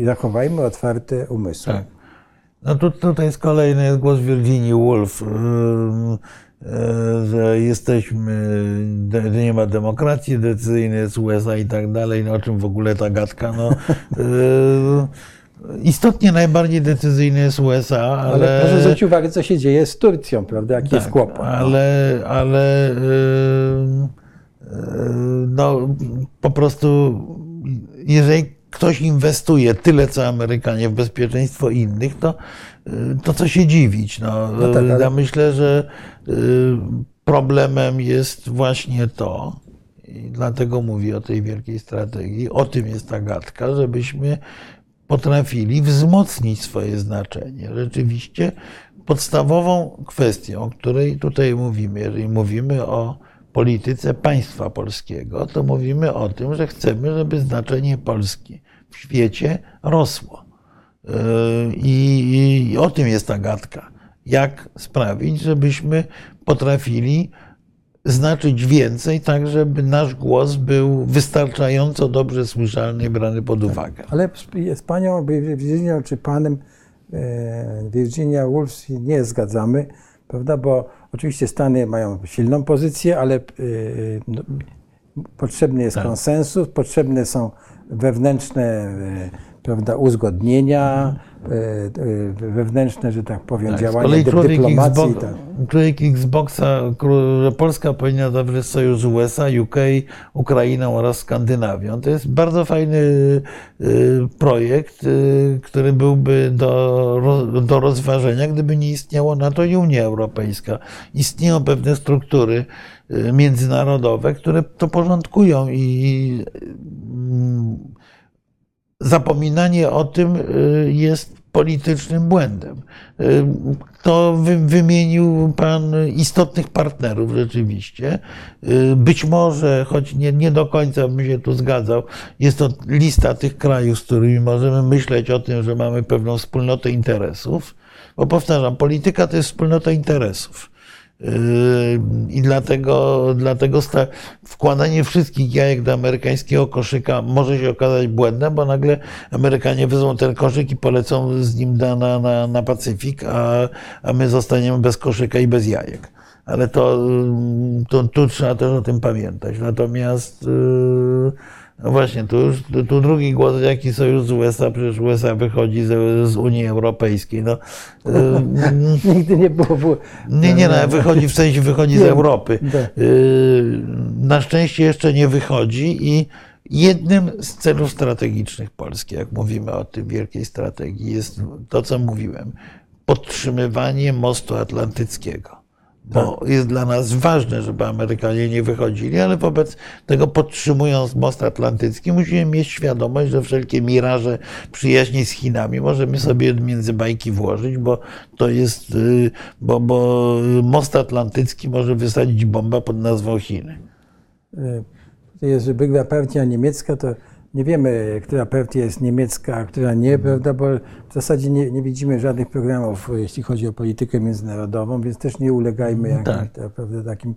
i zachowajmy otwarte umysły. Tak. No tu, tutaj jest głos Virginia Woolf. Ym, e, że jesteśmy, że nie ma demokracji decyzyjnej z USA i tak dalej, no o czym w ogóle ta gadka, no. Istotnie najbardziej decyzyjny jest USA, ale... Ale proszę zwrócić uwagę, co się dzieje z Turcją, prawda? Jaki jest Tak, kłopot. no. Ale, ale yy, yy, no, po prostu, jeżeli ktoś inwestuje tyle, co Amerykanie w bezpieczeństwo innych, to, yy, to co się dziwić. No, No tak, ale- Ja myślę, że problemem jest właśnie to, i dlatego mówię o tej wielkiej strategii, o tym jest ta gadka, żebyśmy potrafili wzmocnić swoje znaczenie. Rzeczywiście podstawową kwestią, o której tutaj mówimy, jeżeli mówimy o polityce państwa polskiego, to mówimy o tym, że chcemy, żeby znaczenie Polski w świecie rosło. Yy, I, I o tym jest ta gadka. Jak sprawić, żebyśmy potrafili znaczyć więcej, tak żeby nasz głos był wystarczająco dobrze słyszalny i brany pod uwagę. Ale z- panią Virginią czy panem e, Virginia Woolf nie zgadzamy, prawda? Bo oczywiście Stany mają silną pozycję, ale e, no, potrzebny jest Tak. konsensus, potrzebne są wewnętrzne e, prawda, uzgodnienia, e, e, wewnętrzne, że tak powiem, Tak, działania dy, dyplomacji. Xbox, tak. człowiek Xboxa, że Polska powinna zawrzeć sojusz z USA, UK, Ukrainą oraz Skandynawią. To jest bardzo fajny y, projekt, który byłby do, do rozważenia, gdyby nie istniało NATO i Unia Europejska. Istnieją pewne struktury międzynarodowe, które to porządkują i mm, zapominanie o tym y, jest politycznym błędem. Y, To wy- wymienił Pan istotnych partnerów rzeczywiście. Y, Być może, choć nie, nie do końca bym się tu zgadzał, jest to lista tych krajów, z którymi możemy myśleć o tym, że mamy pewną wspólnotę interesów. Bo powtarzam, polityka to jest wspólnota interesów. Yy, I dlatego, dlatego wkładanie wszystkich jajek do amerykańskiego koszyka może się okazać błędem, bo nagle Amerykanie wezmą ten koszyk i polecą z nim na, na, na, na Pacyfik, a, a my zostaniemy bez koszyka i bez jajek. Ale to, yy, to tu trzeba też o tym pamiętać. Natomiast yy, no właśnie, tu już tu, drugi głos, jaki sojusz z USA, przecież USA wychodzi z, z Unii Europejskiej. No, Nigdy nie było. było nie, nie, no, wychodzi w sensie wychodzi z Europy. Yy, Na szczęście jeszcze nie wychodzi i jednym z celów strategicznych Polski, jak mówimy o tej wielkiej strategii, jest to, co mówiłem, podtrzymywanie mostu atlantyckiego. Bo Tak. jest dla nas ważne, żeby Amerykanie nie wychodzili, ale wobec tego podtrzymując most atlantycki, musimy mieć świadomość, że wszelkie miraże przyjaźni z Chinami możemy sobie między bajki włożyć, bo to jest, y, bo, bo most atlantycki może wysadzić bomba pod nazwą Chiny. jest, że była partia niemiecka, to nie wiemy, która partia jest niemiecka, a która nie, prawda, bo w zasadzie nie, nie widzimy żadnych programów, jeśli chodzi o politykę międzynarodową, więc też nie ulegajmy jakimś, Tak. prawda, takim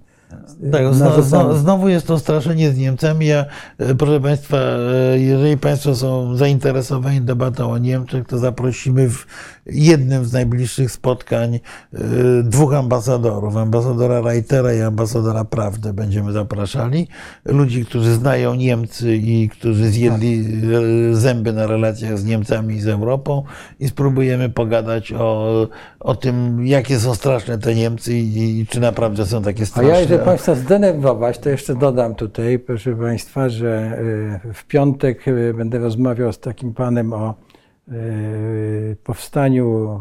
Tak, e, znowu, narzucanym. znowu jest to straszenie z Niemcami. Ja, e, proszę Państwa, e, jeżeli Państwo są zainteresowani debatą o Niemczech, to zaprosimy w jednym z najbliższych spotkań e, dwóch ambasadorów, ambasadora Reitera i ambasadora Prawdy będziemy zapraszali. Ludzi, którzy znają Niemcy i którzy zjedli e, zęby na relacjach z Niemcami i z Europą i spróbujemy pogadać o, o tym, jakie są straszne te Niemcy i, i czy naprawdę są takie A straszne. ja, żeby Państwa zdenerwować, to jeszcze dodam tutaj, proszę Państwa, że y, w piątek y, będę rozmawiał z takim panem o y, powstaniu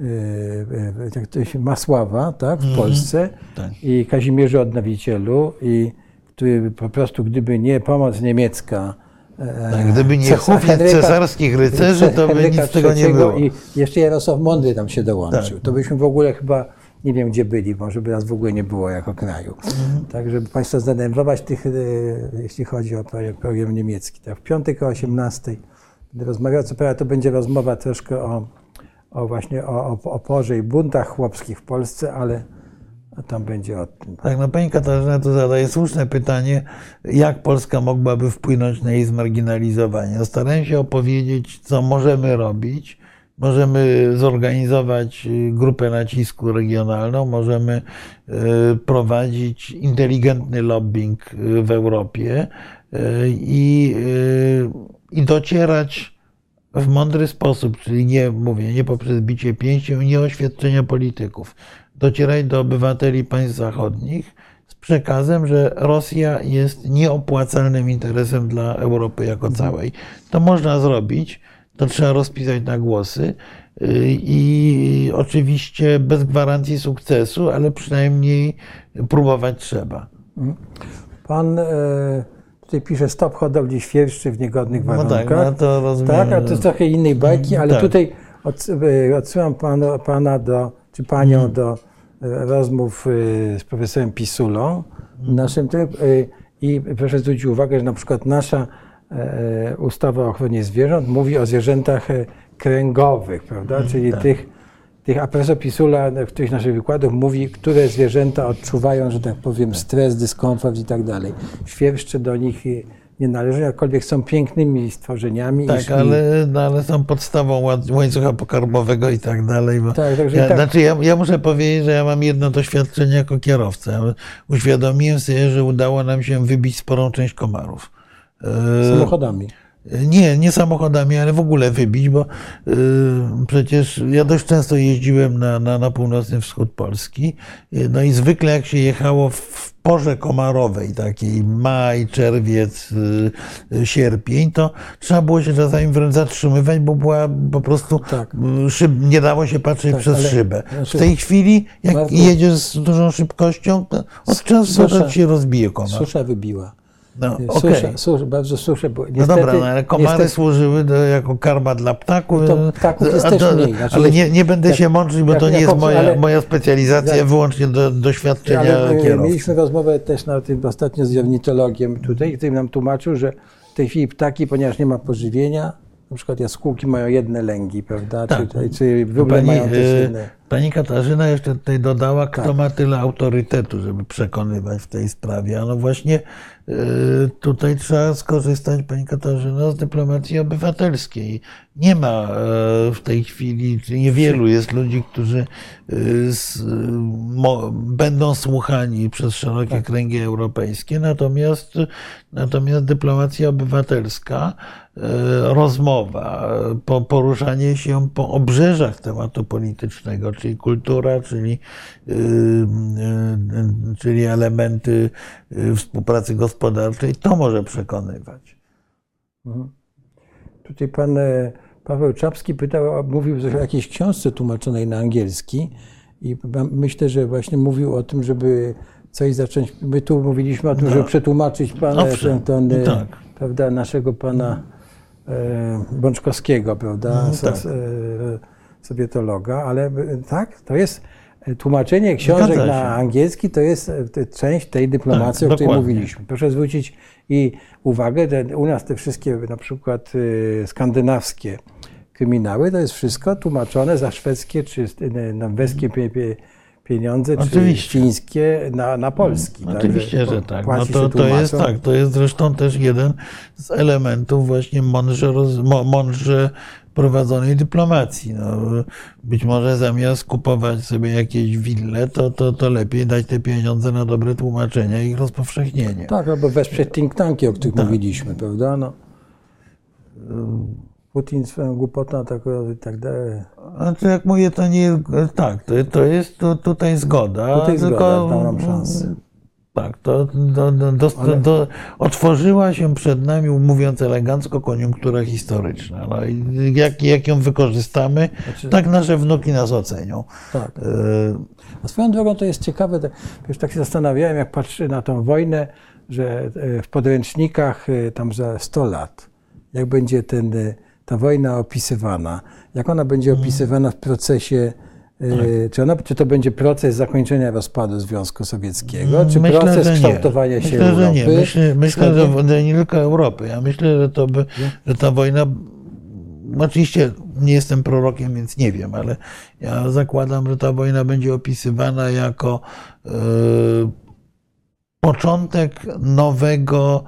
y, y, jak to się, Masława tak, w Polsce tak. i Kazimierzu Odnowicielu, i który po prostu, gdyby nie pomoc niemiecka, e, Tak, gdyby nie Henryka- cesarskich rycerzy, to by Henryka nic tego nie było. I jeszcze Jarosław Mądry tam się dołączył. Tak. To byśmy w ogóle chyba nie wiem gdzie byli, może by nas w ogóle nie było jako kraju. Mhm. Tak, żeby Państwa zdenerwować tych, e, jeśli chodzi o program niemiecki. Tak, w piątek o 18 będę rozmawiał, co prawda to będzie rozmowa troszkę o, o właśnie o, oporze i buntach chłopskich w Polsce, ale tam będzie o tym. Tak, no pani Katarzyna tu zadaje słuszne pytanie, jak Polska mogłaby wpłynąć na jej zmarginalizowanie. No, starałem się opowiedzieć, co możemy robić możemy zorganizować y, grupę nacisku regionalną, możemy y, prowadzić inteligentny lobbying y, w Europie i, y, i docierać w mądry sposób, czyli nie mówię, nie poprzez bicie pięścią, nie oświadczenia polityków, docierać do obywateli państw zachodnich z przekazem, że Rosja jest nieopłacalnym interesem dla Europy jako całej. To można zrobić, to trzeba rozpisać na głosy y, i oczywiście bez gwarancji sukcesu, ale przynajmniej próbować trzeba. Pan e, tutaj pisze stop hodowli świerszczy w niegodnych No tak, warunkach. no to rozumiem. Tak, a to jest trochę innej bajki, ale Tak. tutaj e, odsyłam pana, pana do, czy panią Mhm. do e, rozmów e, z profesorem Pisulą Mhm. naszym i proszę zwrócić uwagę, że na przykład nasza ustawa o ochronie zwierząt mówi o zwierzętach kręgowych, prawda, Mhm, czyli tak. tych, tych, a profesor Pisula w których naszych wykładów mówi, które zwierzęta odczuwają, że tak powiem, stres, dyskomfort i tak dalej. Świerszcze do nich nie należą, jakkolwiek są pięknymi stworzeniami. Tak, i- ale, no, ale są podstawą łańcucha pokarmowego i tak dalej. Tak, także ja, tak. Znaczy ja, ja muszę powiedzieć, że ja mam jedno doświadczenie jako kierowca. Uświadomiłem sobie, że udało nam się wybić sporą część komarów. E, samochodami. Nie, nie samochodami, ale w ogóle wybić, bo y, przecież ja dość często jeździłem na, na, na północny wschód Polski. y, No i zwykle jak się jechało w porze komarowej, takiej maj, czerwiec, y, y, sierpień, to trzeba było się czasami wręcz zatrzymywać, bo była po prostu Tak. y, szyb, nie dało się patrzeć Tak, przez szybę. znaczy- W tej chwili, jak jedziesz z dużą szybkością, to od czasu Susza. czasu się rozbije komar. Susza wybiła. No, Susza, okej. susza, bardzo susze. No niestety, dobra, no, ale komary niestety- służyły do, jako karma dla ptaków. To ptaków jest a też mniej. Znaczy, ale nie, nie będę jak- się mączyć, bo jak- to nie jest moja, ale- moja specjalizacja, jak- wyłącznie do doświadczenia Ale e, kierowcy. mieliśmy rozmowę też na tym ostatnio z ornitologiem tutaj, który nam tłumaczył, że w tej chwili ptaki, ponieważ nie ma pożywienia, na przykład jaskółki mają jedne lęgi, prawda? Tak. Czy, czy wróble Pani, mają też e, jedne. Pani Katarzyna jeszcze tutaj dodała, kto Tak. ma tyle autorytetu, żeby przekonywać w tej sprawie. A no właśnie e, tutaj trzeba skorzystać, Pani Katarzyna, z dyplomacji obywatelskiej. Nie ma e, w tej chwili, niewielu jest ludzi, którzy s- mo, będą słuchani przez szerokie Tak. kręgi europejskie, natomiast, natomiast dyplomacja obywatelska, rozmowa, e, po, poruszanie się po obrzeżach tematu politycznego, czyli kultura, czyli, y, y, y, czyli elementy współpracy gospodarczej, to może przekonywać. Tutaj pan e, Paweł Czapski pytał, mówił coś o jakiejś książce tłumaczonej na angielski i myślę, że właśnie mówił o tym, żeby coś zacząć. My tu mówiliśmy o tym, żeby przetłumaczyć pana Owszem, ten, ten, tak. prawda, naszego pana e, Bączkowskiego, prawda, tak. s- e, sowietologa, ale e, tak, to jest e, tłumaczenie książek na angielski, to jest e, część tej dyplomacji, Tak, o której dokładnie. mówiliśmy. Proszę zwrócić i uwagę, że u nas te wszystkie na przykład skandynawskie kryminały, to jest wszystko tłumaczone za szwedzkie czy norweskie pieniądze, czy Oczywiście. fińskie na, na polski. Także Oczywiście, że tak. No to, to jest tak. To jest zresztą też jeden z elementów właśnie mądrze, roz, mądrze prowadzonej dyplomacji. No, być może zamiast kupować sobie jakieś wille, to, to, to lepiej dać te pieniądze na dobre tłumaczenia i ich rozpowszechnienie. Tak, albo wesprzeć think tanki, o których Tak. mówiliśmy, prawda? No. Putin swoją głupotą tak i tak dalej. Znaczy, jak mówię, to nie. Tak, to, to jest tu, tutaj zgoda. Tutaj tylko, zgoda, nam szansę. Tak, to do, do, do, do, otworzyła się przed nami, mówiąc elegancko, koniunktura historyczna. No i jak, jak ją wykorzystamy, tak nasze wnuki nas ocenią. Tak. E, A swoją drogą to jest ciekawe, tak, wiesz, tak się zastanawiałem, jak patrzę na tą wojnę, że e, w podręcznikach e, tam za 100 lat, jak będzie ten, ta wojna opisywana, jak ona będzie Mhm. opisywana w procesie, e, Tak. czy, ona, czy to będzie proces zakończenia rozpadu Związku Sowieckiego, czy myślę, proces kształtowania się myślę, że Europy? nie. Myślę, myślę że nie tylko Europy. Ja myślę, że, to by, że ta wojna. Oczywiście nie jestem prorokiem, więc nie wiem, ale ja zakładam, że ta wojna będzie opisywana jako e, początek nowego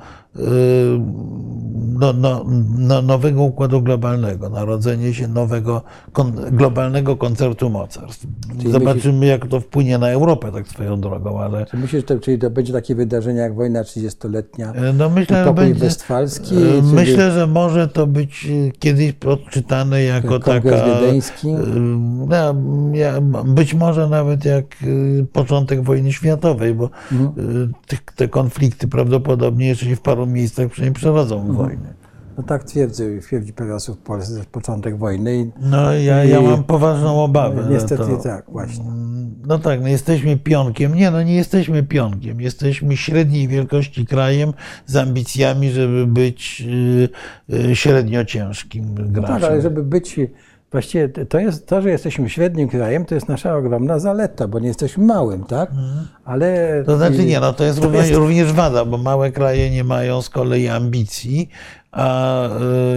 no, no, no, nowego układu globalnego, narodzenie się nowego kon, globalnego koncertu mocarstw. Czyli Zobaczymy, jak to wpłynie na Europę, tak swoją drogą, ale Czy myślisz, że to, czyli to będzie takie wydarzenie jak wojna 30-letnia? e, no myślę, że będzie, westfalski, e, czyli- myślę, że może to być e, kiedyś odczytane jako Kongres taka wiedeński? no, ja- być może nawet jak początek wojny światowej, bo Mhm. te, te konflikty prawdopodobnie jeszcze się w paru miejscach przynajmniej przerodzą w Mhm. wojnę. No tak twierdzi, twierdzi Pegasus w Polsce, początek wojny. I No ja, ja I- mam poważną obawę. niestety tak, właśnie. No tak, no jesteśmy pionkiem. Nie, no nie jesteśmy pionkiem. Jesteśmy średniej wielkości krajem z ambicjami, żeby być y, y, średnio ciężkim graczem. Tak, ale żeby być. Właściwie to jest to, że jesteśmy średnim krajem, to jest nasza ogromna zaleta, bo nie jesteśmy małym, tak? Ale. Mhm. To znaczy nie, no to jest, To również, jest- również wada, bo małe kraje nie mają z kolei ambicji, a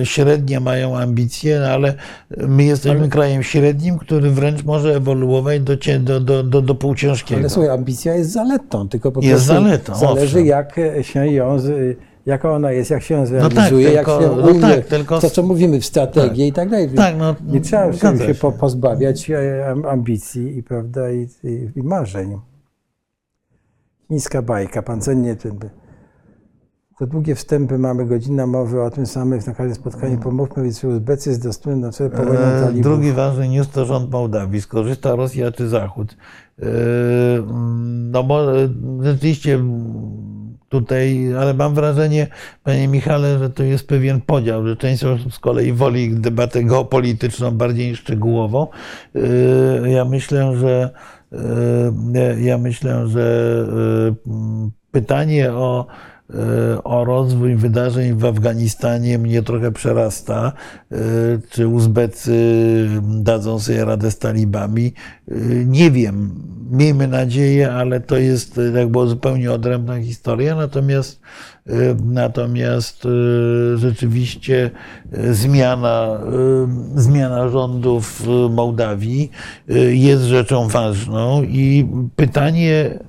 y, średnie mają ambicje, no ale my jesteśmy krajem średnim, który wręcz może ewoluować do, do, do, do, do półciężkiego. Ale słuchaj, ambicja jest zaletą, tylko po Jest prostu zaletą, zależy owszem. jak się ją, z, jaka ona jest, jak się ją zrealizuje, tak, jak tylko- się no tak, tylko- to co mówimy w strategii i tak dalej. Tak, no, Nie trzeba się, zgadza się się. po- pozbawiać e, am- ambicji i, prawda, i, i, i marzeń. Chińska bajka, pan cennie ten... Długie wstępy mamy, godzina mowy o tym samym, na każdym spotkaniu pomówmy, więc Uzbecy zdecydują na cel po wojnie E, talibów. Drugi ważny news to rząd Mołdawii. Skorzysta Rosja czy Zachód? E, No mo- rzeczywiście tutaj, ale mam wrażenie, panie Michale, że to jest pewien podział, że część osób z kolei woli debatę geopolityczną bardziej szczegółową. E, Ja myślę, że e, ja myślę, że e, pytanie o e, o rozwój wydarzeń w Afganistanie mnie trochę przerasta. E, Czy Uzbecy dadzą sobie radę z talibami? E, Nie wiem. Miejmy nadzieję, ale to jest e, jakby zupełnie odrębna historia. Natomiast, e, natomiast e, rzeczywiście e, zmiana, e, zmiana rządu w Mołdawii e, jest rzeczą ważną i pytanie,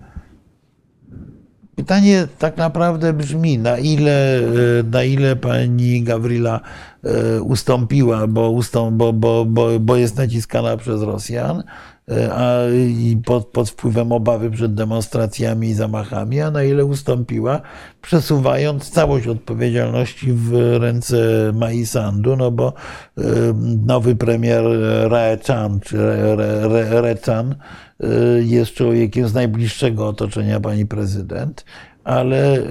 Pytanie tak naprawdę brzmi, na ile, e, na ile pani Gawrila e, ustąpiła, bo, ustąp, bo, bo, bo, bo jest naciskana przez Rosjan, i pod, pod wpływem obawy przed demonstracjami i zamachami, a na ile ustąpiła, przesuwając całość odpowiedzialności w ręce Mai Sandu, no bo e, nowy premier Raechan, czy Re, Re, Re, Rechan, y, jest człowiekiem z najbliższego otoczenia pani prezydent, ale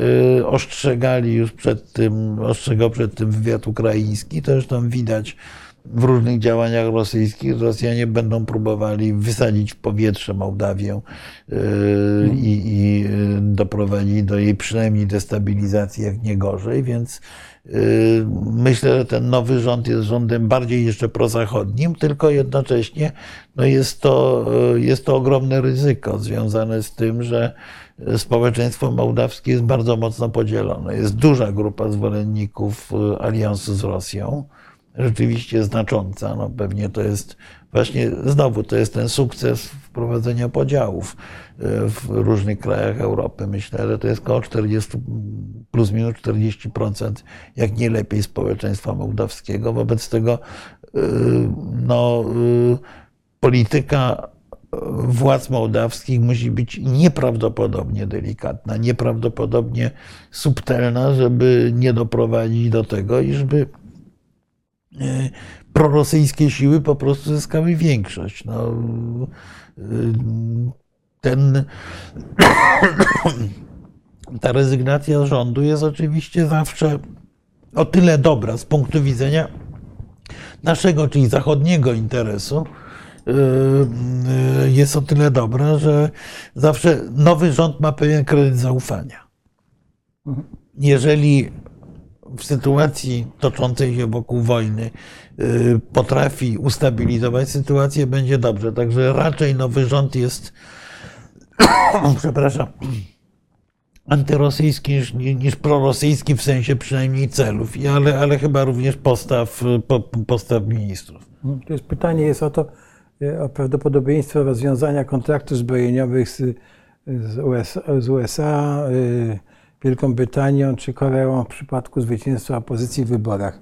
ostrzegali już przed tym, ostrzegał przed tym wywiad ukraiński, to zresztą widać w różnych działaniach rosyjskich, Rosjanie będą próbowali wysadzić w powietrze Mołdawię y, i, i y, doprowadzić do jej przynajmniej destabilizacji, jak nie gorzej, więc y, myślę, że ten nowy rząd jest rządem bardziej jeszcze prozachodnim, tylko jednocześnie no jest, to, jest to ogromne ryzyko związane z tym, że społeczeństwo mołdawskie jest bardzo mocno podzielone. Jest duża grupa zwolenników aliansu z Rosją, rzeczywiście znacząca. No pewnie to jest właśnie znowu to jest ten sukces wprowadzenia podziałów y, w różnych krajach Europy. Myślę, że to jest około 40, plus minus 40%, jak nie lepiej społeczeństwa mołdawskiego. Wobec tego y, no, y, polityka władz mołdawskich musi być nieprawdopodobnie delikatna, nieprawdopodobnie subtelna, żeby nie doprowadzić do tego, iżby e, prorosyjskie siły po prostu zyskały większość. No, e, ten, ta rezygnacja z rządu jest oczywiście zawsze o tyle dobra z punktu widzenia naszego, czyli zachodniego interesu, yy, jest o tyle dobra, że zawsze nowy rząd ma pewien kredyt zaufania. Jeżeli w sytuacji toczącej się wokół wojny yy, potrafi ustabilizować sytuację, będzie dobrze. Także raczej nowy rząd jest, przepraszam, antyrosyjski niż, niż prorosyjski w sensie przynajmniej celów, ale, ale chyba również postaw, po, postaw ministrów. To jest pytanie jest o to, e, o prawdopodobieństwo rozwiązania kontraktów zbrojeniowych z, z, USA, z USA, y, Wielką Brytanią czy Koreą w przypadku zwycięstwa opozycji w wyborach.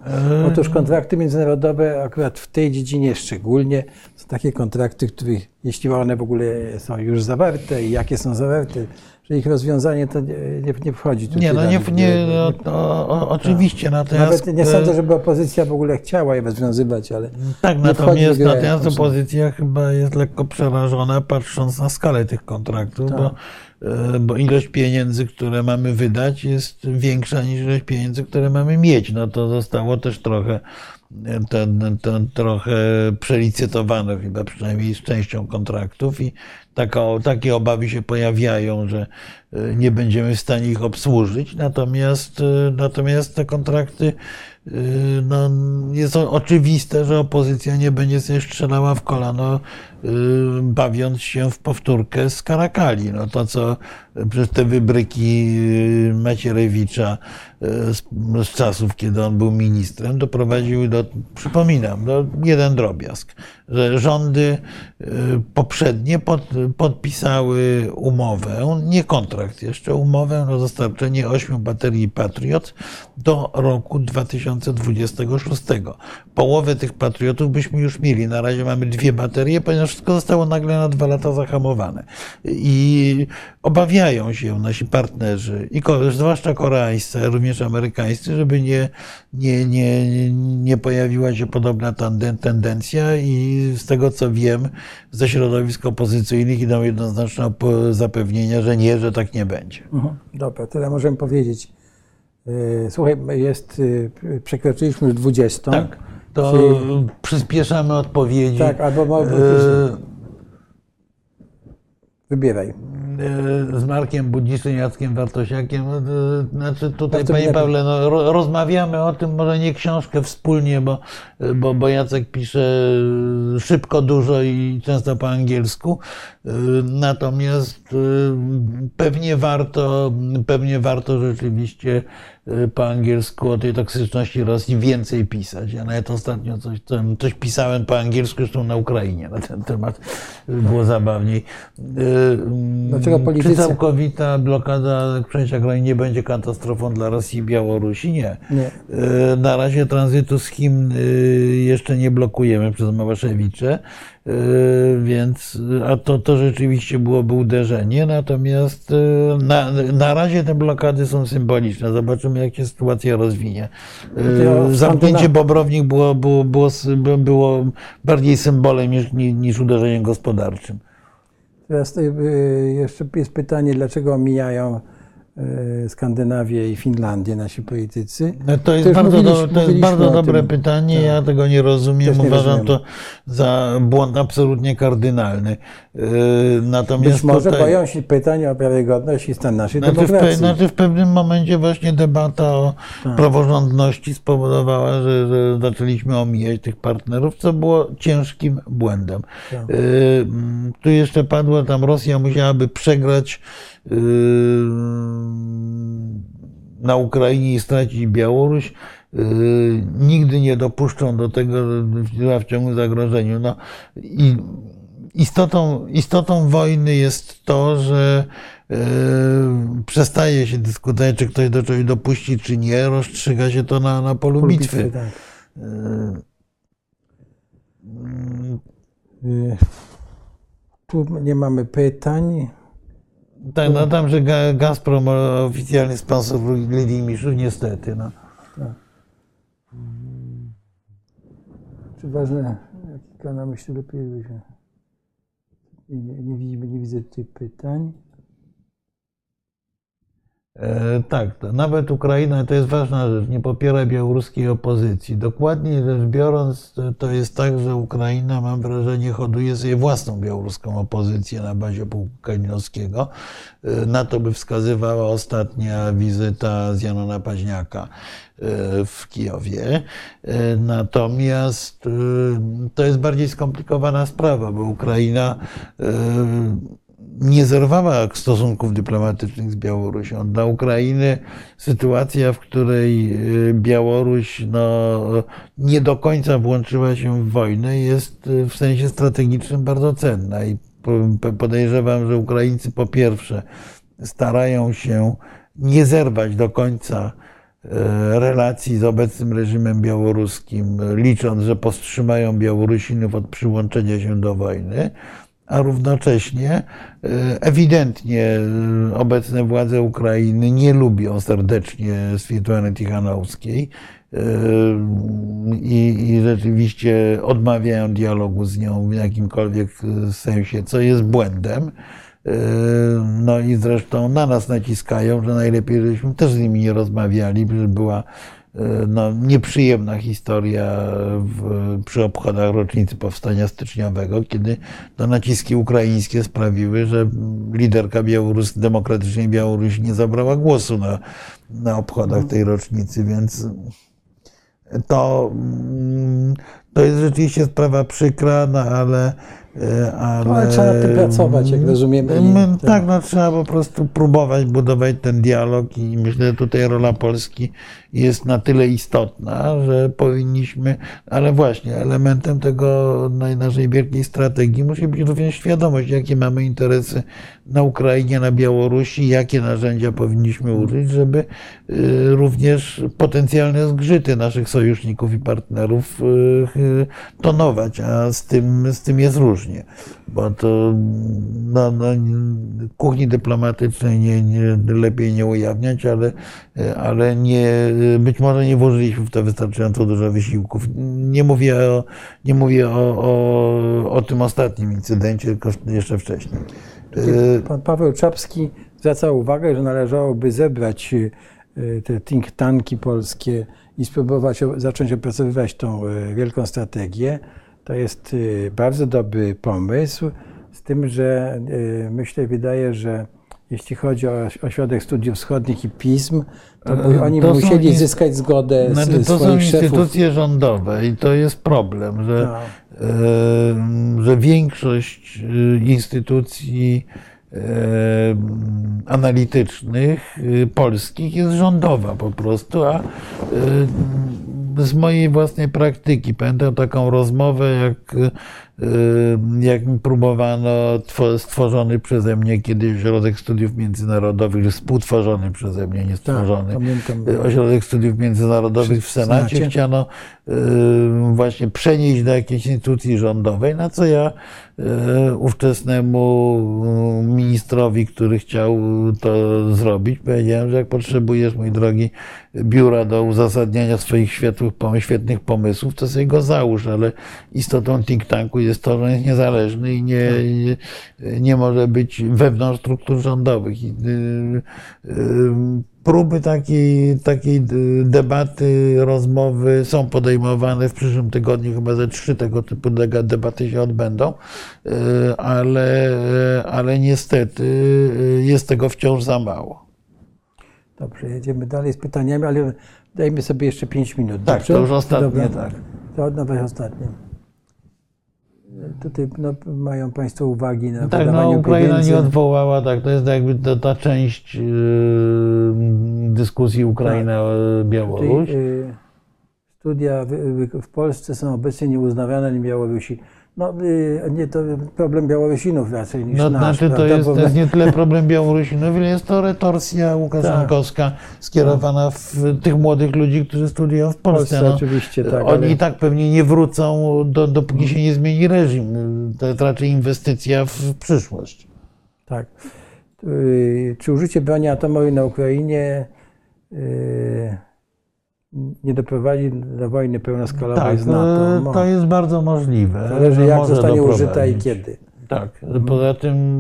Otóż kontrakty międzynarodowe akurat w tej dziedzinie szczególnie są takie kontrakty, których jeśli one w ogóle są już zawarte i jakie są zawarte, że ich rozwiązanie to nie, nie, nie wchodzi tutaj. Nie, no nie, nie no, to, o, oczywiście, natomiast... Nawet nie sądzę, żeby opozycja w ogóle chciała je rozwiązywać, ale Tak, nie natomiast, grę. natomiast opozycja chyba jest lekko przerażona, patrząc na skalę tych kontraktów, bo, e, bo ilość pieniędzy, które mamy wydać, jest większa niż ilość pieniędzy, które mamy mieć. No to zostało też trochę, e, to, to, trochę przelicytowane, chyba przynajmniej z częścią kontraktów i taka, takie obawy się pojawiają, że e, nie będziemy w stanie ich obsłużyć. Natomiast, e, natomiast te kontrakty no, jest oczywiste, że opozycja nie będzie sobie strzelała w kolano, bawiąc się w powtórkę z Karakali. No to, co przez te wybryki yy, Macierewicza yy, z, z czasów, kiedy on był ministrem, doprowadziły do, przypominam, do jeden drobiazg, że rządy poprzednie pod, podpisały umowę, nie kontrakt jeszcze, umowę na dostarczenie ośmiu baterii Patriot do roku 2026. Połowę tych Patriotów byśmy już mieli. Na razie mamy dwie baterie, ponieważ wszystko zostało nagle na dwa lata zahamowane. I obawiają się nasi partnerzy, i zwłaszcza koreańscy, ale również amerykańscy, żeby nie, nie, nie, nie pojawiła się podobna tenden- tendencja i z tego co wiem, ze środowisk opozycyjnych idą jednoznaczne zapewnienia, że nie, że tak nie będzie. Mhm. Dobra, tyle możemy powiedzieć. Yy, Słuchaj, jest, yy, przekroczyliśmy już 20. Tak, to Czyli- przyspieszamy odpowiedzi. Tak, albo mo- E, Wybieraj. e, z Markiem Budziszem, Jackiem Wartosiakiem. Znaczy tutaj, Bardzo panie. Pawle, no, ro, rozmawiamy o tym, może nie książkę wspólnie, bo, bo, bo Jacek pisze szybko, dużo i często po angielsku. Natomiast pewnie warto, pewnie warto rzeczywiście po angielsku o tej toksyczności Rosji więcej pisać. Ja nawet ostatnio coś, coś pisałem po angielsku, zresztą na Ukrainie na ten temat. Było zabawniej. E, Dlaczego politycy- Czy całkowita blokada przejścia granic nie będzie katastrofą dla Rosji i Białorusi? Nie. Nie. E, Na razie tranzytu z Chin jeszcze nie blokujemy przez Małaszewicze, więc a to, to rzeczywiście byłoby uderzenie. Natomiast e, na, na razie te blokady są symboliczne. Zobaczymy, jak się sytuacja rozwinie. E, w Zamknięcie Bobrownik było, było, było, było bardziej symbolem niż, niż uderzeniem gospodarczym. Teraz y, y, jeszcze jest pytanie, dlaczego omijają y, Skandynawię i Finlandię nasi politycy? No To jest, już bardzo, mówiliśmy- do, to jest bardzo dobre pytanie. Ja tego nie rozumiem. Też nie Uważam rozumiem. to za błąd absolutnie kardynalny. Yy, Natomiast Być może tutaj, boją się pytania o wiarygodność i stan naszej znaczy w, demokracji. znaczy w pewnym momencie właśnie debata o Tak. praworządności spowodowała, że, że zaczęliśmy omijać tych partnerów, co było ciężkim błędem. Tak. Mm, Tu jeszcze padło, tam Rosja musiałaby przegrać na Ukrainie i stracić Białoruś. Yy, Nigdy nie dopuszczą do tego, że w ciągu zagrożeniu. No, i istotą, istotą wojny jest to, że yy, przestaje się dyskutować, czy ktoś do czegoś dopuści, czy nie. Rozstrzyga się to na, na polu Pól bitwy. tak. Yy, Y, Tu nie mamy pytań. Tak, no tam, że Ga- Gazprom oficjalnie sponsoruje Lidimiszów, niestety. No. Czy ważne, jaki kanał myślę lepiej byśmy. Nie, nie, nie, nie widzę tutaj pytań. E, tak, nawet Ukraina, to jest ważna rzecz, nie popiera białoruskiej opozycji. Dokładniej rzecz biorąc, to- jest tak, że Ukraina, mam wrażenie, hoduje sobie własną białoruską opozycję na bazie pułku. E, Na to by wskazywała ostatnia wizyta z Janona Paźniaka e, w Kijowie. Natomiast to jest bardziej skomplikowana sprawa, bo Ukraina nie zerwała stosunków dyplomatycznych z Białorusią. Dla Ukrainy sytuacja, w której y, Białoruś no, nie do końca włączyła się w wojnę, jest y, w sensie strategicznym bardzo cenna. I po- po- podejrzewam, że Ukraińcy po pierwsze starają się nie zerwać do końca e, relacji z obecnym reżimem białoruskim, licząc, że powstrzymają Białorusinów od przyłączenia się do wojny, a równocześnie e, ewidentnie e, obecne władze Ukrainy nie lubią serdecznie Swietłany Tichanowskiej e, i, i rzeczywiście odmawiają dialogu z nią w jakimkolwiek sensie, co jest błędem. No i zresztą na nas naciskają, że najlepiej, żebyśmy też z nimi nie rozmawiali, że była no, nieprzyjemna historia w, przy obchodach rocznicy powstania styczniowego, kiedy to naciski ukraińskie sprawiły, że liderka Białorus, demokratycznej Białorusi nie zabrała głosu na, na obchodach tej rocznicy, więc to, to jest rzeczywiście sprawa przykra, no ale ale, no, ale trzeba nad tym pracować, jak rozumiemy. My, tak, no, trzeba po prostu próbować budować ten dialog i myślę, że tutaj rola Polski jest na tyle istotna, że powinniśmy, ale właśnie elementem tego naszej wielkiej strategii musi być również świadomość, jakie mamy interesy na Ukrainie, na Białorusi, jakie narzędzia powinniśmy użyć, żeby y, również potencjalne zgrzyty naszych sojuszników i partnerów y, tonować, a z tym, z tym jest różnie, bo to no, no, kuchni dyplomatycznej nie, nie, lepiej nie ujawniać, ale, ale nie, być może nie włożyliśmy w to wystarczająco dużo wysiłków. Nie mówię o, nie mówię o, o, o tym ostatnim incydencie, tylko jeszcze wcześniej. Pan Paweł Czapski zwracał uwagę, że należałoby zebrać y, te think tanki polskie i spróbować zacząć opracowywać tą y, wielką strategię. To jest y, bardzo dobry pomysł, z tym, że myślę, wydaje, że jeśli chodzi o Ośrodek Studiów Wschodnich i PISM, to by oni to musieli są, zyskać zgodę znaczy, z, To są instytucje szefów. rządowe i to jest problem, że, No. e, że większość instytucji e, analitycznych e, polskich jest rządowa po prostu, a e, z mojej własnej praktyki. Pamiętam taką rozmowę, jak jak mi próbowano stworzony przeze mnie kiedyś Ośrodek Studiów Międzynarodowych, współtworzony przeze mnie, nie stworzony, tak, Ośrodek Studiów Międzynarodowych w Senacie, Senacie. chciano właśnie przenieść do jakiejś instytucji rządowej, na co ja ówczesnemu ministrowi, który chciał to zrobić, powiedziałem, że jak potrzebujesz, mój drogi, biura do uzasadniania swoich świetnych, świetnych pomysłów, to sobie go załóż, ale istotą think tanku jest to, że on jest niezależny i nie, nie, nie może być wewnątrz struktur rządowych. I, y, y, próby takiej, takiej debaty, rozmowy są podejmowane. W przyszłym tygodniu chyba ze trzy tego typu debaty się odbędą, y, ale, ale niestety jest tego wciąż za mało. Dobrze, jedziemy dalej z pytaniami, ale dajmy sobie jeszcze pięć minut. Tak, dobrze? to już ostatnie, Dobra. tak. To nawet ostatnie. Tutaj no, mają Państwo uwagi na Tak, no Ukraina pieniędzy. nie odwołała, tak, to jest jakby ta, ta część yy, dyskusji Ukraina-Białoruś. Tak. Yy, studia w, w, Polsce są obecnie nieuznawane na Białorusi. No, y, nie to problem Białorusinów raczej niż no, nasz. Znaczy to jest, to jest nie tyle problem Białorusinów, ile jest to retorsja łukaszenkowska tak. skierowana w tych młodych ludzi, którzy studiują w Polsce. Polsce no, oczywiście, tak. Oni ale... i tak pewnie nie wrócą, do, dopóki się nie zmieni reżim. To jest raczej inwestycja w przyszłość. Tak. Y, czy użycie broni atomowej na Ukrainie y, nie doprowadzi do wojny pełnoskalowej tak, z NATO. To jest bardzo możliwe. Zależy jak zostanie użyta i kiedy. Tak. Poza tym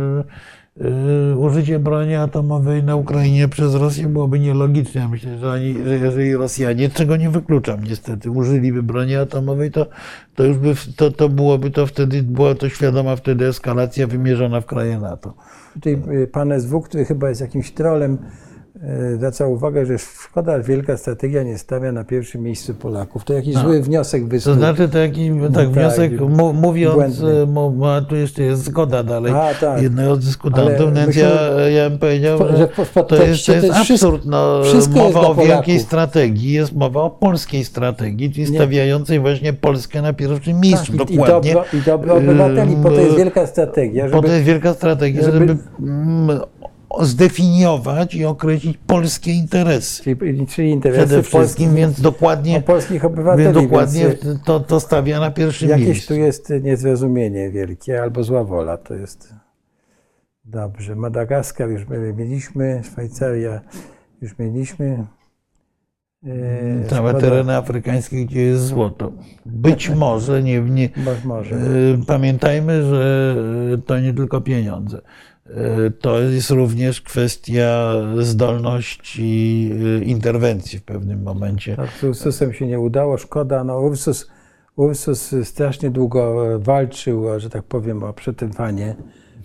yy, użycie broni atomowej na Ukrainie przez Rosję byłoby nielogiczne. Myślę, że, oni, że jeżeli Rosjanie, czego nie wykluczam niestety, użyliby broni atomowej, to, to już by, to, to byłoby to wtedy, była to świadoma wtedy eskalacja wymierzona w kraje NATO. Tutaj y, pan SW, który chyba jest jakimś trolem, zwraca uwagę, że szkoda, wielka strategia nie stawia na pierwszym miejscu Polaków. To jakiś no. zły wniosek wysnuł. To znaczy taki no, tak, wniosek, tak, mówiąc, e, a tu jeszcze jest zgoda dalej a, tak. jednego z dyskutantów, więc ja, ja bym powiedział, że to jest, to jest absurd. No, mowa o wielkiej strategii, jest mowa o polskiej strategii, czyli stawiającej właśnie Polskę na pierwszym miejscu. Tak, dokładnie. I dobro, I dobro obywateli, po to jest wielka strategia. Żeby, po to jest wielka strategia, żeby, żeby zdefiniować i określić polskie interesy. Czyli, czyli interesy Przede wszystkim, więc dokładnie, polskich obywateli. więc dokładnie więc, to, to stawia na pierwszym Jakieś miejscu. tu jest niezrozumienie wielkie albo zła wola. To jest dobrze. Madagaskar już my mieliśmy, Szwajcaria już mieliśmy. E, Całe szkoda- tereny afrykańskie, gdzie jest złoto. Być może, nie, nie, Może. e, pamiętajmy, że to nie tylko pieniądze. E, To jest również kwestia zdolności e, interwencji w pewnym momencie. Tak, z Ursusem się nie udało, szkoda. No, Ursus, Ursus strasznie długo walczył, że tak powiem, o przetrwanie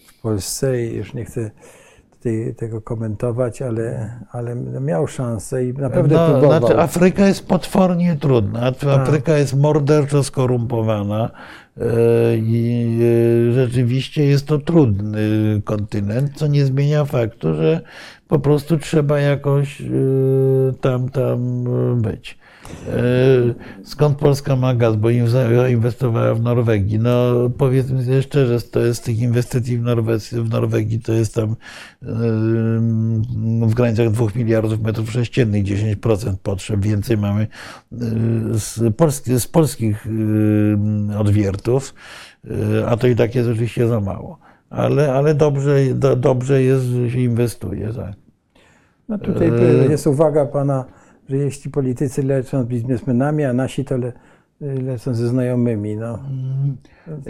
w Polsce i już nie chcę tutaj tego komentować, ale, ale miał szansę i naprawdę No, próbował. znaczy Afryka jest potwornie trudna. Tak. Afryka jest morderczo skorumpowana e, i e, rzeczywiście jest to trudny kontynent, co nie zmienia faktu, że po prostu trzeba jakoś e, tam, tam być. E, Skąd Polska ma gaz? Bo inw- inwestowała w Norwegii. No powiedzmy sobie szczerze, to jest tych inwestycji w Norwegii, w Norwegii to jest tam e, w granicach 2 miliardów metrów sześciennych, 10% potrzeb. Więcej mamy e, z, polski, z polskich odwiertów, a to i tak jest oczywiście za mało. Ale, ale dobrze, do, dobrze jest, że się inwestuje. Tak. No tutaj jest uwaga pana, że jeśli politycy lecą z biznesmenami, a nasi to le, lecą ze znajomymi. No.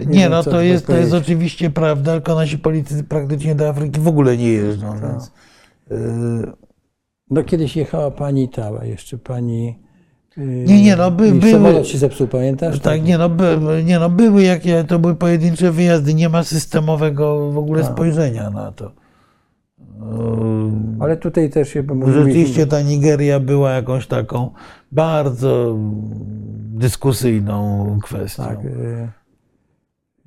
Nie, wiem, no to jest, to jest oczywiście prawda, tylko nasi politycy praktycznie do Afryki w ogóle nie jeżdżą. Tak. Więc, y, No kiedyś jechała pani Tała, jeszcze pani... yy, Nie, nie, no, by- były- Samolot się zepsuł, pamiętasz? tak, nie no, by, nie no, były jakie, to były pojedyncze wyjazdy, nie ma systemowego w ogóle Tak. spojrzenia na to. Y, Ale tutaj też się Rzeczywiście ta Nigeria była jakąś taką bardzo dyskusyjną kwestią. Tak. y,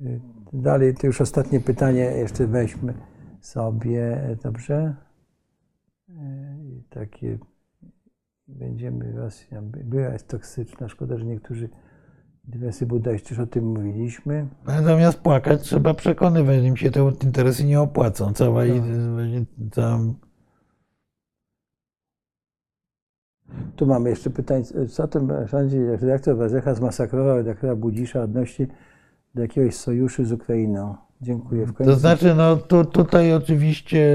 y, Dalej, to już ostatnie pytanie jeszcze weźmy sobie, dobrze? Y, i Takie będziemy Rosja była jest toksyczna. Szkoda, że niektórzy interesy budownicze, też o tym mówiliśmy. Zamiast płakać, trzeba przekonywać, im się te interesy nie opłacą. Cała, i- cała Tu mamy jeszcze pytanie, co sądzi, jak redaktor Warzecha zmasakrował redaktora Budzisza odnośnie do jakiegoś sojuszu z Ukrainą. Dziękuję. W końcu To znaczy, no tu, tutaj oczywiście,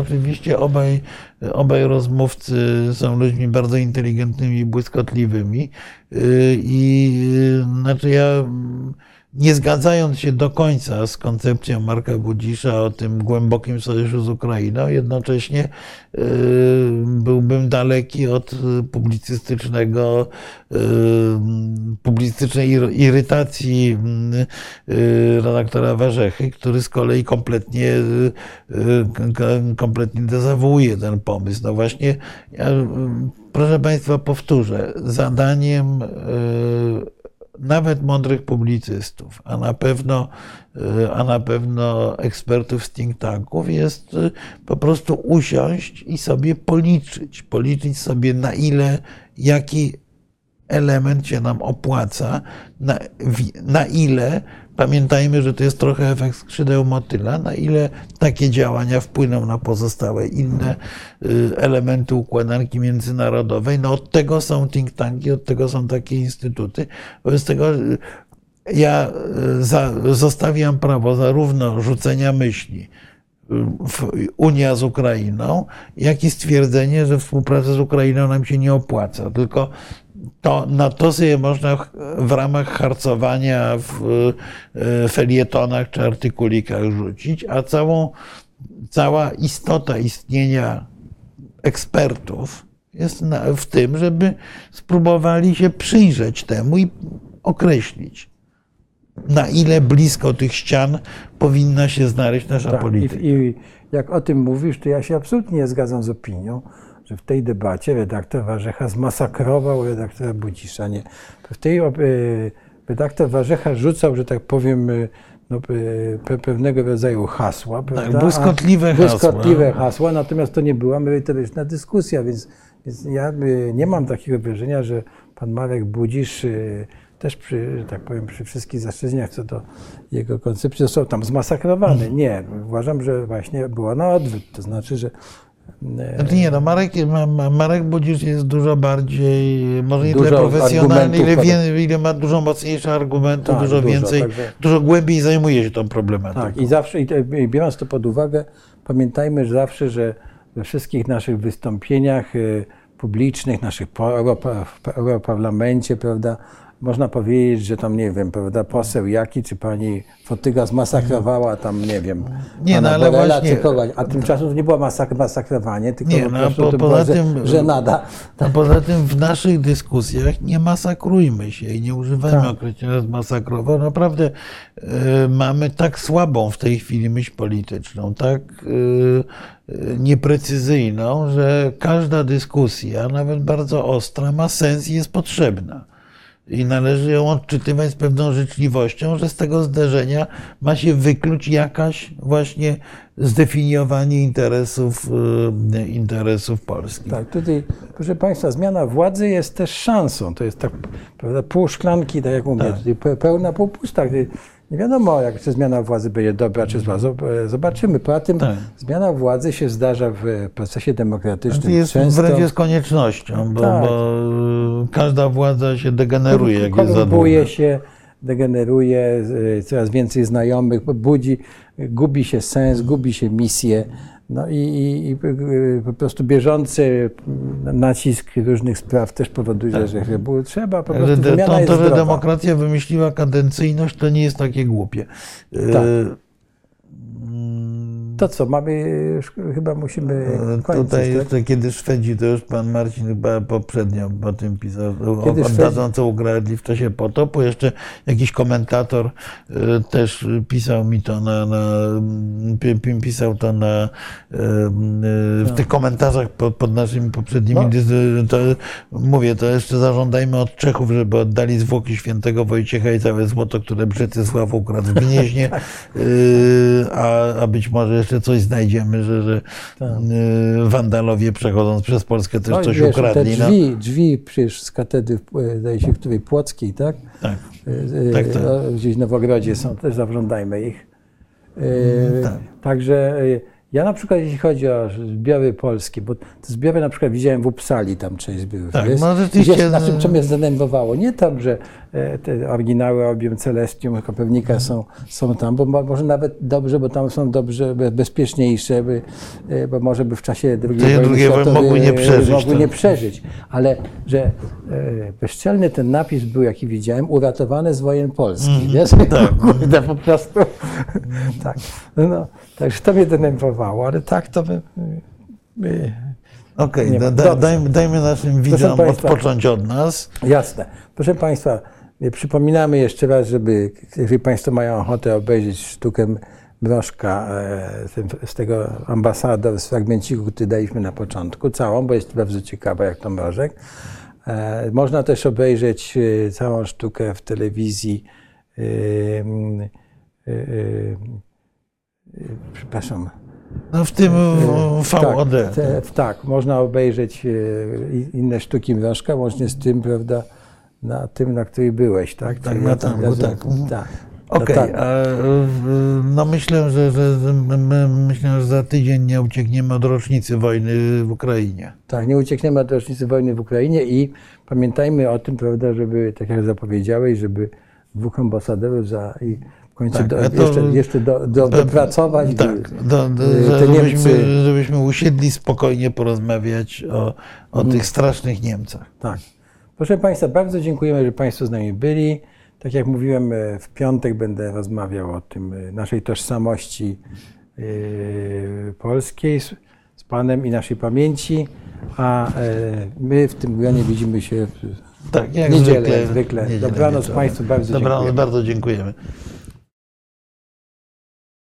oczywiście obaj, obaj rozmówcy są ludźmi bardzo inteligentnymi i błyskotliwymi. Yy, I yy, znaczy ja, nie zgadzając się do końca z koncepcją Marka Budzisza o tym głębokim sojuszu z Ukrainą, jednocześnie yy, byłbym daleki od publicystycznego, yy, publicystycznej ir- irytacji yy, redaktora Warzechy, który z kolei kompletnie, kompletnie dezawuuje ten pomysł. No właśnie, ja, proszę Państwa, powtórzę, zadaniem nawet mądrych publicystów, a na pewno, y, a na pewno ekspertów z think tanków jest y, po prostu usiąść i sobie policzyć. Policzyć sobie na ile, jaki element się nam opłaca, na, na ile, pamiętajmy, że to jest trochę efekt skrzydeł motyla, na ile takie działania wpłyną na pozostałe inne y, elementy układanki międzynarodowej. No od tego są think tanki, od tego są takie instytuty. Wobec tego y, ja y, za, zostawiam prawo zarówno rzucenia myśli, Unia z Ukrainą, jak i stwierdzenie, że współpraca z Ukrainą nam się nie opłaca. Tylko to, na to sobie można w ramach harcowania w e, felietonach czy artykulikach rzucić, a całą, cała istota istnienia ekspertów jest w tym, żeby spróbowali się przyjrzeć temu i określić, na ile blisko tych ścian powinna się znaleźć nasza Tak, polityka. i, I jak o tym mówisz, to ja się absolutnie nie zgadzam z opinią, że w tej debacie redaktor Warzecha zmasakrował redaktora Budzisza. Nie. W tej e, redaktor Warzecha rzucał, że tak powiem, e, no, e, pe, pewnego rodzaju hasła. prawda? A- błyskotliwe hasła. Błyskotliwe hasła, natomiast to nie była merytoryczna dyskusja, więc, więc ja nie mam takiego wrażenia, że pan Marek Budzisz też przy, że tak powiem, przy wszystkich zastrzeżeniach co do jego koncepcji został tam zmasakrowany. Nie, uważam, że właśnie było na odwrót. To znaczy, że Znaczy nie, no Marek, Ma- Ma- Marek Budzisz jest dużo bardziej, może nie tyle profesjonalny, ile, wie, ile ma dużo mocniejsze argumenty, Tak, dużo dużo, więcej, także- dużo głębiej zajmuje się tą problematyką. Tak, i zawsze, i i biorąc to pod uwagę, pamiętajmy że zawsze, że we wszystkich naszych wystąpieniach y, publicznych, naszych w Europarlamencie, prawda, można powiedzieć, że tam, nie wiem, prawda, poseł Jaki czy pani Fotyga zmasakrowała tam, nie wiem, Nie, no ale Borela właśnie- kogoś, a tymczasem to nie było masak masakrowanie, tylko Nie, po no, prostu po- to poza była tym- żenada. A poza tym w naszych dyskusjach nie masakrujmy się i nie używajmy Tak. określenia zmasakrował. Naprawdę e, mamy tak słabą w tej chwili myśl polityczną, tak e, nieprecyzyjną, że każda dyskusja, nawet bardzo ostra, ma sens i jest potrzebna. I należy ją odczytywać z pewną życzliwością, że z tego zderzenia ma się wykluć jakaś właśnie zdefiniowanie interesów, e, interesów polskich. Tak, tutaj, proszę Państwa, zmiana władzy jest też szansą. To jest tak, prawda, pół szklanki, tak jak mówię, pe- pełna, pół pusta. Nie wiadomo, jak czy zmiana władzy będzie dobra, czy zła. E, Zobaczymy. Poza tym Tak. zmiana władzy się zdarza w procesie demokratycznym. Jest często wręcz jest koniecznością, bo, Tak. bo każda władza się degeneruje, jak jest za się, degeneruje, y, coraz więcej znajomych, budzi, gubi się sens, gubi się misję. No i, i, i y, po prostu bieżący nacisk różnych spraw też powoduje, że chyba trzeba po prostu de- wymiana to, jest zdrowa. demokracja wymyśliła kadencyjność, to nie jest takie głupie. E, Tak. mm, To co, mamy, już chyba musimy e, kończyć, Tutaj tak? jeszcze kiedy Szwedzi, to już pan Marcin chyba poprzednio o tym pisał, o- Kiedy oddadzą co ukradli w czasie potopu. Jeszcze jakiś komentator e, też pisał mi to na, na pi- pi- pisał to na e, w tych komentarzach pod, pod naszymi poprzednimi No. to mówię, to jeszcze zażądajmy od Czechów, żeby oddali zwłoki świętego Wojciecha i całe złoto, które Brzytysław ukradł w Gnieźnie, Tak. A, a być może jeszcze coś znajdziemy, że, że y, wandalowie przechodząc przez Polskę też Tak. No coś wiesz, ukradli. Te no. drzwi, drzwi przecież z katedry, e, zdaje się, w której Płockiej, tak? Tak. E, Tak, tak. no, Gdzieś w Nowogrodzie są, też zażądajmy ich. E, tak. Także e, ja na przykład, jeśli chodzi o zbiory polskie, bo te zbiory na przykład widziałem w Upsali, tam część zbiorów Tak, jest. no rzeczywiście, Gdzieś, na no- czym, co mnie zdenerwowało, nie tam, że e, te oryginały obium Celestium, Kopernika są, są tam, bo mo- może nawet dobrze, bo tam są dobrze, be- bezpieczniejsze, by, e, bo może by w czasie II wojny światowej, mogły nie e, przeżyć, Mogły tak. nie przeżyć, ale że e, bezczelny ten napis był, jaki widziałem, uratowany z wojen polskich, wiesz? tak. Kurde, po prostu. tak. No, także to mnie denerwowało, ale tak to by, by, Okej, da, ma. da, Dobrze. dajmy, dajmy naszym widzom Państwa. odpocząć od nas. Jasne. Proszę Państwa, e, przypominamy jeszcze raz, żeby, jeżeli Państwo mają ochotę obejrzeć sztukę Mrożka e, z tego ambasador, z fragmenciku, który daliśmy na początku, całą, bo jest bardzo ciekawa jak to Mrożek. E, Można też obejrzeć e, całą sztukę w telewizji. Przepraszam. No w tym VOD. Tak, tak, można obejrzeć inne sztuki Mrożka, łącznie z tym, prawda, na tym, na której byłeś, tak? Tak, na tangu, tak. tak. Okej, tak. a, y, no myślę, że, że my- my, myślę, że za tydzień nie uciekniemy od rocznicy wojny w Ukrainie. Tak, nie uciekniemy od rocznicy wojny w Ukrainie i pamiętajmy o tym, prawda, żeby, tak jak zapowiedziałeś, żeby dwóch ambasadorów za i w końcu Tak, do, jeszcze, jeszcze do, do, dopracować. Tak, do, do, te żebyśmy, Niemcy. żebyśmy usiedli spokojnie porozmawiać o, o Mhm. tych strasznych Niemcach. Tak. Proszę Państwa, bardzo dziękujemy, że Państwo z nami byli. Tak jak mówiłem, e, w piątek będę rozmawiał o tym e, naszej tożsamości e, polskiej z, Panem i naszej pamięci, a my w tym gronie widzimy się w Tak, jak niedzielę zwykle. zwykle. Niedzielę Dobranoc. Państwu, bardzo Dobranoc, dziękuję. bardzo dziękujemy.